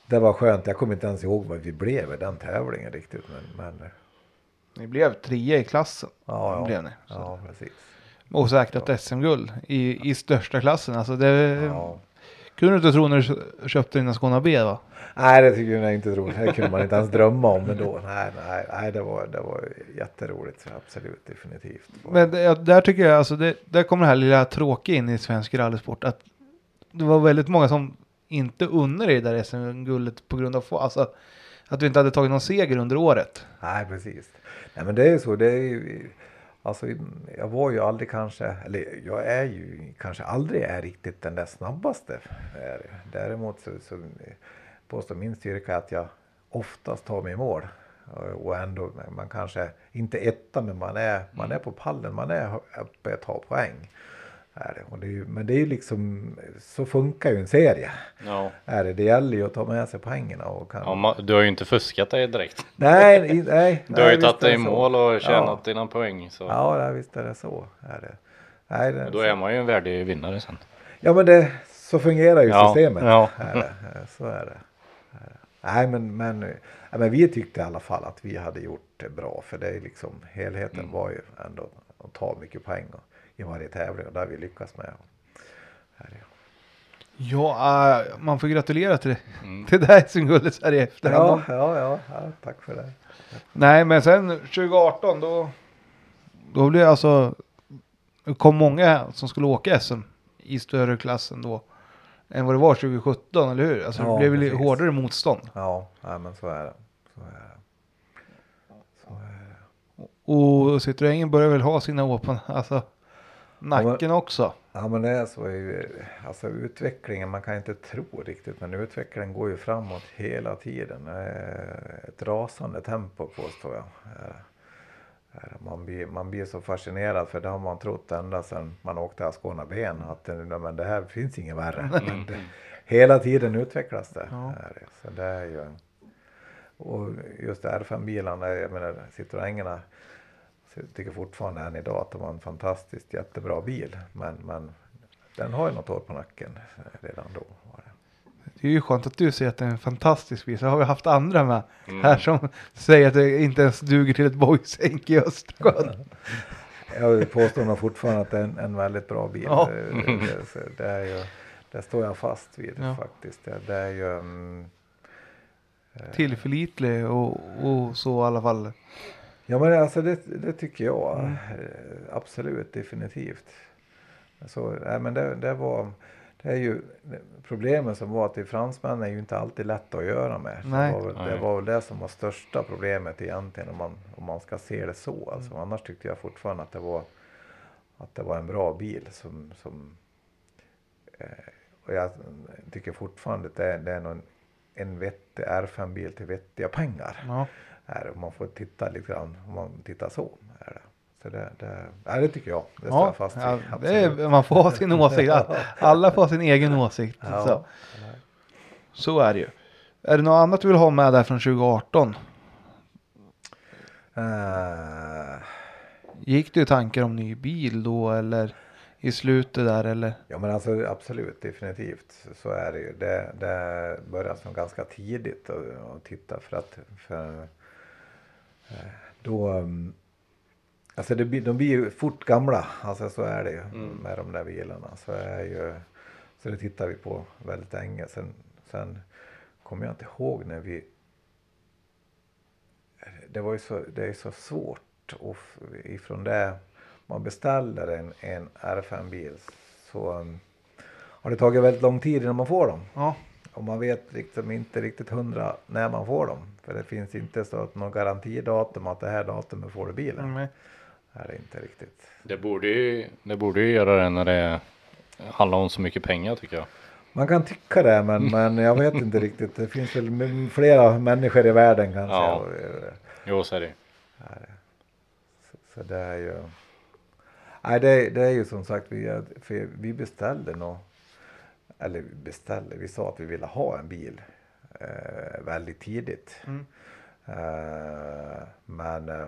Det var skönt. Jag kommer inte ens ihåg vad vi blev i den tävlingen riktigt. Men, men Ni blev trea i klassen. ja, ja. Blev ni. Så. Ja, precis. Och säkrat SM-guld i, i största klassen. Alltså det Ja. Kunde du inte tro när du kö- köpte dina Skåne B va? Nej, det tycker jag inte tro. Det kunde man inte ens drömma om ändå. Nej, nej, nej det, var, det var jätteroligt. Absolut, definitivt. Men det, där tycker jag, alltså det, där kommer det här lilla tråkiga in i svensk rallysport. Att det var väldigt många som inte unnar dig det där SM-guldet på grund av alltså, att du inte hade tagit någon seger under året. Nej, precis. Nej, men det är ju så. Det är ju, alltså, jag var ju aldrig kanske, eller jag är ju kanske aldrig är riktigt den där snabbaste. Är. Däremot så, så påstår min styrka att jag oftast tar mig i mål. Och- ändå, man kanske inte etta men man är, man är på pallen, man är uppe och tar poäng. Är det. Det är ju, men det är ju liksom, så funkar ju en serie. Ja. Är det. det gäller ju att ta med sig poängerna och kan... Ja, ma- du har ju inte fuskat dig direkt. Nej, i- nej. Du har ju nej, tagit är dig i så. mål och tjänat Ja, dina poäng. Så. ja nej, visst är det så. Är det. Nej, det, Då är man ju en värdig vinnare sen. Ja men det, så fungerar ju Ja, systemet. ja. Är det. Så är det. Är. Nej men, men, ja, men vi tyckte i alla fall att vi hade gjort det bra. För det är liksom, helheten Mm. var ju ändå att ta mycket poäng och, i varje tävling. Och det har vi lyckats med. Ja, äh, man får gratulera till det. Mm. Till det här SM-guldet så här i efterhand. Ja, ja, ja, ja, tack för det. Nej, men sen 2018 då, då blev det alltså, det kom många som skulle åka SM i större klassen då än vad det var 2017, eller hur? Alltså Ja, det blev väl precis. hårdare motstånd. Ja, nej, men så är det. Så är det. Så är det. Och Citroën börjar väl ha sina åpon, alltså nacken också. Ja men det är så alltså utvecklingen, man kan inte tro riktigt men utvecklingen går ju framåt hela tiden. Eh, Ett rasande tempo påstår jag. Eh, eh, Man blir, man blir så fascinerad för det har man trott ända sedan man åkte Ascona ben att nej, men det här finns inget värre. Det, hela tiden utvecklas det. Ja. Så det är ju, och just R5-bilarna, jag menar Citroënerna så jag tycker fortfarande än idag att de var en fantastiskt jättebra bil. Men, men den har ju något år på nacken redan då. Var det. Det är ju skönt att du säger att det är en fantastisk bil. Så har vi haft andra med Mm. här som säger att det inte ens duger till ett boysänk i Östersjön. Jag påstår nog fortfarande att det är en, en väldigt bra bil. Ja. Det, det, det, är ju, det står jag fast vid Ja. faktiskt. Det, det är ju... mm, Tillförlitlig och, och så i alla fall. Ja men alltså det, det tycker jag. Mm. Eh, Absolut, definitivt. Så, nej, men det, det var... Det är ju problemet som var att i fransmännen är ju inte alltid lätt att göra med. Nej. Det, var väl, det var väl det som var största problemet egentligen om man, om man ska se det så. Alltså, Mm. Annars tyckte jag fortfarande att det var, att det var en bra bil som, som eh, och jag tycker fortfarande att det är, det är någon, en vettig R5-bil till vettiga pengar. Ja. Är, det. om man får titta lite grann, om man tittar så. Är det. Så det, det, nej, det tycker jag. Det står Ja, jag fast ja, det är, man får ha sin åsikt. Alla får ha sin egen åsikt. Ja. Så. så är det ju. Är det något annat du vill ha med där från 2018? Eh, Gick du i tankar om ny bil då eller i slutet där eller? ja men alltså absolut, definitivt. Så är det ju. Det, det började som ganska tidigt att, titta för att för, då um, Alltså det de blir ju fort gamla, alltså så är det ju med de där bilarna. Så, är ju, så det tittar vi på väldigt länge. Sen, sen kommer jag inte ihåg när vi... Det var ju så, det är så svårt och ifrån det man beställer en, en R5-bil så um, har det tagit väldigt lång tid innan man får dem. Ja, Och man vet liksom inte riktigt hundra när man får dem. För det finns inte så att någon garantidatum att det här datumet får du bilen. mm. är det inte riktigt. Det borde ju, det borde ju göra det när det handlar om så mycket pengar tycker jag. Man kan tycka det men, men jag vet inte riktigt. Det finns väl flera människor i världen kanske. Ja. Jo, så är det. Så, så det är ju. Nej det, det är ju som sagt vi, för vi beställde nog. Eller vi beställde, vi sa att vi ville ha en bil. Eh, väldigt tidigt. Mm. Eh, men eh,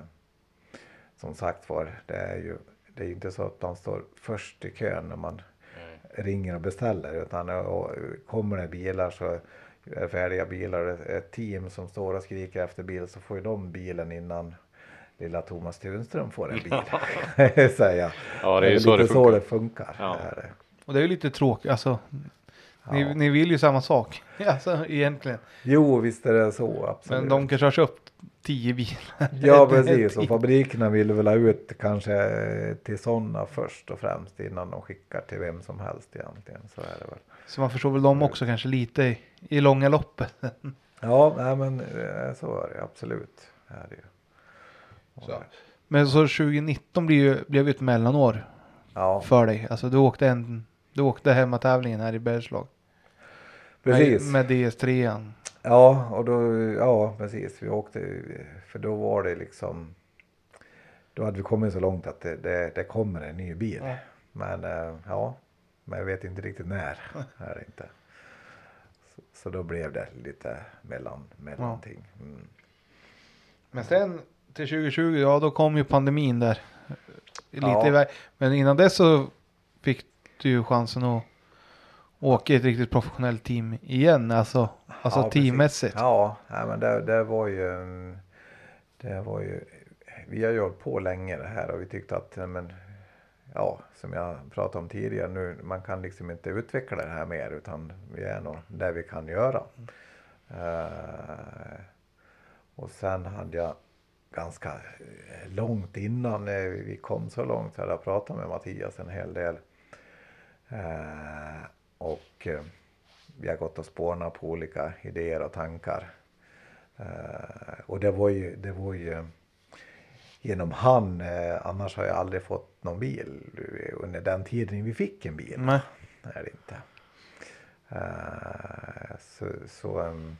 som sagt var, det är ju det är inte så att man står först i kön när man ringer och beställer. Utan och, kommer det bilar så är det färdiga bilar det är ett team som står och skriker efter bil så får ju de bilen innan lilla Thomas Tunström får en bil. Säga. Ja, det är ju så lite det så funkar. det funkar. Ja. Är det. Och det är ju lite tråkigt. Alltså, ni, Ja. ni vill ju samma sak. Alltså egentligen. Jo, visst är det så. Absolut. Men de kanske har köpt tio bilar. Ja precis och fabrikerna vill väl ha ut kanske till sådana först och främst innan de skickar till vem som helst egentligen. Så är det väl. Så man förstår väl dem också kanske lite i, i långa loppet. Ja, nej, men eh, så är det absolut. Är det ju. Så. Men så 2019 blev ju, blev ju ett mellanår Ja, för dig. Alltså du åkte, en, du åkte hemmatävlingen här i Bergslag. Precis. Med, med DS3. Ja, och då, ja precis. Vi åkte, för då var det liksom, då hade vi kommit så långt att det, det, det kommer en ny bil. Ja. Men eh, ja, men jag vet inte riktigt när. är det inte. Så, så då blev det lite mellan, mellanting. Mm. Men sen till 2020, ja då kom ju pandemin där. Lite Ja. Men innan dess så fick du ju chansen att åka i ett riktigt professionellt team igen. Alltså, alltså Ja, teammässigt. Ja, nej, men det, det var ju, det var ju, vi har ju hållit på länge det här och vi tyckte att, men, ja, som jag pratade om tidigare nu, man kan liksom inte utveckla det här mer utan vi är nog där vi kan göra. Eh, och sen hade jag ganska långt innan eh, vi kom så långt så hade jag pratat med Mattias en hel del. Eh, och eh, vi har gått och spånat på olika idéer och tankar. Eh, och det var ju, det var ju genom han, eh, annars har jag aldrig fått någon bil under den tiden vi fick en bil. Nej. är det inte. Eh, så så um,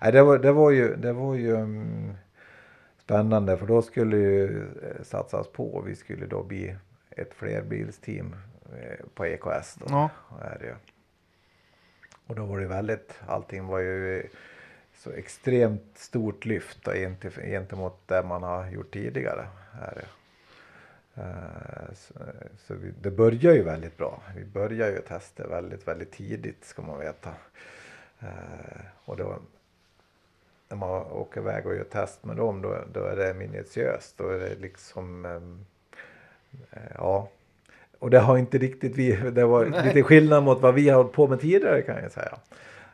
nej, det, var, det var ju, det var ju um, spännande för då skulle ju eh, satsas på. Vi skulle då bli ett flerbilsteam eh, på EKS. Då, Ja. är det ju. Och då var det väldigt, allting var ju så extremt stort lyft då, gentemot, det man har gjort tidigare. Är det. Eh, Så, så vi, det börjar ju väldigt bra. Vi börjar ju testa väldigt, väldigt tidigt ska man veta. Eh, Och då när man åker iväg och gör test med dem då, då är det minutiöst. Då är det liksom, ehm, eh, ja. Och det har inte riktigt vi, det var lite skillnad mot vad vi har hållit på med tidigare kan jag säga.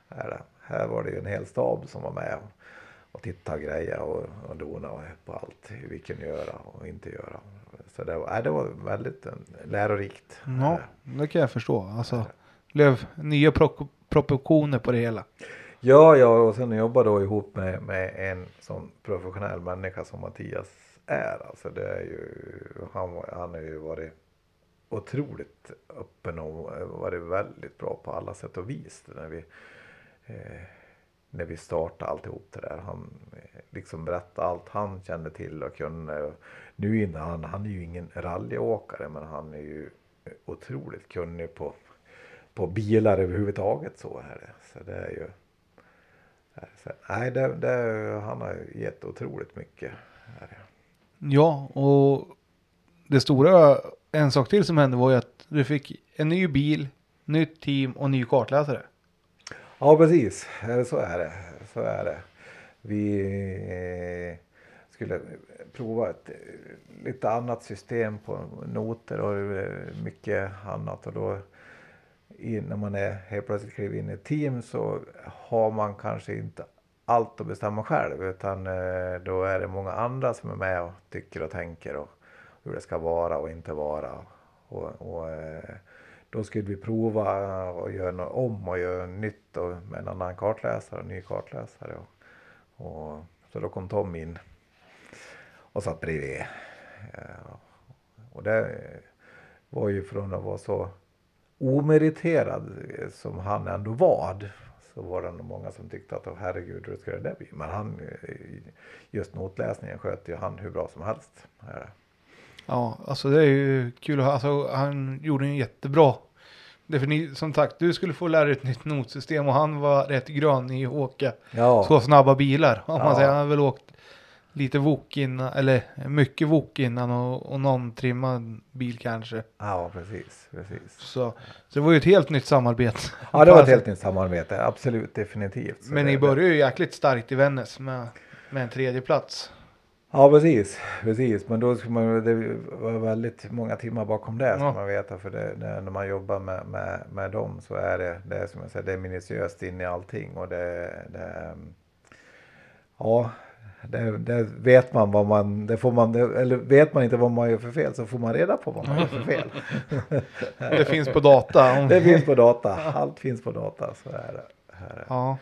Här, här var det ju en hel stab som var med och, tittade och grejade och, och donade på allt hur vi kunde göra och inte göra. Så det var, nej, det var väldigt eh, lärorikt. Ja, det kan jag förstå. Alltså, blev nya pro- proportioner på det hela. Ja, ja, och sen jobba då ihop med, med en sån professionell människa som Mattias är. Alltså det är ju, han, han har ju varit otroligt öppen och varit väldigt bra på alla sätt och vis. När vi, eh, när vi startade alltihop det där. Han eh, liksom berättade allt han kände till och kunde. Nu innan han, han är ju ingen rallyåkare men han är ju eh, otroligt kunnig på, på bilar överhuvudtaget så är det. Så det är ju eh, så, nej, det, det, han har gett otroligt mycket. Ja, och det stora, en sak till som hände var ju att du fick en ny bil, nytt team och ny kartläsare. Ja, precis. Så är det. Så är det. Vi eh, skulle prova ett eh, lite annat system på noter och eh, mycket annat. Och då när man är helt plötsligt kliver in i ett team så har man kanske inte allt att bestämma själv utan då är det många andra som är med och tycker och tänker och hur det ska vara och inte vara. Och, och eh, då skulle vi prova och göra något om och göra nytt och med en annan kartläsare, en ny kartläsare. Och, och, så då kom Tom in och satt bredvid. Eh, och det var ju från att vara så omeriterad som han ändå var. Så var det nog många som tyckte att oh, herregud hur ska det där bli? Men han, eh, just notläsningen sköter ju han hur bra som helst. Ja, alltså det är ju kul. Alltså, han gjorde en jättebra. Därför ni, som sagt, du skulle få lära dig ett nytt notsystem och han var rätt grön i att åka Ja. så snabba bilar. Om Ja. man säger, han har väl åkt lite vok innan, eller mycket vok innan och, och någon trimmad bil kanske. ja, precis. precis. Så, så det var ju ett helt nytt samarbete. Ja, det var ett Alltså, helt nytt samarbete. Absolut, definitivt. Så Men det, ni började ju jäkligt starkt i Vännäs med, med en tredje plats. Ja, precis. precis. Men då ska man, det var väldigt många timmar bakom det, ska Ja. man veta. För det, när man jobbar med, med, med dem så är det, det är som jag säger, det är minutiöst in i allting. Och det, det ja, det, det vet man vad man, det får man, det, eller vet man inte vad man gör för fel så får man reda på vad man gör för fel. Det finns på data. Det finns på data, allt finns på data, så är det. Här är. det. ja.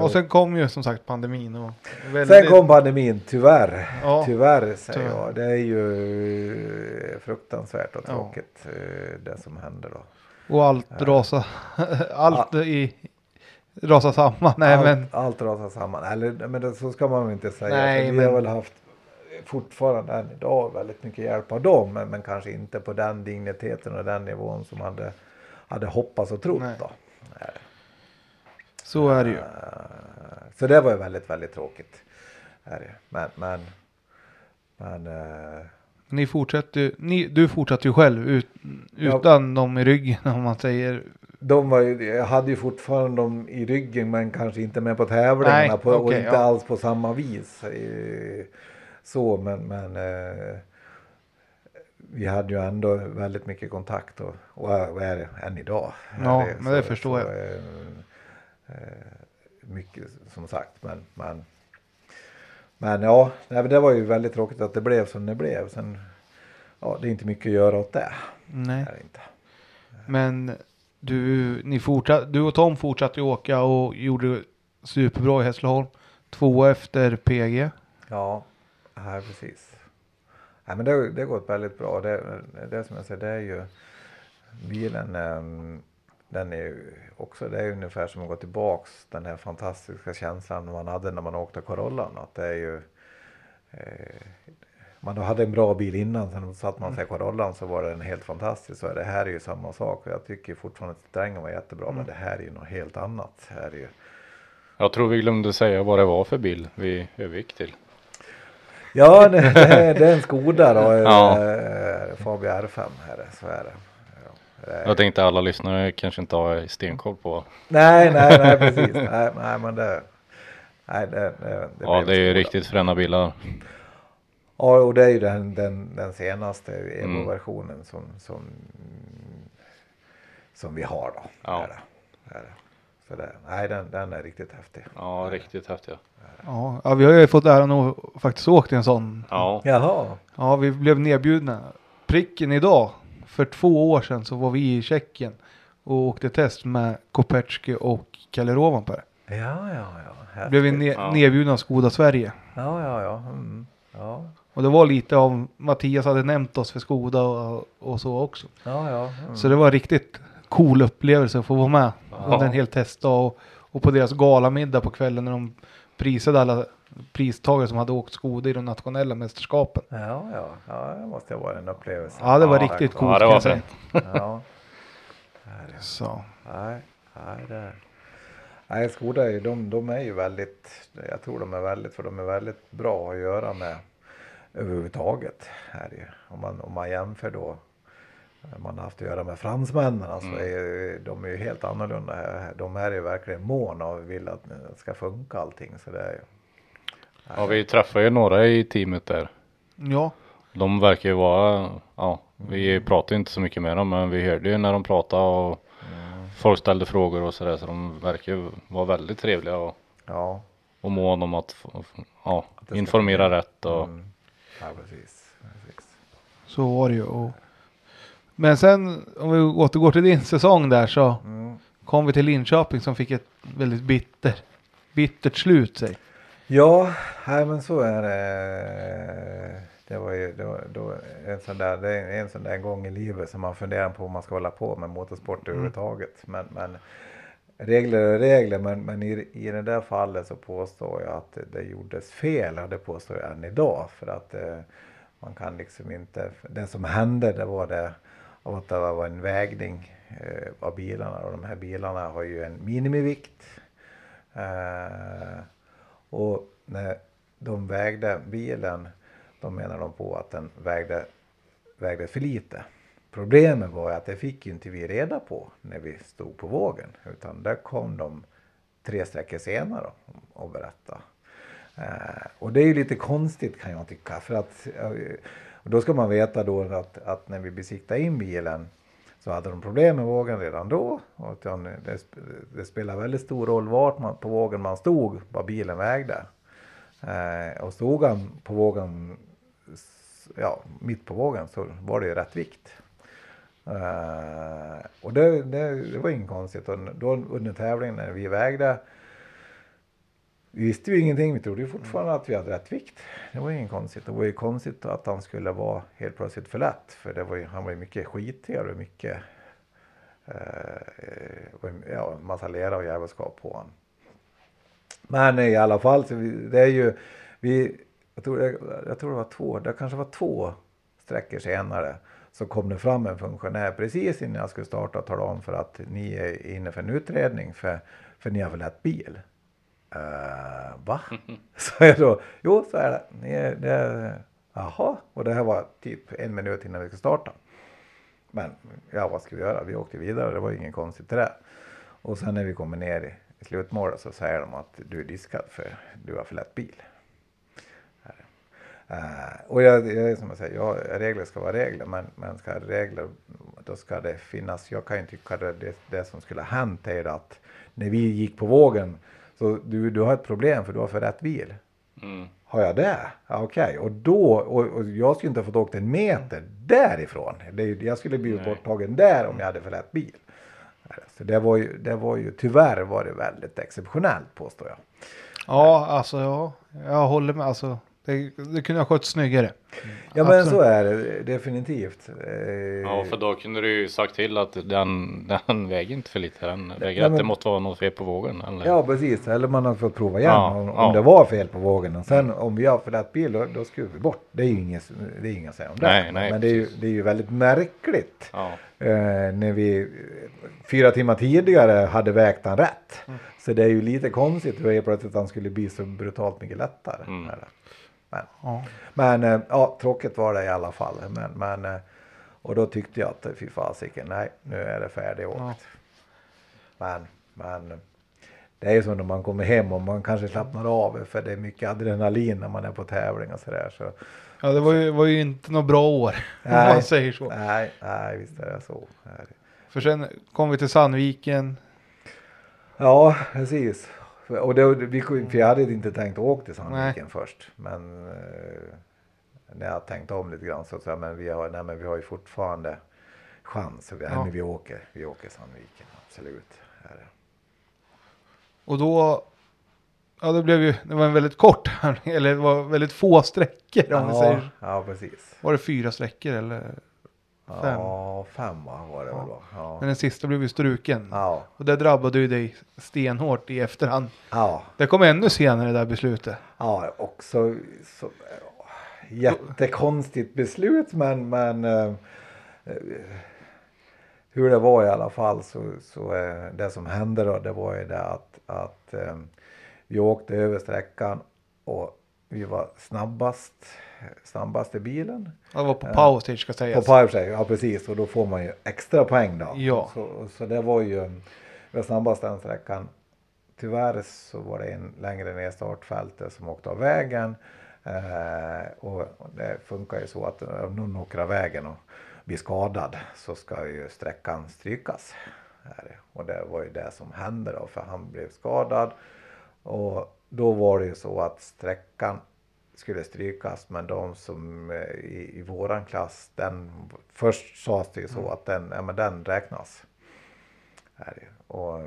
Och sen kom ju som sagt pandemin. Och väldigt, Sen kom pandemin, tyvär. Ja, tyvärr säger tyvärr. jag. Det är ju fruktansvärt och Ja. tråkigt eh, det som händer då. Och allt rasa, allt i rasa samman. Nej allt, men allt rasar samman. Eller men det, så ska man väl inte säga. Nej, vi men- har väl haft fortfarande än idag väldigt mycket hjälp av dem. Men, men kanske inte på den digniteten och den nivån som hade, hade hoppats och trott. Nej. Då. Så är det ju. Eh, Så det var ju väldigt, väldigt tråkigt. Men, men, men eh, Ni fortsätter ni, du fortsatte ju själv ut, utan dem i ryggen om man säger. de var ju, jag hade ju fortfarande dem i ryggen men kanske inte med på tävlingarna Nej, på, och okej, inte ja. alls på samma vis. eh, Så men, men vi hade ju ändå väldigt mycket kontakt och, och är och det än idag. Ja, det, men det förstår jag. Eh, mycket som sagt men, men men ja, det var ju väldigt tråkigt att det blev som det blev. Sen, ja, det är inte mycket att göra åt det. Nej. Det inte. Men du, ni fortsatt, du och Tom fortsatte ju åka och gjorde superbra i Hässleholm. Två efter PG. Ja, nej, precis. Nej, men det, det har gått väldigt bra. Det, det som jag säger, det är ju bilen. ehm, Den är ju också, det är ungefär som att gå tillbaks den här fantastiska känslan man hade när man åkte Corollan. Att det är ju, eh, man hade en bra bil innan, sen satt man sig i Corollan så var den helt fantastisk. Så det här är ju samma sak jag tycker fortfarande att Strängen var jättebra men det här är ju något helt annat. Det här är ju, Jag tror vi glömde säga vad det var för bil vi övergick till. Ja, det, det, är, det är en Skoda då. Ja. eh, Fabia R5 är det, så är det. Är, Jag tänkte alla lyssnare kanske inte har stenkoll på. nej, nej, nej, precis. Nej, nej men det. Nej, det, det, det Ja, det är ju riktigt fräna bilar. Ja, och det är ju den, den, den senaste Mm. Evo-versionen som, som, som vi har då. Ja. Är det, är. Så det, nej, den, den är riktigt häftig. Ja, riktigt häftiga. Ja, ja, vi har ju fått äran att faktiskt åkt i en sån. Ja, Jaha. Ja, vi blev nedbjudna. Pricken idag. För två år sedan så var vi i Tjeckien och åkte test med Kopecky och Kalle Rovanperä. Ja, ja, ja. Häftigt. Blev vi ne- Ja. nedbjudna av Skoda Sverige. Ja, ja, ja. Mm. Ja, Och det var lite av Mattias hade nämnt oss för Skoda och, och så också. ja, ja. Mm. Så det var en riktigt cool upplevelse att få vara med under en hel testdag och, och på deras galamiddag på kvällen när de prisade alla pristagare som hade åkt Skoda i de nationella mästerskapen. Ja, ja, ja, det måste ha varit en upplevelse. Ja, det var Ja, riktigt ja, coolt. det kan var fint. Ja. Så. Nej, nej, det... Nej, Skoda är ju, de, de är ju väldigt, jag tror de är väldigt, för de är väldigt bra att göra med överhuvudtaget. Är det ju. Om, man, om man jämför då, man har haft att göra med fransmännen, alltså Mm. är, de är ju helt annorlunda. här. De är ju verkligen måna och vill att det ska funka allting. Så det är ju, ja vi träffade ju några i teamet där. Ja, De verkar ju vara, ja, vi pratade inte så mycket med dem men vi hörde ju när de pratade och folk ställde frågor och sådär så de verkar ju vara väldigt trevliga och, ja, och mån om att ja, informera rätt och mm, ja precis. precis. så var det ju. Och... Men sen om vi återgår till din säsong där så Mm. kom vi till Linköping som fick ett väldigt bitter, bittert slut. Säg. Ja, nej, men så är det. Det var ju det var, då en sån där, det är en sån där gång i livet som man funderar på om man ska hålla på med motorsport överhuvudtaget. Men, men regler är regler, men, men i, i det där fallet så påstår jag att det, det gjordes fel och det påstår jag än idag. För att eh, man kan liksom inte, det som hände det var det att det var en vägning eh, av bilarna och de här bilarna har ju en minimivikt. Eh, och när de vägde bilen, då menade de på att den vägde, vägde för lite. Problemet var att det fick ju inte vi reda på när vi stod på vågen. Utan där kom de tre sträckor senare och berättade. Eh, och det är ju lite konstigt kan jag tycka. För att, eh, och då ska man veta då att, att när vi besiktade in bilen så hade de problem med vågen redan då. Och att det, det spelar väldigt stor roll vart man, på vågen man stod, vad bilen vägde. Eh, och stod han på vågen, ja, mitt på vågen så var det ju rätt vikt. Eh, och det, det, det var inget konstigt. Och då under tävlingen när vi vägde vi visste ju ingenting, vi trodde ju fortfarande att vi hade rätt vikt. Det var ju inget konstigt. Det var ju konstigt att han skulle vara helt plötsligt för lätt. För det var ju, han var ju mycket skitigare och mycket, eh, ja, massa lera och jävelskap på honom. Men i alla fall, så vi, det är ju, vi, jag, tror, jag, jag tror det var två, det kanske var två sträckor senare så kom det fram en funktionär precis innan jag skulle starta och tala om för att ni är inne för en utredning för, för ni har för lätt bil. Uh, va? Så jag då, jo så är det. Ni det är, jaha, och det här var typ en minut innan vi skulle starta. Men ja, vad ska vi göra? Vi åkte vidare, det var ingen konstigt i det. Och sen när vi kommer ner i, i slutmålet så säger de att du är diskad för du har för lätt bil. Uh, och jag, jag, som jag säger, ja, regler ska vara regler, men, men ska regler, då ska det finnas, jag kan ju tycka det, det, det som skulle ha hänt är att när vi gick på vågen, så du, du har ett problem för du har för rätt bil. Mm. Har jag det? Ja, Okej, okay. och då, och, och, jag skulle inte ha fått åkt en meter därifrån. Det, jag skulle blivit borttagen där om jag hade för lätt bil. Så det var ju, det var ju tyvärr var det väldigt exceptionellt påstår jag. Ja, alltså ja, jag håller med. Alltså, det, det kunde ha skött snyggare. Ja men så är det definitivt. Eh, Ja, för då kunde du ju sagt till att den, den väger inte för lite. Den väger att det måste vara något fel på vågen. Eller? Ja precis, eller man har fått prova igen Ja, om, om ja. det var fel på vågen. Och sen om vi har för lätt bil då, då skruvar vi bort. Det är ju inget, det är inget att säga om det. Nej, nej, men det är, ju, det är ju väldigt märkligt. Ja. Eh, när vi fyra timmar tidigare hade vägt han rätt. Mm. Så det är ju lite konstigt hur helt plötsligt han skulle bli så brutalt mycket lättare. Mm. Men, Ja. men eh, ja, tråkigt var det i alla fall. Men, men, eh, och då tyckte jag att fy fasiken, nej nu är det färdigåkt. Ja. Men, men det är ju så när man kommer hem och man kanske slappnar av för det är mycket adrenalin när man är på tävling och sådär. Så, Ja, det var ju, var ju inte något bra år. Om Nej. man säger så. nej, nej, visst är det så. För sen kom vi till Sandviken. Ja, precis. Och det, vi, för jag hade inte tänkt åka till Sandviken först. Men eh, när jag tänkte om lite grann så sa jag, men vi har, nej, men vi har ju fortfarande chans. Vi, Ja. nej, vi åker, vi åker Sandviken, absolut. Och då, ja det blev ju, det var en väldigt kort, eller det var väldigt få sträckor om vi Ja, säger. ja, precis. Var det fyra sträckor eller? Fem. Ja, fem va, var det Ja. väl då. Ja. Men den sista blev ju struken. Ja, Och det drabbade ju dig stenhårt i efterhand. ja, Det kom ännu senare det där beslutet. ja, också så, ja, jättekonstigt beslut men, men eh, eh, hur det var i alla fall så, så eh, det som hände då det var ju det att, att eh, vi åkte över sträckan och vi var snabbast, snabbaste bilen. Det var på Powerstage ska På sägas. Powerplay, ja precis och då får man ju extra poäng då. Ja. Så, så det var ju, vi var snabbast den sträckan. Tyvärr så var det en längre ner startfältet som åkte av vägen. Eh, och det funkar ju så att om någon åker av vägen och blir skadad så ska ju sträckan strykas. Det. Och det var ju det som hände då för han blev skadad. Och då var det ju så att sträckan skulle strykas men de som eh, i, i våran klass, den, först sades det ju så att den, ja, men den räknas. Och,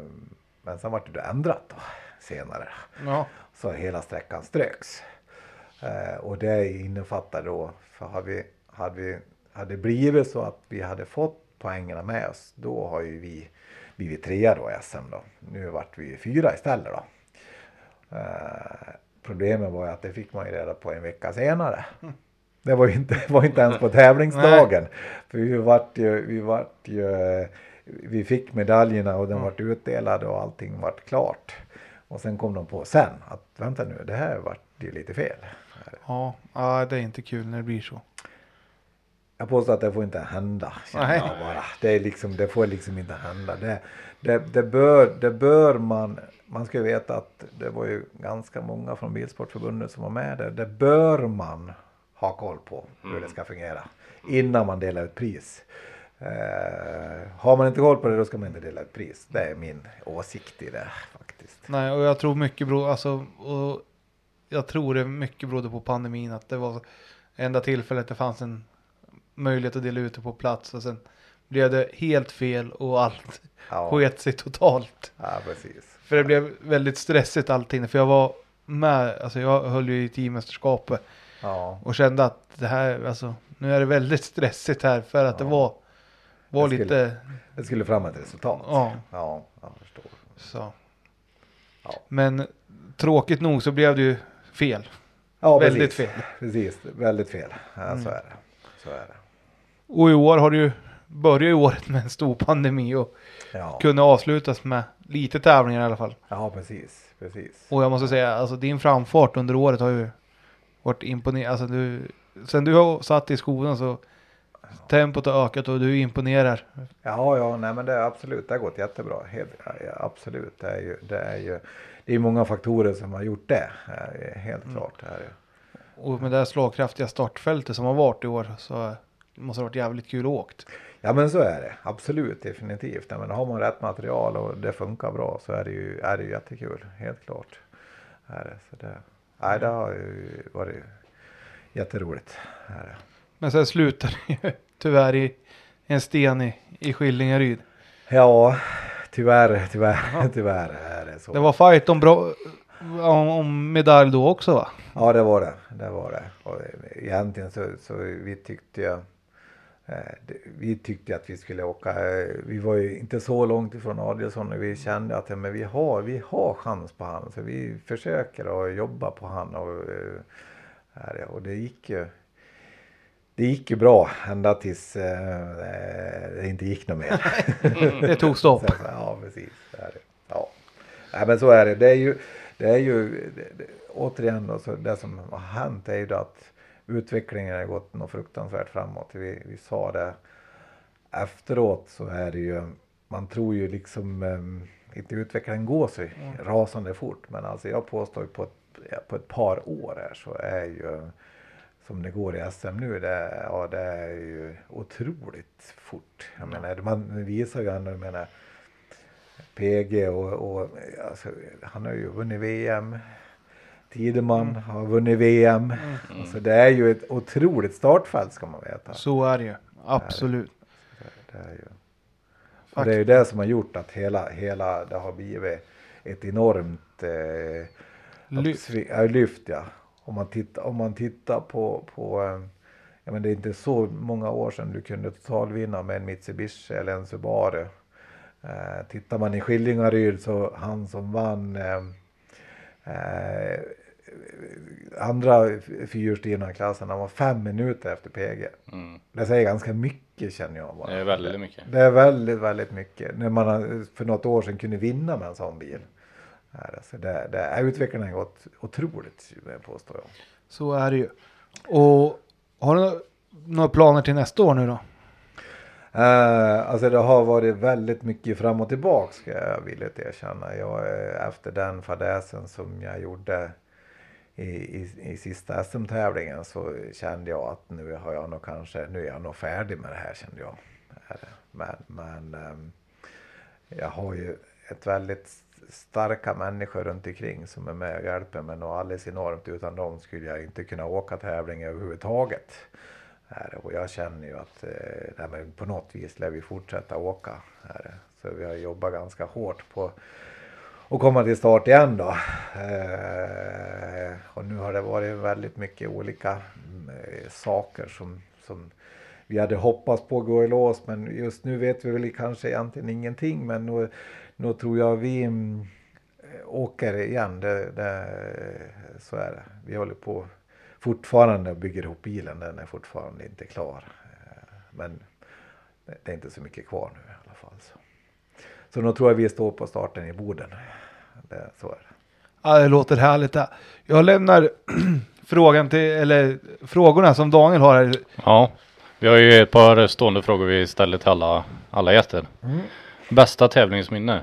men sen vart det ändrat då, senare. Ja. Så hela sträckan ströks. Eh, och det innefattar då, för hade vi, hade vi hade det blivit så att vi hade fått poängerna med oss, då har ju vi blivit trea då i SM då. Nu vart vi fyra istället då. Eh, problemet var ju att det fick man ju reda på en vecka senare. Det var ju inte, var inte ens på tävlingsdagen. För vi vart ju, vi vart ju, vi fick medaljerna och den vart utdelad och allting vart klart. Och sen kom de på sen att vänta nu, det här vart ju lite fel. Ja, ja, det är inte kul när det blir så. Jag påstår att det får inte hända. Nej. bara. Det, är liksom, det får liksom inte hända. Det, det, det, bör, det bör man, man ska ju veta att det var ju ganska många från Bilsportförbundet som var med där. Det bör man ha koll på hur det ska fungera innan man delar ut pris. Eh, har man inte koll på det då ska man inte dela ut pris. Det är min åsikt i det faktiskt. Nej, och jag tror mycket beror, alltså, och jag tror det mycket berodde på pandemin att det var enda tillfället det fanns en möjlighet att dela ut det på plats och sen blev det helt fel och allt Ja, sket sig totalt. ja precis. För det blev väldigt stressigt allting, för jag var med, alltså jag höll ju i teammästerskapet Ja, och kände att det här, alltså nu är det väldigt stressigt här för att det Ja. var, var Jag skulle- lite, det skulle fram ett resultat. ja, Ja, jag förstår. så. Ja. Men tråkigt nog så blev det ju fel. Ja, väldigt precis. fel. Precis, väldigt fel. Ja, Mm. så är det. Så är det. Och i år har du ju börjat ju året med en stor pandemi och Ja, kunde avslutas med lite tävlingar i alla fall. ja precis, precis. Och jag måste säga, alltså din framfart under året har ju varit imponerande. Alltså du, sen du har satt i skolan så tempot har ökat och du imponerar. Ja, ja, nej men det är absolut, det har gått jättebra. Helt, absolut, det är ju, det är ju, det är många faktorer som har gjort det. eh, Helt klart. Det är det. Och med det här slagkraftiga startfältet som har varit i år så måste det ha varit jävligt kul åkt. Ja men så är det, absolut, definitivt. Ja, men har man rätt material och det funkar bra så är det ju, är det ju jättekul, helt klart. Är det, så det, nej, det har ju varit jätteroligt. Är det. Men sen slutar det ju tyvärr i en sten i, i Skillingaryd. Ja, tyvärr, tyvärr, tyvärr är det så. Det var fight om, bra, om, om medalj då också va? Ja, det var det. Det var det. Och egentligen så, så vi tyckte det- vi tyckte att vi skulle åka. eh, Vi var ju inte så långt ifrån Adielsson och vi kände att ja, men vi, har, vi har chans på han. Så vi försöker att jobba på han. Och, eh, och det gick ju. Det gick ju bra ända tills eh, det inte gick något mer. Det tog stopp. Ja, precis. Ja. Nej, men så är det. Det är ju, det är ju det, det, återigen då, så det som har hänt är ju att utvecklingen har gått något fruktansvärt framåt. Vi, vi sa det efteråt så är det ju, man tror ju liksom um, inte utvecklingen går så rasande fort. Men alltså jag påstår ju på ett, på ett par år här så är ju som det går i SM nu, det, ja, det är ju otroligt fort. Jag menar, man visar ju ändå, jag menar, PG och, och alltså, han har ju vunnit VM. Tideman har vunnit VM. Alltså, det är ju ett otroligt startfält ska man veta. Så är det ju. Absolut. Det är ju, och det är ju det som har gjort att hela, hela det har blivit ett enormt eh, Lyft. ja, lyft ja. Om man tittar, om man tittar på, på eh, ja, men det är inte så många år sedan du kunde totalvinna med en Mitsubishi eller en Subaru. Eh, tittar man i Skillingaryd så han som vann eh, eh, andra fyrhjulsdrivna klassen, han var fem minuter efter PG. Mm. Det säger ganska mycket känner jag. Bara. Det är väldigt mycket. Det är väldigt, väldigt mycket. När man för något år sedan kunde vinna med en sån bil. Alltså det, det, är utvecklingen har gått otroligt påstår jag. Så är det ju. Och har du några planer till nästa år nu då? Uh, alltså det har varit väldigt mycket fram och tillbaka ska jag villigt erkänna. Jag, efter den fadäsen som jag gjorde i, i, i sista SM-tävlingen så kände jag att nu har jag nog kanske, nu är jag nog färdig med det här kände jag. Men, men ehm, jag har ju ett väldigt starka människor runt omkring som är med och hjälper mig och alldeles enormt. Utan dem skulle jag inte kunna åka tävling överhuvudtaget. Och jag känner ju att eh, nej, på något vis lär vi fortsätta åka. Så vi har jobbat ganska hårt på och komma till start igen då. Eh, och nu har det varit väldigt mycket olika mm, eh, saker som, som vi hade hoppats på gå i lås men just nu vet vi väl kanske egentligen ingenting men nu, nu tror jag vi mm, eh, åker igen. Det, det, så är det. Vi håller på fortfarande och bygger ihop bilen. Den är fortfarande inte klar. Eh, men det, det är inte så mycket kvar nu i alla fall. Så, så nu tror jag vi står på starten i Boden. Det, så är det. Ja, det låter härligt. Jag lämnar frågan till, eller frågorna som Daniel har här. Ja, vi har ju ett par stående frågor vi ställer till alla, alla gäster. Bästa tävlingsminne?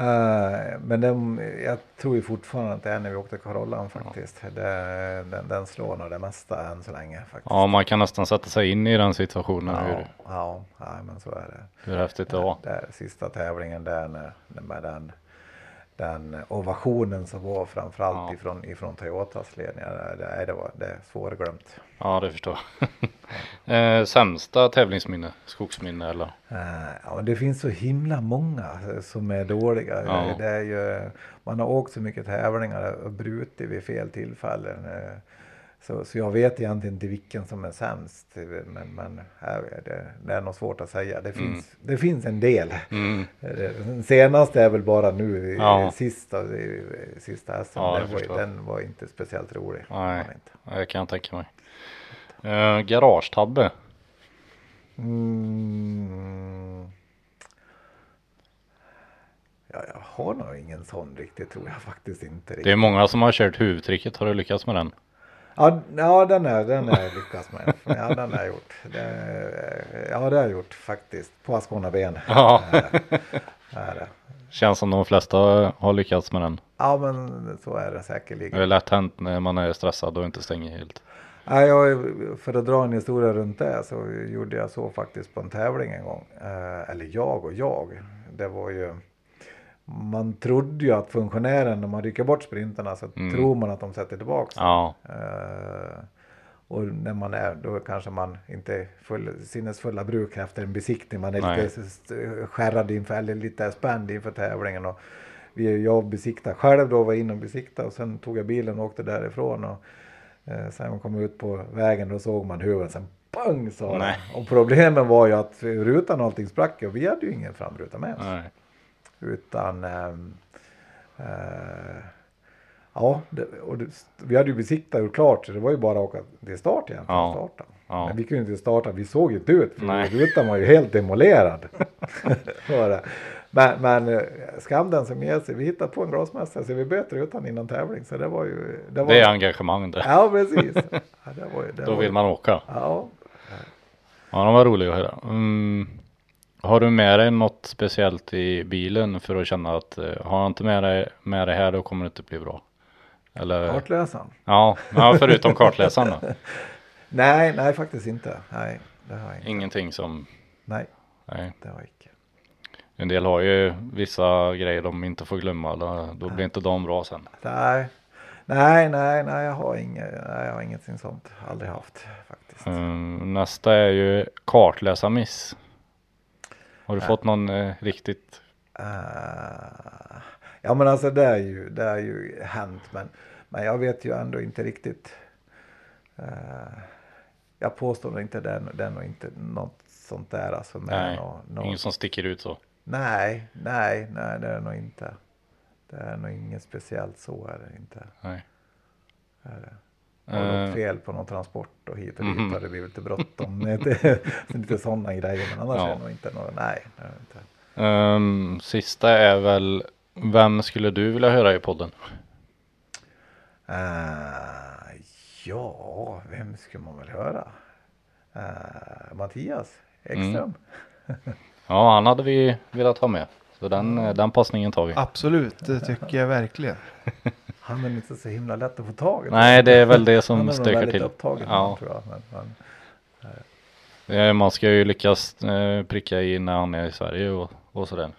Eh, men den, jag tror ju fortfarande att det är när vi åkte Carollan faktiskt. Det, den, den slår nog det mesta än så länge faktiskt. Ja, man kan nästan sätta sig in i den situationen. ja, Hur, ja, ja, men så är det. hur häftigt det var. Där, sista tävlingen där när, när med den, den ovationen som var framförallt Ja. ifrån, ifrån Toyotas ledningar. Det, det, det var det är svårglömt. Ja, det förstår jag. eh, sämsta tävlingsminne? Skogsminne eller? Eh, ja, men det finns så himla många eh, som är dåliga. Ja. Det är ju, man har åkt så mycket tävlingar och brutit vid fel tillfällen. Så, så jag vet egentligen inte vilken som är sämst. Men, men här är det, det är nog svårt att säga. Det finns, det finns en del. Mm. Den senaste är väl bara nu, Ja. sista, sista SM. Ja, den, var, den var inte speciellt rolig. Nej. Inte. Det kan jag tänka mig. Uh, garagetabbe. Mm. Ja, jag har nog ingen sån riktigt tror jag faktiskt inte. Det är Riktigt. många som har kört huvudtricket. Har du lyckats med den? Ja, ja den är den jag lyckats med. Ja, den har jag gjort. Det, ja, det har jag gjort faktiskt. På Ascona ben. Ja. Är det. Känns som de flesta har lyckats med den. Ja, men så är det Det är säkerligen. lätt hänt när man är stressad och inte stänger helt. Ja, jag, för att dra en historia runt det så gjorde jag så faktiskt på en tävling en gång. Eh, eller jag och jag. Det var ju man trodde ju att funktionären när man rycker bort sprintarna så Mm. tror man att de sätter tillbaka. Ja, Eh, och när man är, då kanske man inte är full, sinnesfulla bruk efter en besiktning. Man är Nej. lite skärrad inför, eller lite spänd inför tävlingen. Och vi, jag besiktade själv då, var inne och besiktade och sen tog jag bilen och åkte därifrån. Och, eh, sen kom jag ut på vägen då såg man huvudet, sen pang sa det. Och problemen var ju att rutan och allting sprack och vi hade ju ingen framruta med oss. nej. Utan ehm, eh, Ja, det, och det, vi hade ju besiktat och klart så det var ju bara att åka till start egentligen. Ja. Starta. Ja. Men vi kunde inte starta, vi såg ju inte ut för rutan var ju helt demolerad. Men men eh, skam den som ger sig, vi hittade på en glasmästare så vi böt rutan innan tävling. Så det var ju... Det, var, Det är engagemang det. Ja precis. Ja, det var, ju- Då vill man åka. Ja, Ja, de var roliga att höra. Mm. Har du med dig något speciellt i bilen för att känna att eh, har jag inte med dig med det här då kommer det inte bli bra? Eller? kartläsaren. Ja, ja, förutom kartläsaren då. Nej, nej faktiskt inte. Nej, det har jag inte. Ingenting som, Nej, nej. det har jag inte. En del har ju vissa grejer de inte får glömma. Då, då blir inte de bra sen. Nej, nej, nej, nej, jag har inget, nej, jag har ingenting sånt. Aldrig haft faktiskt. Mm, nästa är ju kartläsarmiss. Har du fått någon eh, riktigt? Eh, ja, men alltså det är ju, det är ju hänt, men, men jag vet ju ändå inte riktigt. eh, jag påstår inte det, det är nog inte något sånt där alltså. Nej, nå- nå- ingen som sticker ut så. nej, nej, nej, det är nog inte. Det är nog inget speciellt så är det inte. Nej. Är det. Har Eh, något fel på någon transport och hit och dit Mhm. har det blivit lite bråttom. lite sådana grejer. Men annars Ja. är det nog inte några, nej. Det är det inte. ehm, sista är väl, vem skulle du vilja höra i podden? Eh, ja, vem ska man väl höra? Eh, Mattias Ekström. Ja, han hade vi velat ha med. Så den, eh, den passningen tar vi. Absolut, det tycker jag verkligen. Han är inte så himla lätt att få tag i. Nej, det är väl det Han som är nog stökar väldigt till. upptagen Ja. tror jag. Men, men, Eh, Man ska ju lyckas eh, pricka i när han är i Sverige och, och sådär.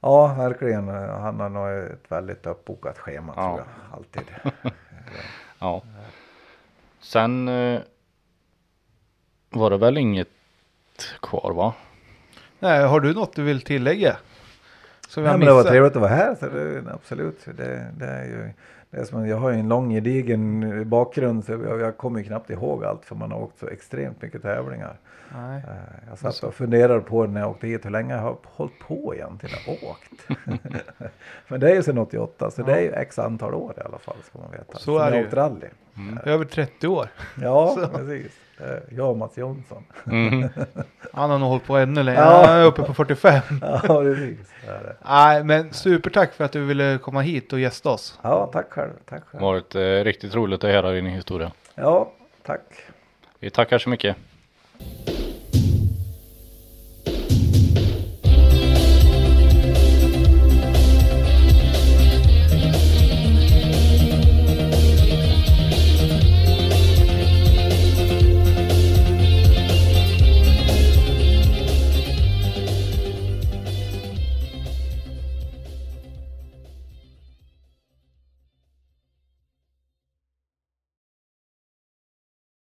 ja, verkligen. Han har nog ett väldigt uppbokat schema Ja. tror jag. Alltid. Ja. Sen eh, var det väl inget kvar va? Nej, har du något du vill tillägga? Som Nej, men det var trevligt att vara här. Så det, absolut. Det, det är ju, det är som, jag har ju en lång gedigen bakgrund så jag, jag kommer ju knappt ihåg allt för man har åkt så extremt mycket tävlingar. Nej. Eh, Jag satt och funderade på när jag åkte hit hur länge jag har hållit på egentligen och åkt. men det är ju sedan 88 så det är ju x antal år i alla fall ska man veta. Så Som är det ju. rally. Över 30 år. Ja, Så. precis. Eh, Jag och Mats Jonsson. Mhm. Han har nog hållit på ännu längre. Ja. Han är uppe på 45. ja, precis. Det är det. Nej, men supertack för att du ville komma hit och gästa oss. Ja, tack själv. Tack Det själv. har varit eh, riktigt roligt att höra din historia. Ja, tack. Vi tackar så mycket.